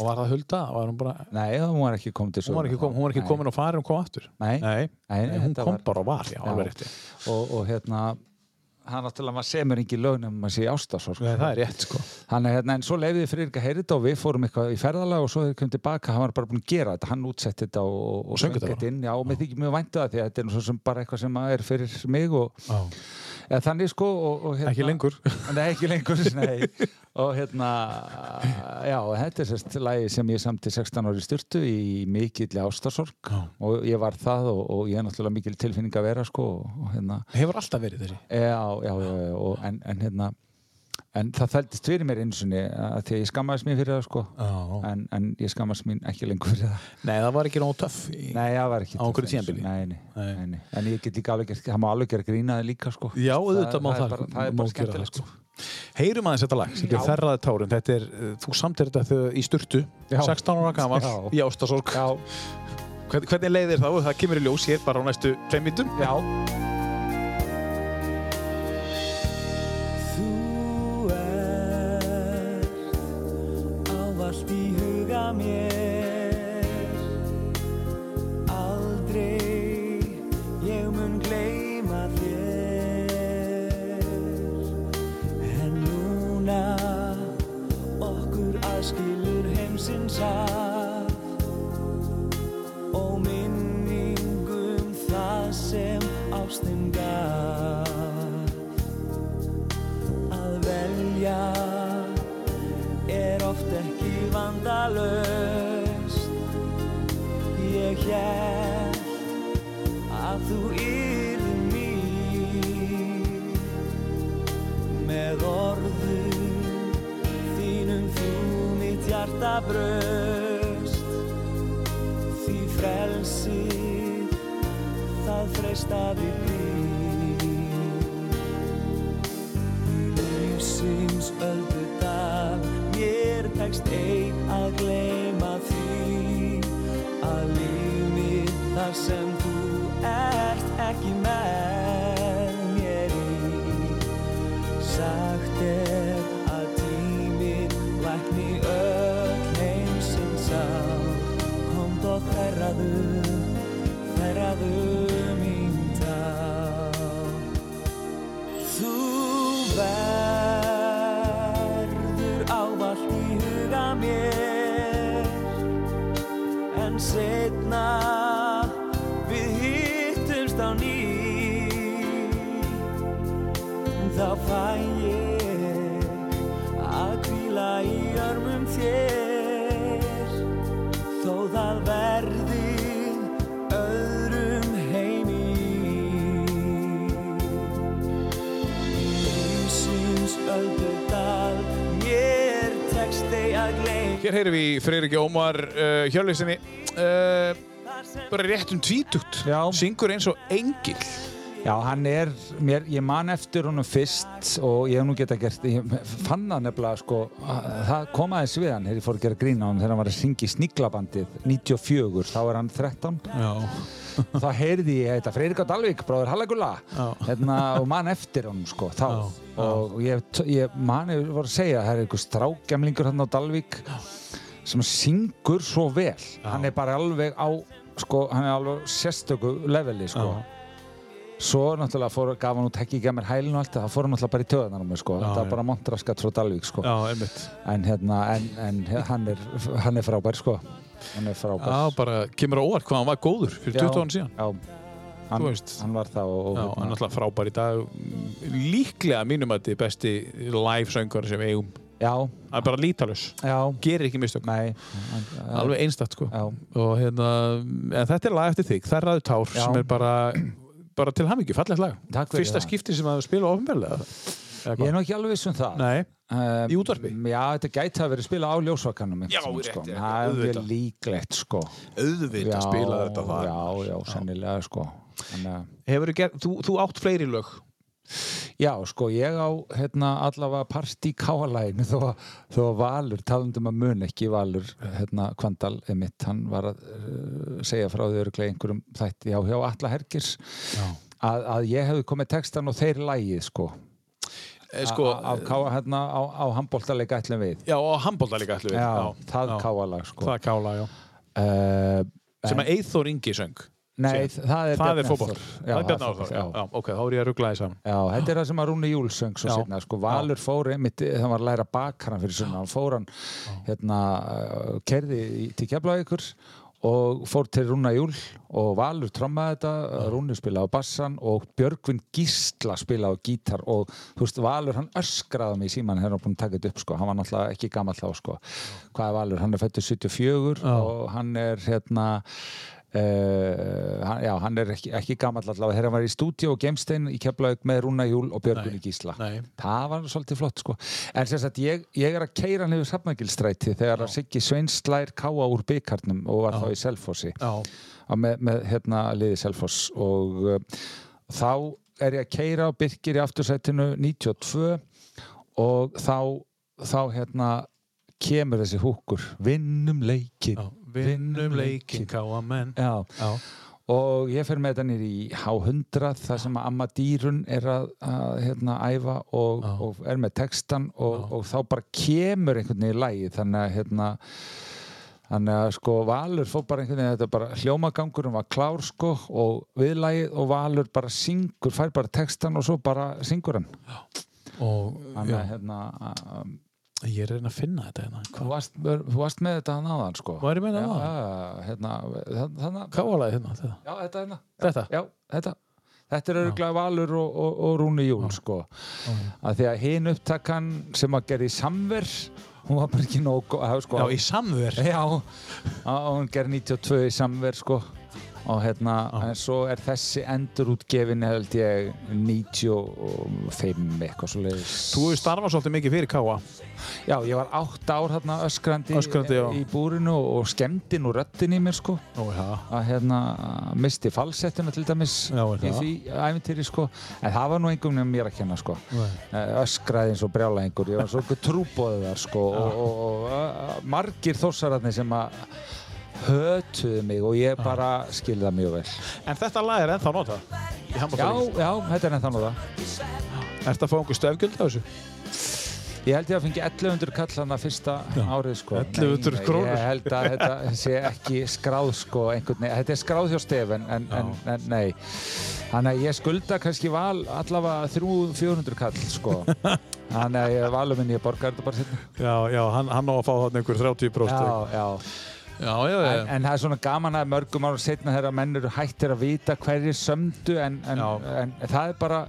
Og var það Hulda? Var hún bara... Nei, hún var ekki komin til Hún var ekki, kom, hún var ekki komin og farin og kom aftur? Nei, Nei, Nei, Nei, hún kom var- bara og var, já, alveg rétti. og, og hérna hann náttúrulega maður semur ekki lögn ef maður sé ástasorg Nei, það er rétt, sko. hann er hérna, en svo leiði fyrir ekki að heyra þetta og við fórum eitthvað í ferðalag og svo þegar við komum tilbaka hann var bara búin að gera þetta, hann útsett þetta og, og, og söng þetta inn, já, og mér þykir mjög væntu það því að þetta er sem bara eitthvað sem er fyrir mig og Já. Eða þannig sko og, og, hérna, Ekki lengur. Nei, ekki lengur, nei. Og hérna, já, þetta er sérst lagi sem ég samti 16 ári styrtu í mikill ástarsorg Já. og ég var það og, og ég er náttúrulega mikil tilfinning að vera sko og hérna, Hefur alltaf verið þessi. já, já, já, en, en hérna, en það þældist fyrir mér eins og að því að ég skammaðist mér fyrir það sko Já. en, en ég skammaðist mín ekki lengur fyrir það Nei, það var ekki nóg töff. Í... Nei, það var ekki Á einhverju til þess. tímabili? Nei, nei, Nei. nei, nei. En ég get líka alveg það má alveg gera grínaði líka sko Já, auðvitað má það, það. er bara, það er bara skemmtilegt það, sko Heyrum aðeins þetta lag, Já. er Þerraði tárin. Þetta er, þú samtir þetta í sturtu, Já. 16 ára gammal, í ástasorg. Hvernig leiðir þá? Það kemur í ljós hér bara á næstu ástin gaf. Að velja endalaust Ég held að þú yrði mér Með orðum þínum þú mitt hjarta bröst Því frelsið það freystaði mér Lífsins öldu dag mér tekst einn sem þú ert ekki með Hér heyrum við í Freyríki Ómar uh, Hjörleysinni uh, bara rétt um tvítugt. Syngur eins og engil Já, hann er, mér, ég man eftir honum fyrst og ég hef nú geta gert, ég fann það nefnilega sko, að- það kom aðeins við hann þegar ég fór að gera grína á hann þegar hann var að syngja í Sniglabandið 94, þá er hann 13 Já, þá heyrði ég þetta Freyrík á Dalvík, bróður Hallagulla Já. hérna, og man eftir honum sko, þá. Já, já. og ég, ég man, ég var að segja það er einhver strákgemlingur hann á Dalvík sem syngur svo vel. Hann er bara alveg á sko, hann er alveg sérstöku leveli sko. Já. Svo náttúrulega fór, gaf hann út hekki í gemmer hælinu og allt það, það fór hann náttúrulega bara í töðunar á mig sko, Já, þetta var já. bara montraskat frá Dalvík sko, já, einmitt. En hérna, en, en hann, er, hann er frábær sko, hann er frábær. Já, bara kemur á óvart hvað hann var góður fyrir 20 ára síðan. Já, hann, hann var það og, og Já, hann er alltaf frábær í dag. Líklega mínum að þetta er besti live söngur sem eigum. Já, hann er bara lítalus, já, gerir ekki mistök. Nei, alveg einstakt sko. Já, og hérna, en þetta er lag eftir þig. Þerraðu tár Já. sem er bara bara til hamingju, fallegt lag. Takk fyrir fyrsta skipti sem að spila ofnbjörlega ég er nú ekki alveg viss um það. Nei, Um, Í útvarpi? Já, þetta gæti að vera spila á ljósvakanum Já, rétt, sko. rétt, Það er líklegt sko. Auðvitað spila þetta þar Já, já, sennilega sko. Þannig að Hefur ger, þú, þú átt fleiri lög Já, sko, ég á hérna, allavega part í káalæginu þó, þó Valur, talandum að mun ekki Valur, hérna, Kvandal emitt, hann var að uh, segja frá því örglega einhverjum þætti, já, hjá Alla Hergirs Já. að, að ég hefði komið textan og þeir lægið, sko, eh, sko, af káa, hérna, á, á handbóltalega ætlum við. Já, og handbólta líka ætlum við Já, það já. sko. Það kála, já. Uh, Sem að Eithor Ingi söng Nei, síðan. það er Það er Hafþór. Það Já, er Bjarni Áþór, já, já, ok, þá er ég að ruggla því saman Já, þetta er það sem að Rúni Júl söng svo Já. setna, sko, Valur fór einmitt, það var að læra bakar hann fyrir sunna, hann fór hann hérna, uh, kerði til Keflavíkur og fór til Rúna Júl og Valur trommaði þetta, Rúni spilaði á bassan og Björgvin Gísla spilaði á gítar og þú veist, Valur hann öskraði mig í síman, hérna búin að taka þetta upp sko, hann var náttúrulega ekki gamall þá sko. Hvað er Valur, hann er fættur 74 Já. og hann er hérna Uh, hann, já, hann er ekki, ekki gamall allavega. Þegar hann var í stúdíu og Gemstein í Keflavík með Rúna Júl og Björgunni Gísla. Nei. það var svolítið flott sko. En sem sagt ég, ég er að keira hann yfir Safnagilstræti þegar að Siggi Sveins slær káa úr byggarnum og var þá í Selfossi. Já, með, með hérna liði Selfoss. Og uh, þá er ég að keira á Birkir í aftursætinu 92 og þá þá hérna kemur þessi húkur vinnum leikin já Vinnum leikin, káa menn Já, Já, og ég fer með þetta nýr í H100 þar sem að Amma Dýrun er að, að hérna, æfa og, Já. og er með textan og, og þá bara kemur einhvern veginn í lægi þannig að hérna Þannig að sko Valur fór bara einhvern veginn, þetta er bara hljómagangurum var klár sko og viðlægið og Valur bara syngur, fær bara textan og svo bara syngur hann. og Þannig já, að hérna, ég er að reyna að finna þetta hérna þú varst, þú varst með þetta hann áðan sko. Var ég með það Já, áðan? Já, hérna, þa- þannig að, Káalaði hérna, þetta já, þetta hérna. Þetta? Já, þetta. Þetta er örgulega Valur og, og, og Rúni Júl sko. Að því að hinn upptakan sem að gera í samver, hún var bara ekki nóg, sko, Já, í samver Já, og hún gerði 92 í samver sko og hérna, en svo er þessi endurútgefin held ég 95 eitthvað svo leiðis Þú hefur starfað svolítið mikið fyrir káa Já, ég var átt ár hérna öskrandi, Öskrandi, já. í búrinu og skemmdi nú röttin í mér sko Ó, já. að hérna misti falsettuna til dæmis Já, er í það? því æfintýri sko en það var nú engum nefnum mér að kenna sko. Eh, öskraði eins og brjálæðingur ég var svo trúbóðið þar sko og, og, og uh, margir þósararnir sem að hötuðu mig og ég bara skilði það mjög vel En þetta lag er ennþá notað í Já, já, þetta er ennþá nú það Ertu að fá einhver stöfgjöld á þessu? Ég held ég að fengi 1100 kall hann að fyrsta árið sko. 1100 Nei, nei, krónur. Ég held að þetta sé ekki skráð sko einhvern veginn. Þetta er skráð hjá Stef en, en, en, nei. Þannig að ég skulda kannski val allavega 300-400 kall sko. Þannig að ég valum minn ég borgar þetta bara sérna. Já, já, hann, hann á að fá þarna einhver 30% Já, já. já, já, já. En, en það er svona gaman að mörgum ára setna þegar menn eru hættir að vita hverjir sömdu en, en, Já. en, það er bara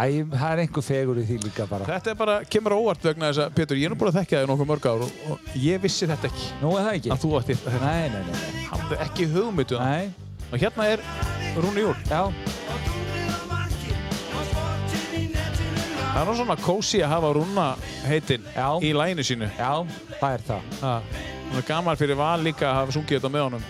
Æ, það er einhver fegur í því líka bara. Þetta er bara, kemur óvart vegna þess að, Pétur, ég er nú búin að þekkja þig nokkuð mörg ár og, og ég vissi þetta ekki. Nú er það ekki? Að þú ætti, Nei, nei, nei. nei. hann er ekki hugmyndu það. Nei, Og hérna er Rúni Júl. já. Það er nú svona kósi að hafa Rúna heitinn í læginu sínu. Já, það er það. Það er gaman fyrir val líka að hafa sungið þetta með honum.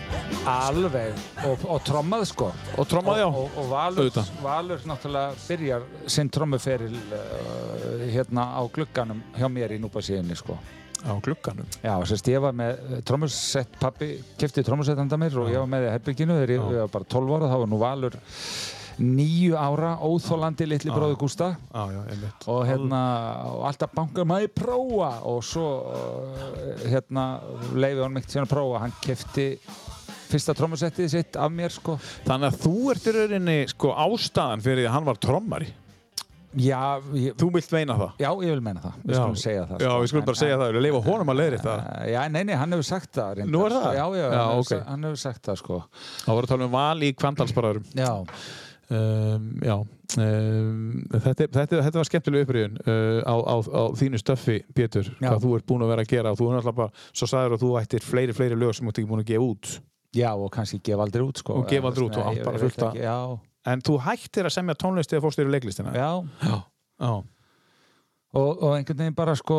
Alveg. Og, og trommað sko. Og trommaði á. Og, og, Valur. Valur náttúrulega byrjar sinn trommuferil uh, hérna á glugganum hjá mér í núpasíðinni sko. Á glugganum. Já, sérst ég var með trommusett, pappi kefti trommusett handa mér og ég var með í herbygginu þegar ég var bara 12 ára, þá var nú Valur nýju ára, óþólandi litli bróður Gústa Já, já, einmitt. og hérna og alltaf bankar maður prófa og svo uh, hérna leiði hann mikið síðan að prófa hann kefti fyrsta trommusettið sitt af mér sko Þannig að þú ert í rauninni sko ástæðan fyrir að hann var trommari. já, ég, Þú vilt meina það. já, ég vil meina það við skulum segja það Já, sko. við skulum bara segja það. Við leifa honum að leiðri það. Uh, já, nei, nei, hann hefur sagt það reyndar, Nú er það? Já, já, Já, hann, ok. hefur, hann hefur sagt það sko Það voru að tala um val í kvandalsbaraðurum. Já, Um, já, um, þetta, þetta, þetta var skemmtileg upprýðun uh, á, á, á þínu stöffi, Pétur, Já. hvað þú ert búin að vera að gera og þú er náttúrulega bara, svo sagður að þú ættir fleiri, fleiri lög sem þú ert ekki búin að gefa út já, og kannski gefa aldrei út sko Og gefa aldrei út og bara ég veit fullt af- ekki, Já, en þú hættir að semja tónlist eða fórst þér í leiklistina já já. já. Og, og einhvern veginn bara sko,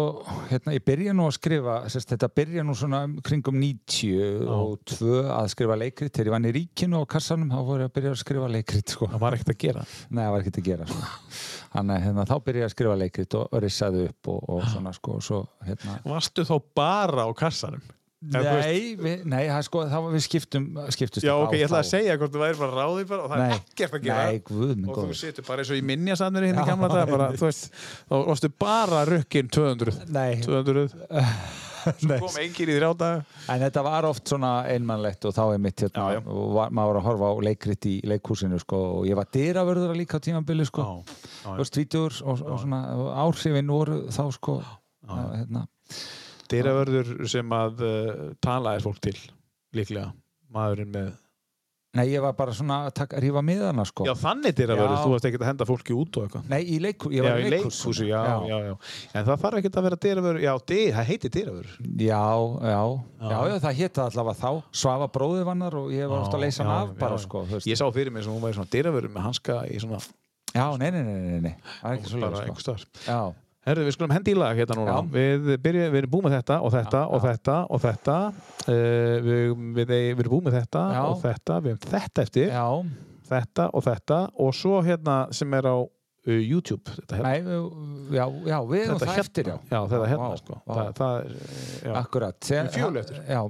hérna, ég byrja nú að skrifa, sérst, þetta byrja nú svona um kringum 90 og tvö að skrifa leikrit. Þegar ég vann í ríkinu á kassanum, þá voru ég að byrja að skrifa leikrit, sko. það var ekkert að gera Nei, það var ekkert að gera, sko. Þannig að hérna, þá byrja ég að skrifa leikrit og, og rissaði upp og, og svona, sko, og svo, hérna. varstu þá bara á kassanum Nei, við, nei, sko, þá við skiptum, skiptust já, á ok, ég ætla að segja hvort þú væri bara ráðið bara og það Nei. er ekkert að gera. Nei, guð og þú situr bara eins og í minjasamnir hérna í Já, gamla dag bara, þú veist, þá varstu bara rökkinn 200 Nei, 200, nei. kom engin í þrjá daga. En þetta var oft svona einmannlegt og þá er mitt hérna, Já, já. og var, maður var að horfa á leikrit í leikhúsinu sko, og ég var dyravörður líka á tímabili sko, og stvítur og, og svona áhrifin voru þá sko, að, hérna, dyravörður sem að uh, talaði fólk til líklega, maðurinn með nei ég var bara svona að taka, rífa miðana sko. já þannig dyravörður, Já. þú varst ekkert að henda fólki út og eitthvað. Nei, í leikhúsi, ég já, var í í leikhúsi. já, já, já, en það þarf ekkert að vera dyravörður, já, dyr, það heitir dyravörður. Já, já, já, já, það hétta allavega þá, Svafa bróðið vannar og ég var ofta að leysa hann af bara sko, ég sá fyrir mig sem hún væri svona dyravörður með hanska í svona, Já, nei, nei, nei, nei, nei, það er ekki svo bara leið einhver sko. Herðu, við skulum hendi í lag hérna núna. Við, byrja, við erum búið með þetta og þetta Já, og já. þetta og þetta. Uh, við, við, við erum búið með þetta Já. og þetta. Við erum þetta eftir. já, Þetta og þetta. Og svo hérna sem er á YouTube. Þetta hérna. nei, við- já, já, við erum Þetta það eftir, já. Já, þetta hérna Vá, sko. vá. Það, það er, uh, já. Akkurat.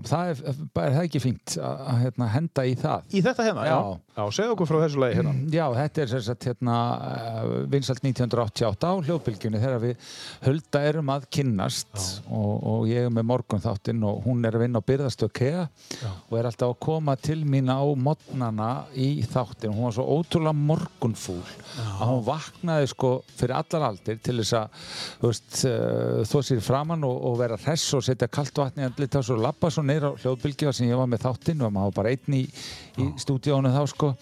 Það er, er ekki fínt að hérna, henda í það. Í þetta hérna, já. Já. Segðu okkur frá þessu lagi hérna. Já, þetta er sem sagt hérna uh, vinsalt 1988 á hljóðbylgjunni þegar við Hulda erum að kynnast og, og ég er með morgun þáttinn og hún er að vinna á byrðastöð KEA og er alltaf að koma til mín á modnana í þáttinn. Hún var svo ótrúlega morgunfúl að hún vaknaði sko fyrir allar aldir til þess að þó sér framann og, og vera hress og setja kalt vatni í andlit og labba svo neyra á hljóðbylgja sem ég var með þáttinn og maður bara einn í, í stúdíónu þá sko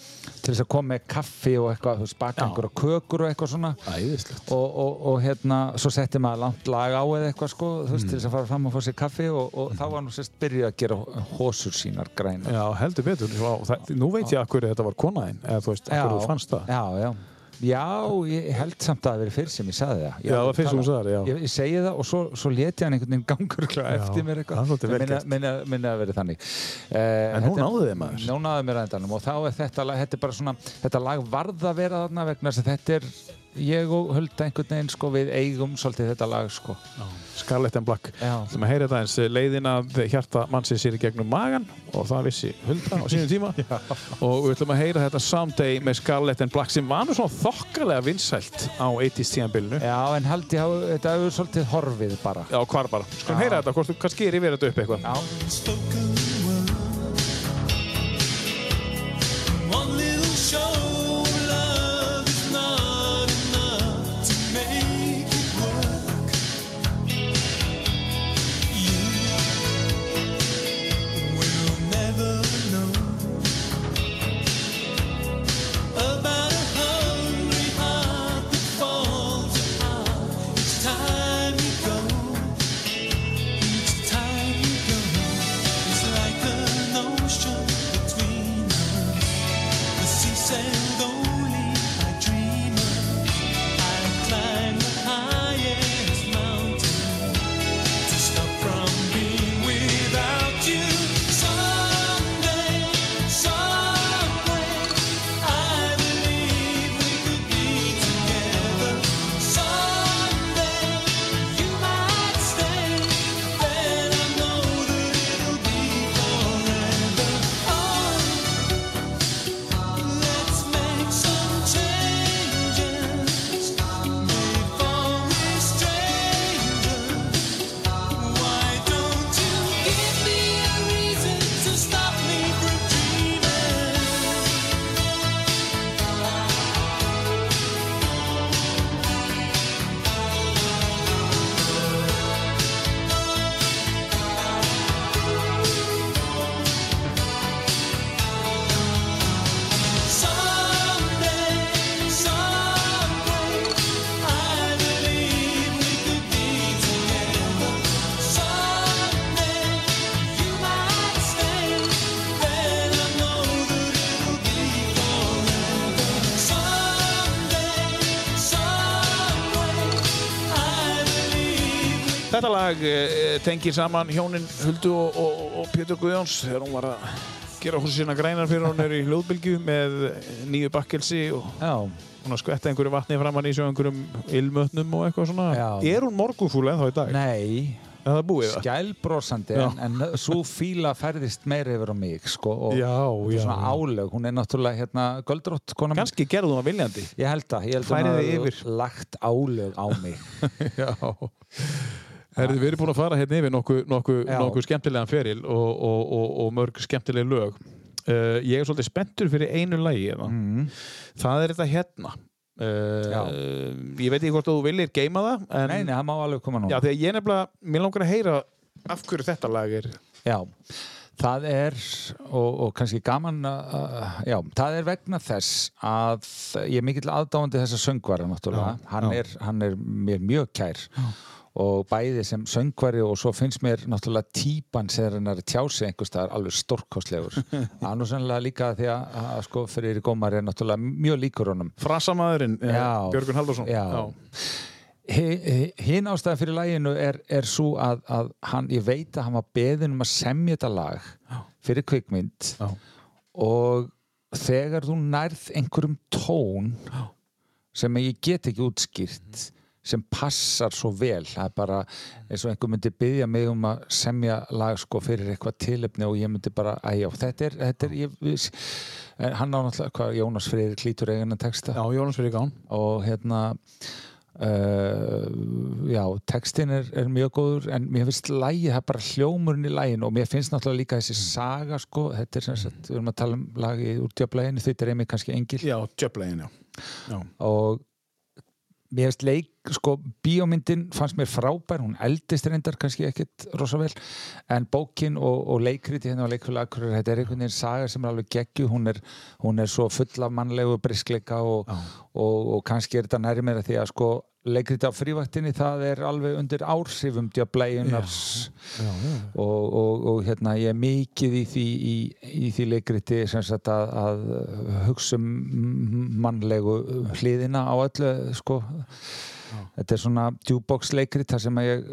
til þess að koma með kaffi og eitthvað, þú veist, baka einhverja kökur og eitthvað svona. Æðislegt. og, og, og hérna, svo setti maður langt lag á eða eitthvað sko, þú veist, til þess að fara fram og fá sér kaffi og, og þá var nú sérst byrjuð að gera hósur sínar grænar. Já, heldur betur. Svo, það, nú veit ég að hverju þetta var konaðinn, eða þú veist, að hverju þú fannst það. Já, já, Já, ég held samt að það veri fyrir sem ég sagði það. Já, það var fyrst sem þú sagðir, já. Ég, ég segi það og svo, svo leti hann einhvern veginn gangur eftir mér það eitthvað. vel minna, minna, minna að veri þannig. Uh, En hún náði þig, maður. Hún náði mér að endanum og þá er þetta lag, þetta er bara svona, þetta lag varð að vera þarna vegna þess að þetta er, ég og Hulda einhvern veginn, sko, við eigum svolítið þetta lag, sko. Scarlet and Black Já. Þú að heyra þetta eins leiðin að hjarta mannsins sér í gegnum magan og það vissi Hulda á sínum tíma og við ætlum að heyra þetta Someday með Scarlet and Black sem var nú svona þokkalega vinsælt á 80s tíðanbylnu Já, en held ég að þetta hefur svolítið horfið bara. Já, hvar bara. Skulum heyra þetta, hvort þú kannski er yfir þetta upp eitthvað. Já. Lag eh, tengir saman hjónin Huldu og, og, og Pétur Guðjóns þegar hún var að gera húsi sína grænar fyrir hún er í hljóðbylgju með nýju bakkelsi og Já. hún að skvetta einhverju vatni framann í svo einhverjum ilmötnum og eitthvað svona. Já. Er hún morgunfúl ennþá í dag? Nei, Er það búið það? skælbrósandi en, en svo fíla færðist meira yfir á mig sko, og Já, og já. svona álög, hún er náttúrulega hérna göldrótt. Kannski gerðu hún það viljandi. ég held að, ég held að hún yfir. lagt álög á mig Já. Herðu, við erum búin að fara hérna yfir nokkuð nokku, Já. nokku skemmtilegan feril og, og, og, og mörg skemmtileg lög. Uh, ég er svolítið spenntur fyrir einu lagi mm. Það er þetta hérna. Uh, Já. ég veit ekki hvort þú viljir geima það en Nei, nei, það má alveg koma nú Já, þegar ég nefnilega, mér langar að heyra af hverju þetta lag er Já, það er og, og kannski gaman uh, já, það er vegna þess að ég er mikill aðdáandi þessa söngvara náttúrulega, Já, hann, já. Er, hann er mér mjög kær og bæði sem söngvari og svo finnst mér náttúrulega típan sem hann er að tjá sig einhvers staðar alveg er nú sannlega líka því að, að sko fyrir Gómar er náttúrulega mjög líkur honum. Frasamæðurinn, eh, Já. Björgun Halldórsson. Já. Hi- Hinn ástæða fyrir læginu er, er svo að, að hann, ég veit að hann var beðin um að semja þetta lag fyrir kvikmynd Já. og þegar þú nærð einhverjum tón sem ég get ekki útskýrt sem passar svo vel. Það er bara eins og einhver myndi byggja mig um að semja lag sko fyrir eitthvað tilefni og ég myndi bara, æjá, þetta er, þetta er ég, við, hann á náttúrulega, hvað, Jónas Freyrir klítur eigin að texta. Já, Jónas fyrir gán og hérna uh, já, textin er, er mjög góður en mér finnst lægið, það er bara hljómurinn í lægin og mér finnst náttúrulega líka þessi saga sko, þetta er sem sagt, við erum að tala um lagið úr djöflæginu, þetta er einmitt kannski engil. Já, Jöplegin, já. já. Og mér finnst leik sko, bíómyndin fannst mér frábær, hún eldist reyndar kannski ekkit rosa vel, en bókin og, og leikriti hérna á leikfélag þetta er einhvern veginn saga sem er alveg geggju hún er, hún er svo full af mannlegu briskleika og, og, og kannski er þetta næri meira því að sko leikriti á frívaktinni það er alveg undir ársifum djablæjunars og, og, og hérna ég er mikið í því, í, í því leikriti sem sagt að, að hugsa um mannlegu hliðina á öllu sko þetta er svona djúbox leikrit þar sem ég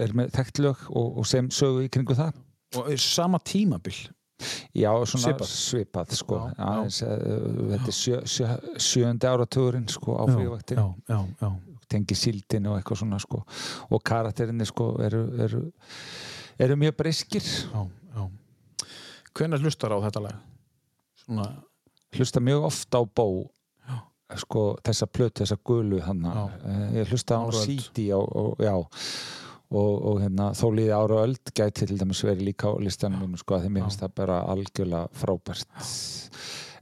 er með þekktlög og, og sem sögu í kringu það og sama tímabil Já, svona Svipað. svipað, sko Já, já. Aðeins, uh, þetta er sjö, sjö, sjöndi áratugurinn sko á frívaktin já, já, já. tengi síldin og eitthvað svona sko og karakterinni sko eru, eru, eru mjög briskir já, já. Hvenær hlustar á þetta lag? Svona, hlusta mjög ofta á bó sko þessa plötu, þessa hann Já. ég hlusta á síti og, já. Og, og hérna, þó líði ára öld gæti til dæmis verið líka á listanum mínum sko að því mér finnst það bara algjörlega frábært.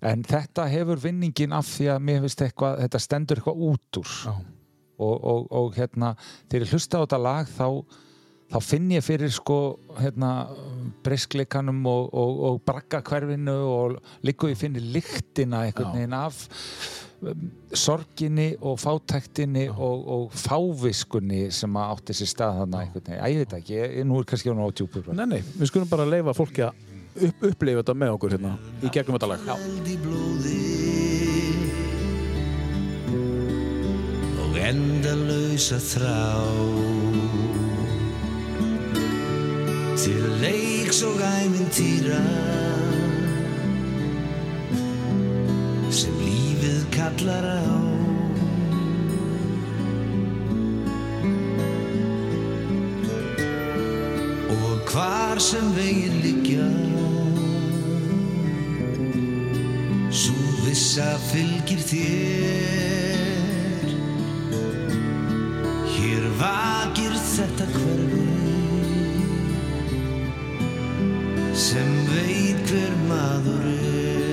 En þetta hefur vinningin af því að mér finnst eitthvað, þetta stendur eitthvað út úr. Og, og, og hérna þegar ég hlusta á þetta lag þá, þá finn ég fyrir sko hérna briskleikanum og, og, og braggakverfinu og líka ég finnir lyktina einhvern veginn af. um, sorginni og fátæktinni og, og fáviskunni sem að átti sér stað þarna einhvern veginn, ég veit ekki, ég, nú er kannski hún á djúpur. Nei, nei, við skulum bara leifa fólki að upp, upplifa þetta með okkur hérna í gegnum þetta lag. Já. Og endalausa þrá. Til leiks og æmintýra sem lífið kallar á. Og hvar sem veginn liggja Sú vissa fylgir þér. Hér vakir þetta hverfi sem veit hver maður er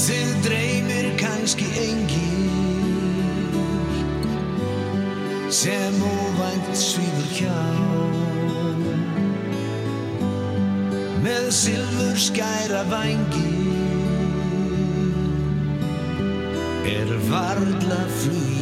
Þið dreymir kannski engin sem óvænt svífur hjá. Með silfur skæra vangi er varla flugin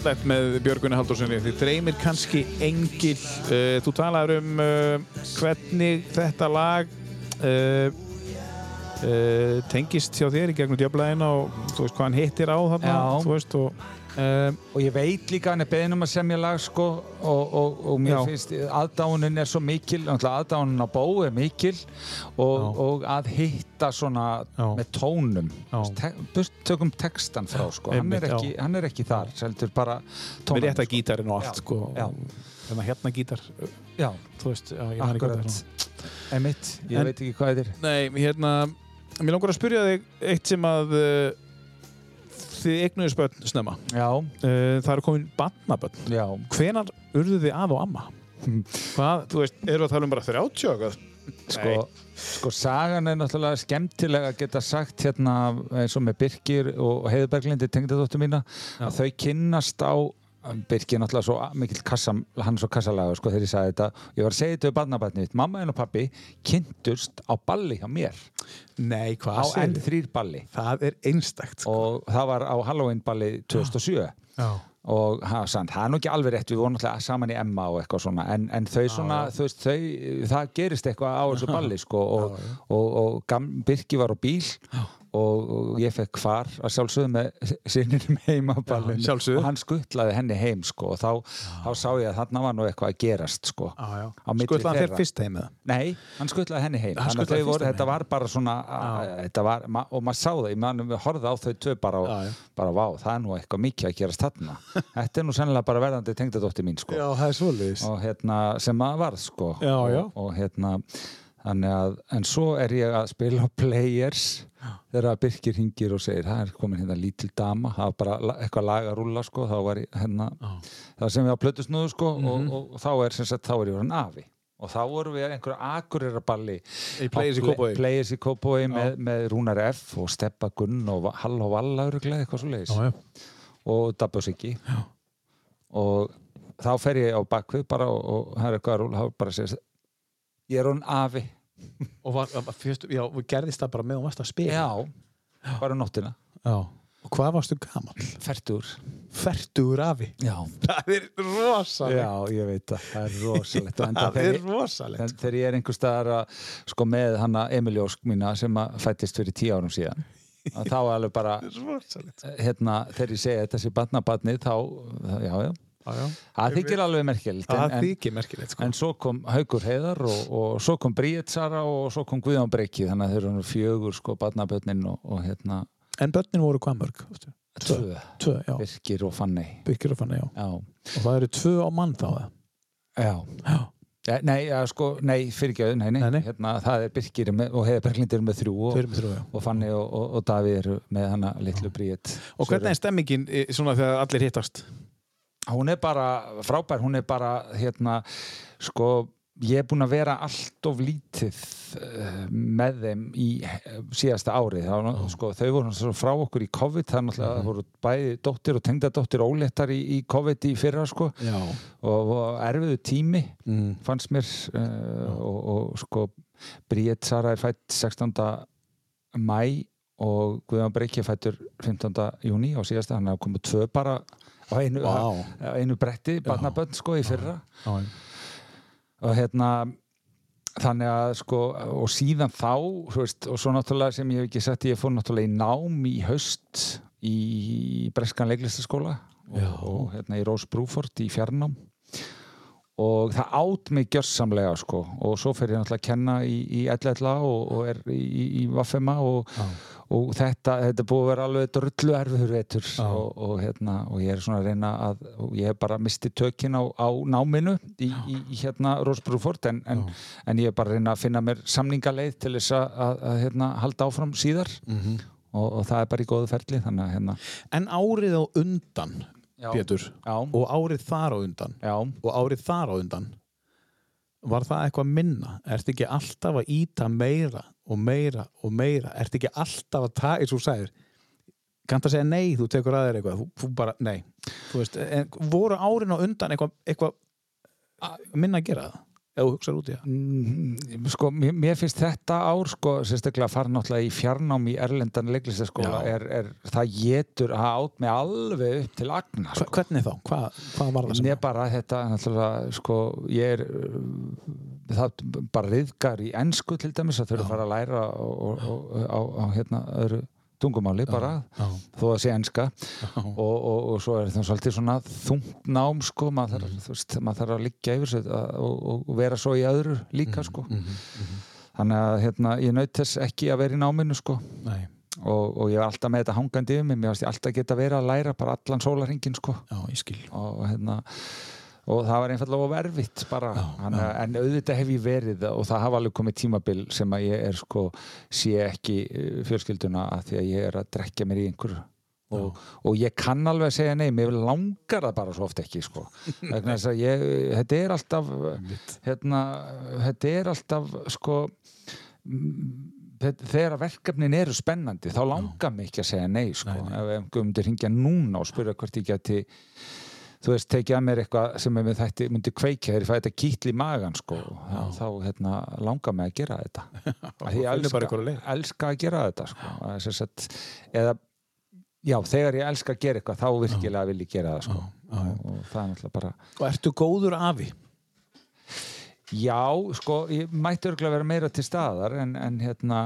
fallegt með Björgunni Haldurssoni því dreymir kannski engil uh, þú talaður um uh, hvernig þetta lag uh, tengist hjá þér í gegnum djöflæðina og þú veist hvað hann hittir á þarna Já. þú veist og uh, og ég veit líka hann er beðin um að semja lag sko og, og, og mér Já. finnst aðdáunin er svo mikil aðdáunin á bó er mikil og, og að hitta svona Já. með tónum. Te burt tökum textan frá sko hann einmitt, er, ekki, hann er ekki þar heldur bara með tónum rétta gítarinn og allt Já. sko Já. hérna hérna gítar já, þú veist, já, ég man ekki hvað akkurat emitt, ég En- veit ekki hvað þetta er Nei, hérna, mér langar að spyrja þig eitt sem að uh, þið eignuðis börn snemma. Já, Uh, það eru komin barnabörn. já. Hvenar urðu þið af og amma? Hvað, þú veist, eru að tala um bara 30 og eitthvað? Sko, sko sagan er náttúrulega skemmtilega að geta sagt hérna eins og með Birkir og Heiðberglindi tengdadóttur mína að þau kynnast á Birkir er náttúrulega svo mikill kassa, hann er svo kassalagur sko þegar ég sagði þetta ég var að segja þetta við barnabarnið mitt mamma en og pappi kynntust á balli hjá mér Nei, á hvað N3 balli Það er einstakt. Sko. og það var á Halloween balli 2007 Já. og ha, sant, það er nú ekki alveg rétt við vorum náttúrulega saman í Emma og eitthvað svona en, en þau svona, þú veist, þau það gerist eitthvað á þessu balli sko og, og, og gam, Birki var á bíl og, og ég fekk hvar að sjálfsögðu með sinninum heim á ballinu sjálfsögðu. og hann skuttlaði henni heim sko og þá, þá sá ég að þarna var nú eitthvað að gerast sko Já, já. Skutlaði hann þeirra. fyrst heim? Nei, hann skuttlaði henni heim Hann Þannig að voru, þetta var bara svona að, var, ma, og maður sá það, við horfði á þau tvö bara og Já, já. bara vá, það er nú eitthvað mikið að gerast þarna þetta er nú sennilega bara verðandi tengdadóttir mín sko. og hérna, sem að varð sko. Já, já. Og, hérna að, en svo er ég að spila Players þegar Birkir hingir og segir, það er komin hérna lítil dama, það var bara eitthvað lag að rúlla sko, þá var ég hérna það sem ég á plötusnúðu sko Mhm. og, og, og þá er sem sagt, þá er ég orðin afi. Og þá vorum við einhverju akureyraballi Í Players í Kópavogi. Með, með Rúnar F. og Steppa Gunn og Hall og Valla eitthvað svo leiðis og Dabba Siggi. Og þá fer ég á bakvið bara og, og það er eitthvað að rúla þá bara segir ég er hún afi Og var, fyrst, já, gerðist það bara með og varst að spila? já, bara nóttina Já. Og hvað varstu gaman? fertur Fertugur afi. já, Það er rosalegt. já, ég veit það það er rosalegt Það er rosalegt. þegar ég er einhver staðar að sko með hana Emiljósk mína sem fættist fyrir tíu árum síðan þá er alveg bara hérna, þegar ég segi þetta sé barnabarni þá, Já, já. Það þykir alveg merkilegt en, Það en, þykir merkilegt, sko. en svo kom Haugur Heiðar og, og svo kom Bríett Sara og svo kom Guðjón Breiki þannig að þeir eru fjögur sko barnabötnin og, og hérna En börnin voru hvað mörg? tvö, Tvö, já. Birkir og Fanney Byggir og fann, já. já, Og það eru tvö á mann þá, eða? já Já. Eh, Nei, ja, sko, nei, nei, nei, Nei, nei. Hérna, það er Birkir með, og Heiðar Berglind eru með þrjú og, með þrjú, og og, og Davíð eru með hana litlu Bríett Og hvernig er stemmingin eh, svona þegar allir hittast? Hún er bara frábær, hún er bara hérna, sko ég er búinn að vera allt of lítið uh, með þeim í eh, síðasta ári þá, sko, þau voru frá okkur í COVID er náttúrulega, það voru bæði dóttir og tengdadóttir óléttar í, í COVID í fyrra sko, og, og erfiðu tími Mm. fannst mér uh, og, og sko Bríett Sara er fætt 16. mæ og Guðjón Breiki er fættur 15. júni á síðasta, hann hafa komið tvö bara á einu, Vá. á einu bretti, barnabönn sko í fyrra. Já, já. og hérna þannig að sko og síðan þá veist, og svo náttúrulega sem ég hef ekki sett ég fór náttúrulega í nám í haust í Breskan leiklistaskóla og, og hérna í Rós Brúfort í fjarnám. Og það átt mig gjörsamlega sko og svo fer ég náttúrulega að kenna í, í LLA og, og er í, í, í Vaffema og, og þetta, þetta er búið að vera alveg drullu erfiður vetur. Og, og, hérna, og ég er svona að reyna að ég hef bara mistið tökin á, á náminu í, í, í hérna Rósbrúfort en, en, en ég er bara að reyna að finna mér samningaleið til þess að, að, að hérna, halda áfram síðar. Og, og það er bara í góðu ferli að hérna. En árið á undan, Já. Pétur, já, og árið þar á undan, já, og árið þar á undan, var það eitthvað minna? Ertu ekki alltaf að íta meira og meira og meira? Ertu ekki alltaf að taka, eins og þú sagðir, kanntu að segja nei, þú tekur að þér eitthvað, þú, þú bara, nei. Þú veist, voru árin á undan eitthvað, eitthvað minna að gera það? Ef þú hugsaður út í það? Mm, sko, mér, mér finnst þetta ár sko, sérstaklega að fara náttúrulega í fjarnám í Erlendan leiklistaskóla er, er, það getur að átt mig alveg upp til agna sko. hvernig þá? Hva, hvað var það sem? Mér bara þetta, náttúrulega, sko, ég er það bara riðgar í ensku til dæmis að þurfa að fara að læra á, á, á, á hérna öðru tungumáli bara, já. þó að sé enska. Og, og, og svo er það svolítið svona þungt nám sko, maður þarf, maður þarf að liggja yfir sig og, og, vera svo í öðru líka sko. þannig að hérna, ég naut þess ekki að vera í náminu sko. Og, og ég var alltaf með þetta hangandi yfir mig mér varst ég alltaf geta verið að læra bara allan sólarhingin sko. Já, og hérna og það var einfallega of erfitt bara. Hanna, en auðvitað hef ég verið og það hafa alveg komið tímabil sem að ég er sko sé ekki eh, fjölskylduna að því að ég er að drekja mér í einhver og, og ég kann alveg að segja nei mér langar það bara svo oft ekki sko. ég, þetta er alltaf hérna, þetta er alltaf sko þegar verkefnin eru spennandi þá langar mig ekki að segja nei sko. ef einhver myndi ringja núna og spyrja hvort ég geti þú veist, tekið að mér eitthvað sem er með þetta myndi kveikja þegar ég fæ þetta kýtl í magan sko, þá, þá hérna, langar mig að gera þetta því ég elska, elska að gera þetta sko. Að sagt, eða já, þegar ég elska að gera eitthvað þá virkilega vil ég gera það sko. og, og það er náttúrulega bara Og ertu góður afi? Já, sko, ég mætti örgulega vera meira til staðar en, en hérna,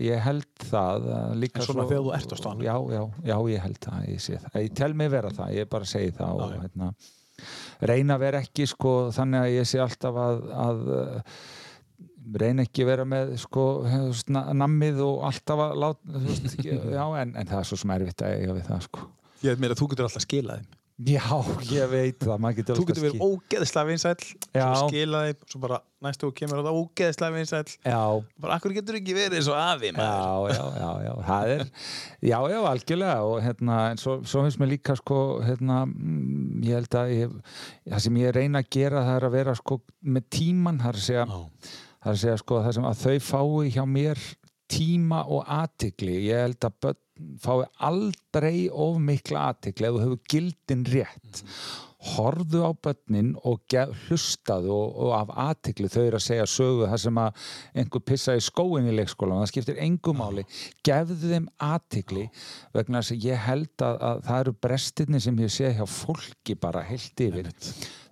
ég held það að líka En svona þegar þú ert á staðnum? Já, já, já, ég held það, ég sé það. Ég tel mig vera það, ég bara segi það og Já, hérna, reyna vera ekki, sko, þannig að ég sé alltaf að, að uh, reyna ekki vera með, sko, nammið og alltaf að láta, þú veist, ekki- já, en, en það er svo sem erfitt að eiga við það, sko. Ég meira að þú getur alltaf skilað þeim. Já, ég veit það, maður getur Þú getur verið vinsæll, Já. svo skilað þeim, svo bara næstu og kemur á það ógeðslega vinsæll. Já, Bara, akkur getur ekki verið og afi? Já, já, já, já, það er já, já, algjörlega og hérna, svo, svo finnst mér líka sko, hérna, mm, ég held að ég, það sem ég reyna að gera það er að vera sko með tíman, það er að segja það er að segja sko, það sem að þau fái hjá mér tíma og athygli ég held að börn fái aldrei of mikla athygli ef þú hefur gildin rétt. Horfðu á börnin og gef, hlustaðu og, og af athygli þau eru að segja sögu það sem að einhver pissa í skóin í leikskólan það skiptir engum máli. Gefðu þeim athygli vegna þess að ég held að, að það eru brestirni sem ég sé hjá fólki bara heilt yfir.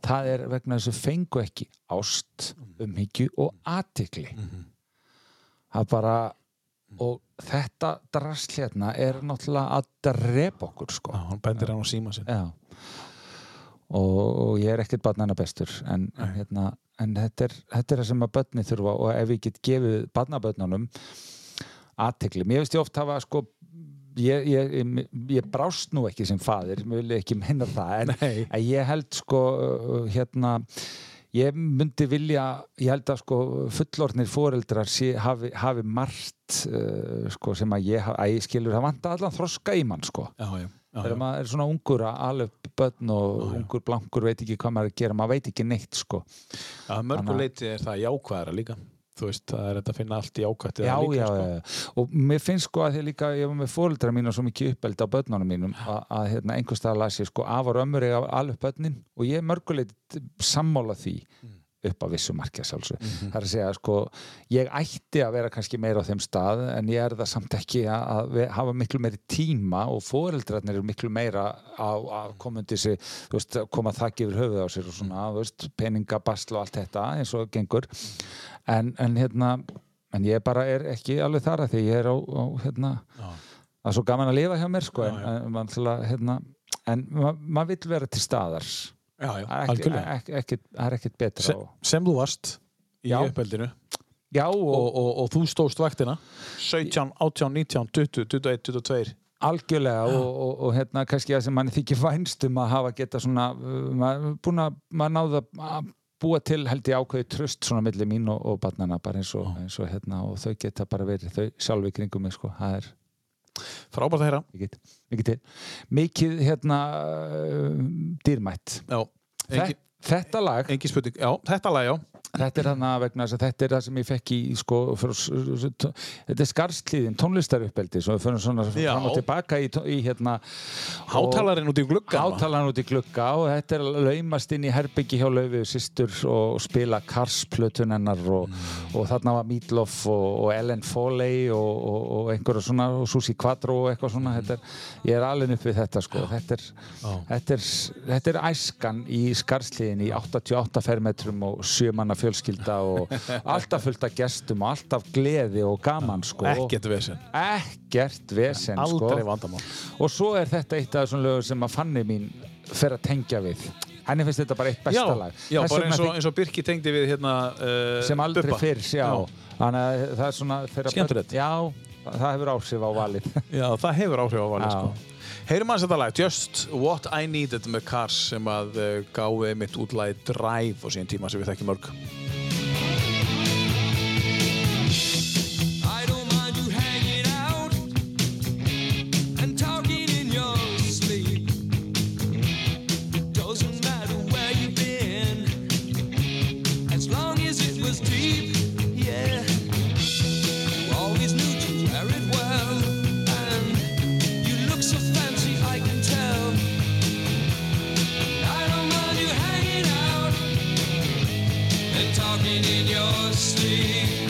Það er vegna þess að fengu ekki ást, umhyggju og athygli. Það bara og þetta drast hérna er náttúrulega að drepa okkur sko. Já, hann bendir hann á síma sinn. Já. Og, og ég er ekkert barnana bestur en, en, hérna, en þetta, er, þetta er það sem að börni þurfa og ef ég get gefið barnabörnunum aðtekli, mér finnst ég oft hafa sko ég, ég, ég, ég brást nú ekki sem mér vil ekki menna það en, ég held sko hérna ég myndi vilja, ég held að sko fullornir foreldrar sé, hafi, hafi margt uh, sko, sem að ég, að ég skilur, það vanta allan þroska í mann sko þegar maður er svona ungur að alveg börn og Já, ungur blankur veit ekki hvað maður er að gera, maður veit ekki neitt sko. Að mörgu Þannig að- leiti er það jákvæðara líka. Þú veist, það er þetta að finna allt í já, það líka, já, sko. já, og mér finnst sko að því líka ég var með fóreldra mín og svo mikið uppeldi á börnunum mínum að, að hérna, einhvers staðar las ég sko af og ömmur eiga alveg börnin og ég mörguleit sammála því upp á vissu markja sjálfsög það er að segja sko ég ætti að vera kannski meira á þeim stað en ég er það samt ekki að, að hafa miklu meiri tíma og foreldrarnir eru miklu meira á að koma undir sig veist, koma þakki yfir höfuð á sér og svona, veist, peningabasl og allt þetta eins og gengur en, en hérna en ég bara er ekki alveg þar að því ég er á, á hérna Já. það er svo gaman að lifa hjá mér sko en, Já, já. en, man, hérna, en ma- maður vill vera til staðar Já, já, er algjörlega. það er ekkert betra Sem, og, sem þú varst í uppeldinu. Já og, og, og, og þú stóðst vaktina. 17, 18, 19, 20, 21, 22 algjörlega og, og, og hérna kannski það sem manni þykir vænst um að hafa geta svona uh, maður búin að maður náða að búa til held ég ákveði tröst svona milli mín og, og barnana bara eins og, eins og hérna og þau geta bara verið þau sjálf í kringum mig sko. Það er Frábært að heyra. Mikið, mikið til. Mikið hérna dýrmætt. Já, Þe, engin, þetta lag engin spurning. Já, þetta lag, já Þetta er þarna vegna þess að þetta er það sem ég fekk í sko, þetta er skarslíðin, tónlistaruppeldi svo við fyrir svona Já. fram og tilbaka í, í hérna Hátalarinn út í glugga Hátalarinn út í glugga og þetta er að laumast inn í herbyggi hjá Laufið systur og spila Kars-plötun hennar og, og þarna var Meatloaf og, og Ellen Foley og, og, og einhverja svona og Susi Quattro og eitthvað svona þetta er, ég er alveg upp við þetta sko. Þetta er, þetta er, þetta er æskan í skarslíðin í 88 fermetrum og sjömanna fjölskylda og alltaf fullt af gestum og alltaf gleði og gaman sko. Ekkert vesen. Ekkert vesen sko. Aldrei vandamál. Og svo er þetta eitt af þessum lögur sem að fanni mín fer að tengja við. Henni finnst þetta bara eitt besta Já, lag. já bara eins og, eins og Birki tengdi við hérna uh, sem aldrei Bubba. fyrr sjá. Þannig að það er svona þeirra Skemmtilegt. já, það hefur áhrif á valið. Já, það hefur áhrif á valið Já. sko. Heyrum aðeins þetta lag, Just What I Needed með Cars sem að uh, gáði mitt útlæði Drive og síðan tíma sem við þekkjum mörg your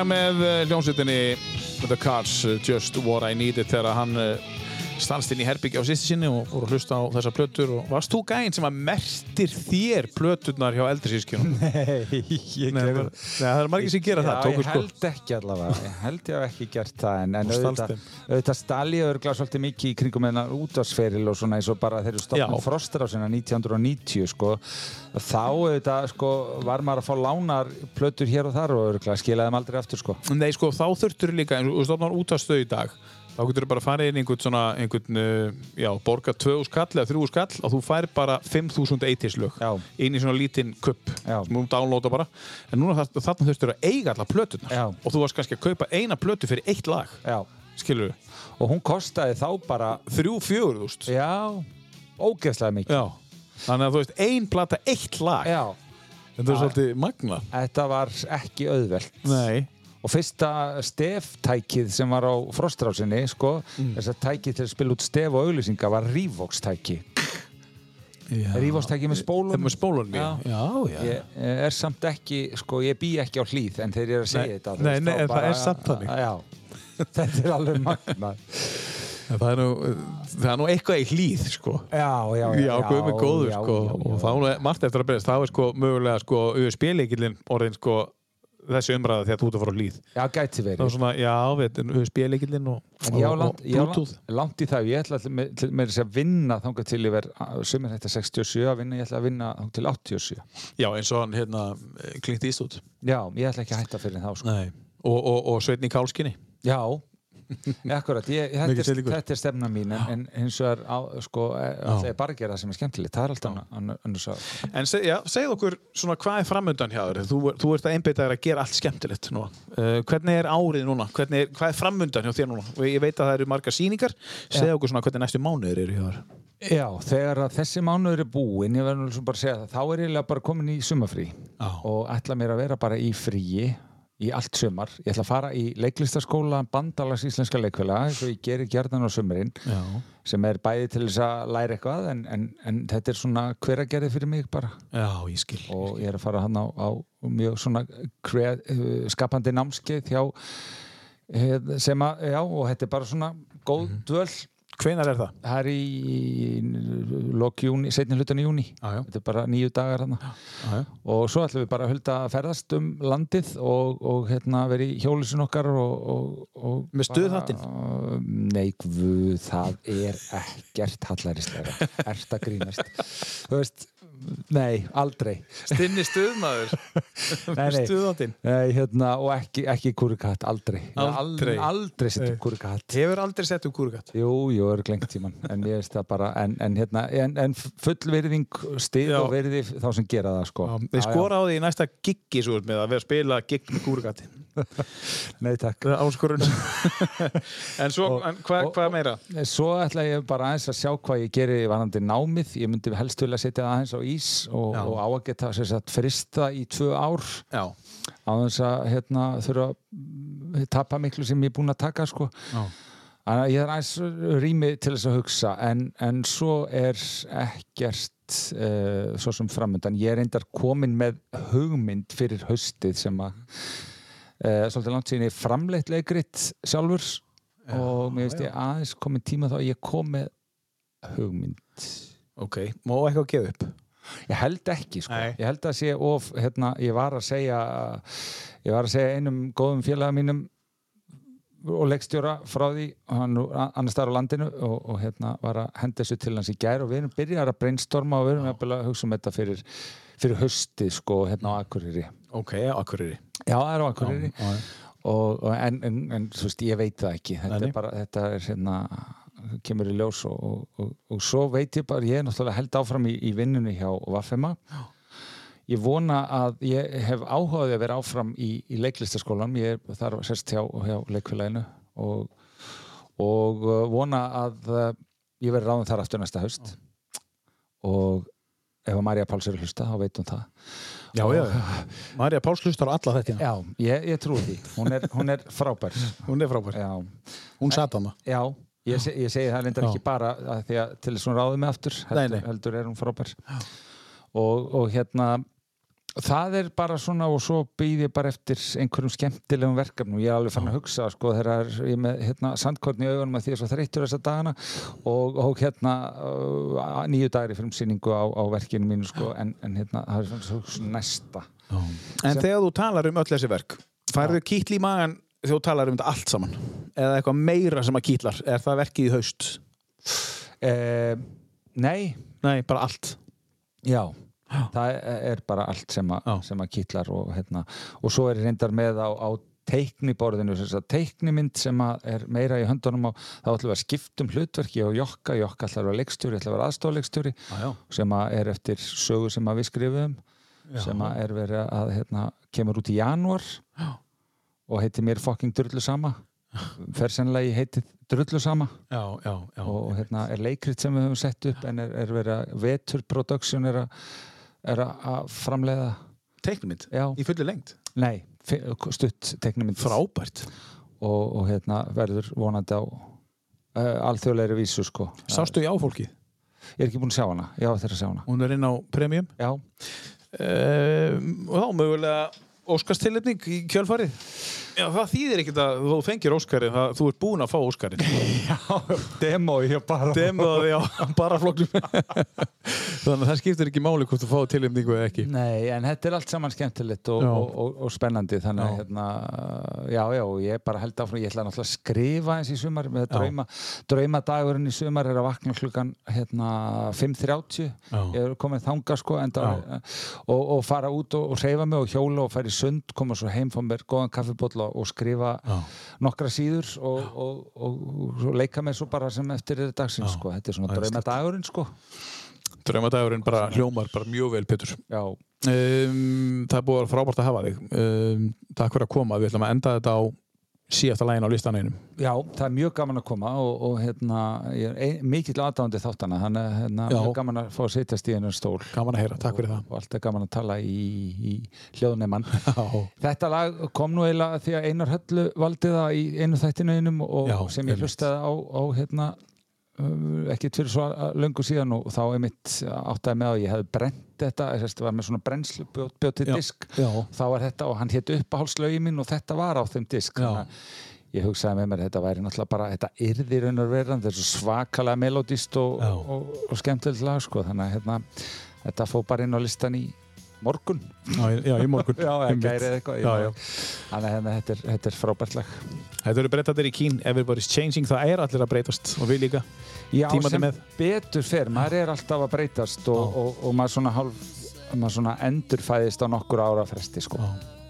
lag með uh, hljómsveitinni The Cars, uh, Just What I Needed þegar hann í herbyggja á sýsti sinni og fór að hlusta á þessar plötur og varst þú gæinn sem að mertir þér plöturnar hjá eldri sískjunum? Nei, ég Nei, bara- Nei, það er margir sem gera það, Já, tóku ég sko held ekki allavega, ég held ég hef ekki gert það en, en auðvitað, auðvitað stali örgla svolítið mikið í kringum hennar útvarsferil og svona eins og bara þeir eru stofnum Já. frostar á sinna 1990 sko, þá auðvitað sko, var maður að fá lánar plötur hér og þar og örgla skilaði þeim aldrei aftur sko. Nei, sko, þá þurftur líka, þú stofnar út af stöðu í dag þá getur þú bara að fara inn í einhvern svona einhvern, uh, já, borga 2 skall eða 3 skall og þú fær bara 5000 eittislög Já. inn í svona lítinn kupp. Sem þú downloada bara. En núna þa- þarna þurftur að eiga alla plötunar Já. og þú varst kannski að kaupa eina plötu fyrir eitt lag. Já. skilur við, og hún kostaði þá bara þrjú, fjögur, þú veist já, ógeðslega mikið. Já. Þannig að þú veist, ein plata, eitt lag. Já. Þetta er svolítið magna Þetta var ekki auðvelt. Nei og fyrsta steftækið sem var á frostrásinni sko, Mm. þess að tækið til að spila út stef og auglýsinga var Revox tæki Revox tæki með spólum Með já. Já. Já, já. ég eh, er samt ekki, sko, ég bý ekki á hlýð en þeir eru að segja Nei, þetta nei, nei, þá en það er samt þannig. já, þetta er alveg magna En Það er nú, það er nú eitthvað í hlýð, sko. já, já, Já, góður, já, sko. já, já. Og þá er nú margt eftir að beðast. Það er sko mögulega, sko, USB-leikillin orðin, sko, þessi umræða þegar þú ert að fara á hlýð. já, gæti verið er svona, já, við, og, En og, og á Bluetooth. langt, langt í það, ég ætla að með, þess að vinna þangað til verð sömur þetta 67 að vinna, ég ætla að vinna þangað til 87 Já, eins og hann, hérna, klingt ístút. Já, ég ætla ekki að hætta fyrir þá sko. Og, og, og Sveitni Kálskinni. Já, akkurat ég, þetta, er, þetta er stefna mín en, en hins vegar á, sko, ætla ég bara að gera það sem er skemmtilegt það er alltaf annar annars að En seg, já, segð okkur svona hvað er framöndan hjá þér? Þú, þú ert að einbeita þér að gera allt skemmtilegt núna. Uh, hvernig er árið núna? Hvernig er, hvað er framöndan hjá þér núna? Og ég veit að það eru margar sýningar. Segð okkur svona hvernig næstu mánuðir eru hjá þér. Já, þegar að þessi mánuður er búinn, ég verður nú bara að segja það, þá er ég bara komin í sumafrí og ætla mér að vera bara í fríi í allt sumar. Ég ætla að fara í leiklistaskóla Bandalags Íslenska leikfélag eins og ég gerir gjarnan á sumurinn Já. sem er bæði til þess að læra eitthvað en, en, en þetta er svona hver að gera fyrir mig bara Já, ég skil. og ég er að fara hann á, á mjög svona uh, skapandi námskeið hjá eh, sem að, já, og þetta er bara svona góð Mhm. dvöl Hvenar er það? það er í lok júni, setni hlutan í júni já. þetta er bara nýju dagar já. og svo ætlum við bara að hulda að ferðast um landið og, og hérna vera í hjólusin okkar og, og, og Með stuðhattinn? Nei, það er ekkert hallarislega ert að grínast þú veist, nei, aldrei Stinni stuðmaður. Nei, nei. Stuðáttinn. Nei, hérna, og ekki, ekki kúrikatt, aldrei Ég Aldrei? Aldrei, aldrei sett upp kúrikatt Hefur aldrei sett um kúrgatt. Jú, jú, er glengt tíman en ég en, en hérna en, en full virðing stið Já. og virði þá sem gera það sko Við skora á því í næsta giggi svo með að vera að spila gigg með kúrgatti. Nei, takk Það er áskorun. en svo, hvað hva meira? Svo ætla ég bara aðeins að sjá hvað ég geri varandi námið, ég myndi helst vilja setja það aðeins á ís og, Já. og á að geta sagt, frista í tvö ár Já. á þess að hérna, þurfa að tapa miklu sem ég er búinn að taka sko. Já. Þannig að ég er aðeins rými til þess að hugsa en, en svo er ekkert uh, svo sem framöndan ég er reyndar komin með hugmynd fyrir haustið sem að uh, svolítið langt síðan ég framleitt leikrit sjálfur og mér veist ég aðeins komin tíma þá ég kom með hugmynd Ok, má eitthvað að gefa upp? Ég held ekki sko, Nei. ég held að sé of, hérna, ég var að segja ég var að segja einum góðum félaga mínum og leikstjóra frá því hann annars staðar á landinu og, og hérna var að henda þessu til hans í gær og við erum byrjar að brainstorma og við erum jafnvel að hugsa um þetta fyrir, fyrir haustið sko hérna á Akureyri Ok, Akureyri. Já, það er á Akureyri Já, já. og, og, en, en, en þú veist, ég veit það ekki þetta nei. er bara, þetta er hérna kemur í ljós og, og, og, og svo veit ég bara, ég er náttúrulega held áfram í, í vinnunni hjá Vaffema ég vona að ég hef áhugaði að vera áfram í, í leiklistaskólan ég er þar sérst hjá, hjá leikfélaginu og, og uh, vona að uh, ég verði ráðum þar aftur næsta haust. Og ef að Marja Páls er að hlusta, þá veit hún það. Já, já, Marja Páls hlustar á alla þetta Já, ég, ég trúi því, hún er, hún er frábær. Hún er frábær, Já, hún sat hana já ég, se, ég segi það lindar Já. ekki bara að því að til þess að hún ráði mig aftur Nei, heldur, nei. heldur er hún frábær. Og, og hérna það er bara svona og svo býð ég bara eftir einhverjum skemmtilegum verkefnum. Ég er alveg fann að hugsa sko þegar ég er með hérna, sandkorn í augunum að því er svo þreyttur þessa dagana og, og hérna uh, nýju dagir í filmsýningu á, á verkinu mínu sko en, en hérna það er svona næsta. En þegar þú talar um öll þessi verk færðu kýtl í magan þú talar um þetta allt saman? Eða eitthvað meira sem að kýtlar? Er það verkið í haust? eh, Nei, Nei, bara allt. Já, það er bara allt sem, a, Já. sem að kýtlar og, hérna, og svo er ég reyndar með á, á teikniborðinu, þess að teiknimynd sem að er meira í höndunum og þá ætlum við að skiptum hlutverki og jokka, jokka ætlar að vera leikstjóri, ætlar að vera aðstofleikstjóri Já, já. sem að er eftir sögu sem að við skrifum sem að er verið að hérna, kemur út í janúar. Já. Og heitir mér fucking drullu sama. Fer sennilega í heitið drullu sama. Já, já, já. og hérna er leikrit sem við höfum sett upp en er, er verið að Vetur Production er að, er framleiða. Teiknumynd já, í fulli lengt nei, stutt teiknumynd Frábært. Og, og hérna verður vonandi á uh, alþjóðlegri vísu sko. Sástu í áfólkið? ég er ekki búin að sjá hana, ég á eftir að sjá hana. Hún er inn á Premium? Já, um, og þá mögulega Óskarstilefning í kjölfarið Já, það þýðir ekkert að þú fengir Óskarið það, þú ert búin að fá Óskarið demo ég bara Demoði á bara flokknum Þannig að það skiptir ekki máli hvort þú fáið tilefningu eða ekki Nei, en þetta er allt saman skemmtilegt og, Já. og, og, og spennandi þannig að Já. hérna, já, já, og ég bara held áfram ég ætla náttúrulega að skrifa eins í sumar með Já. drauma, draumadagurinn í sumar er að vakna klukkan hérna, 5.30 Já. ég er komin þanga sko enda, og, og fara út og, og reyfa mig og hjóla og fara í sund, koma svo heim fá mér góðan kaffibólla og skrifa Já. nokkra síður og, og, og, og leika mig svo bara sem eftir er dagsins sko, þetta er svona Æðislegt. draumadagurinn sko. Draumadagurinn bara hljómar bara mjög vel, Pétur. Já, um, Það er vera frábært að hafa þig. Um, Takk fyrir að koma, við ætlum að enda þetta á síðasta lægin á listaneinum Já, það er mjög gaman að koma og, og hérna, ég er mikill aðdáðandi þáttana þannig að hérna, mjög gaman að fá að sitjast í einhvern stól. Gaman að heyra, takk fyrir það. Og alltaf gaman að tala í, í hljóðneimann Þetta lag kom nú eiginlega því að Einar Höllu valdi það í einu þættinu einum og Já, sem ég hlustaði á, á hérna, ekki fyrir svo löngu síðan og þá einmitt áttaði með að ég hefði brent þetta, þess að var með svona brennslu bjóð, til disk. já, þá var þetta og hann hétt uppáhaldslögi minn og þetta var á þeim disk. Þannig að ég hugsaði með mér þetta væri náttúrulega bara þetta yrði raun og verðan, þetta er svo svakalega melodist og, og, og, og skemmtilegt lag sko, þannig að hérna, þetta fór bara inn á listan í morgun já, já, í morgun já, Já, já. þannig að hérna, þetta, er, þetta er frábært lag Þetta eru breytatir í kín, everybody's changing það er allir að breytast og við líka já, Tímarnir sem með. betur fer, maður er alltaf að breytast og, Já. og, og maður svona hálf maður svona endurfæðist á nokkur ára fresti sko.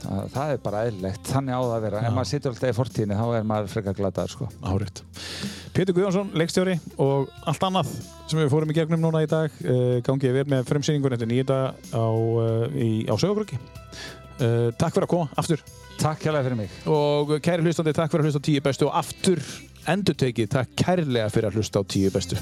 Það, það er bara eðlilegt, þannig á það að vera. Já. ef maður situr alltaf í fortíðinni þá er maður frekar gladaður sko. Árétt. Pétur Guðjónsson, leikstjóri og allt annað sem við fórum í gegnum núna í dag uh, gangið við með frumsýningun eftir nýjita á, uh, á sögurkröki uh, Takk fyrir að koma, aftur. Takk hérlega fyrir mig. Og kæri hlustandi, takk fyrir að hlusta á tíu bestu og aftur endurtekið, takk kærlega fyrir að hlusta á tíu bestu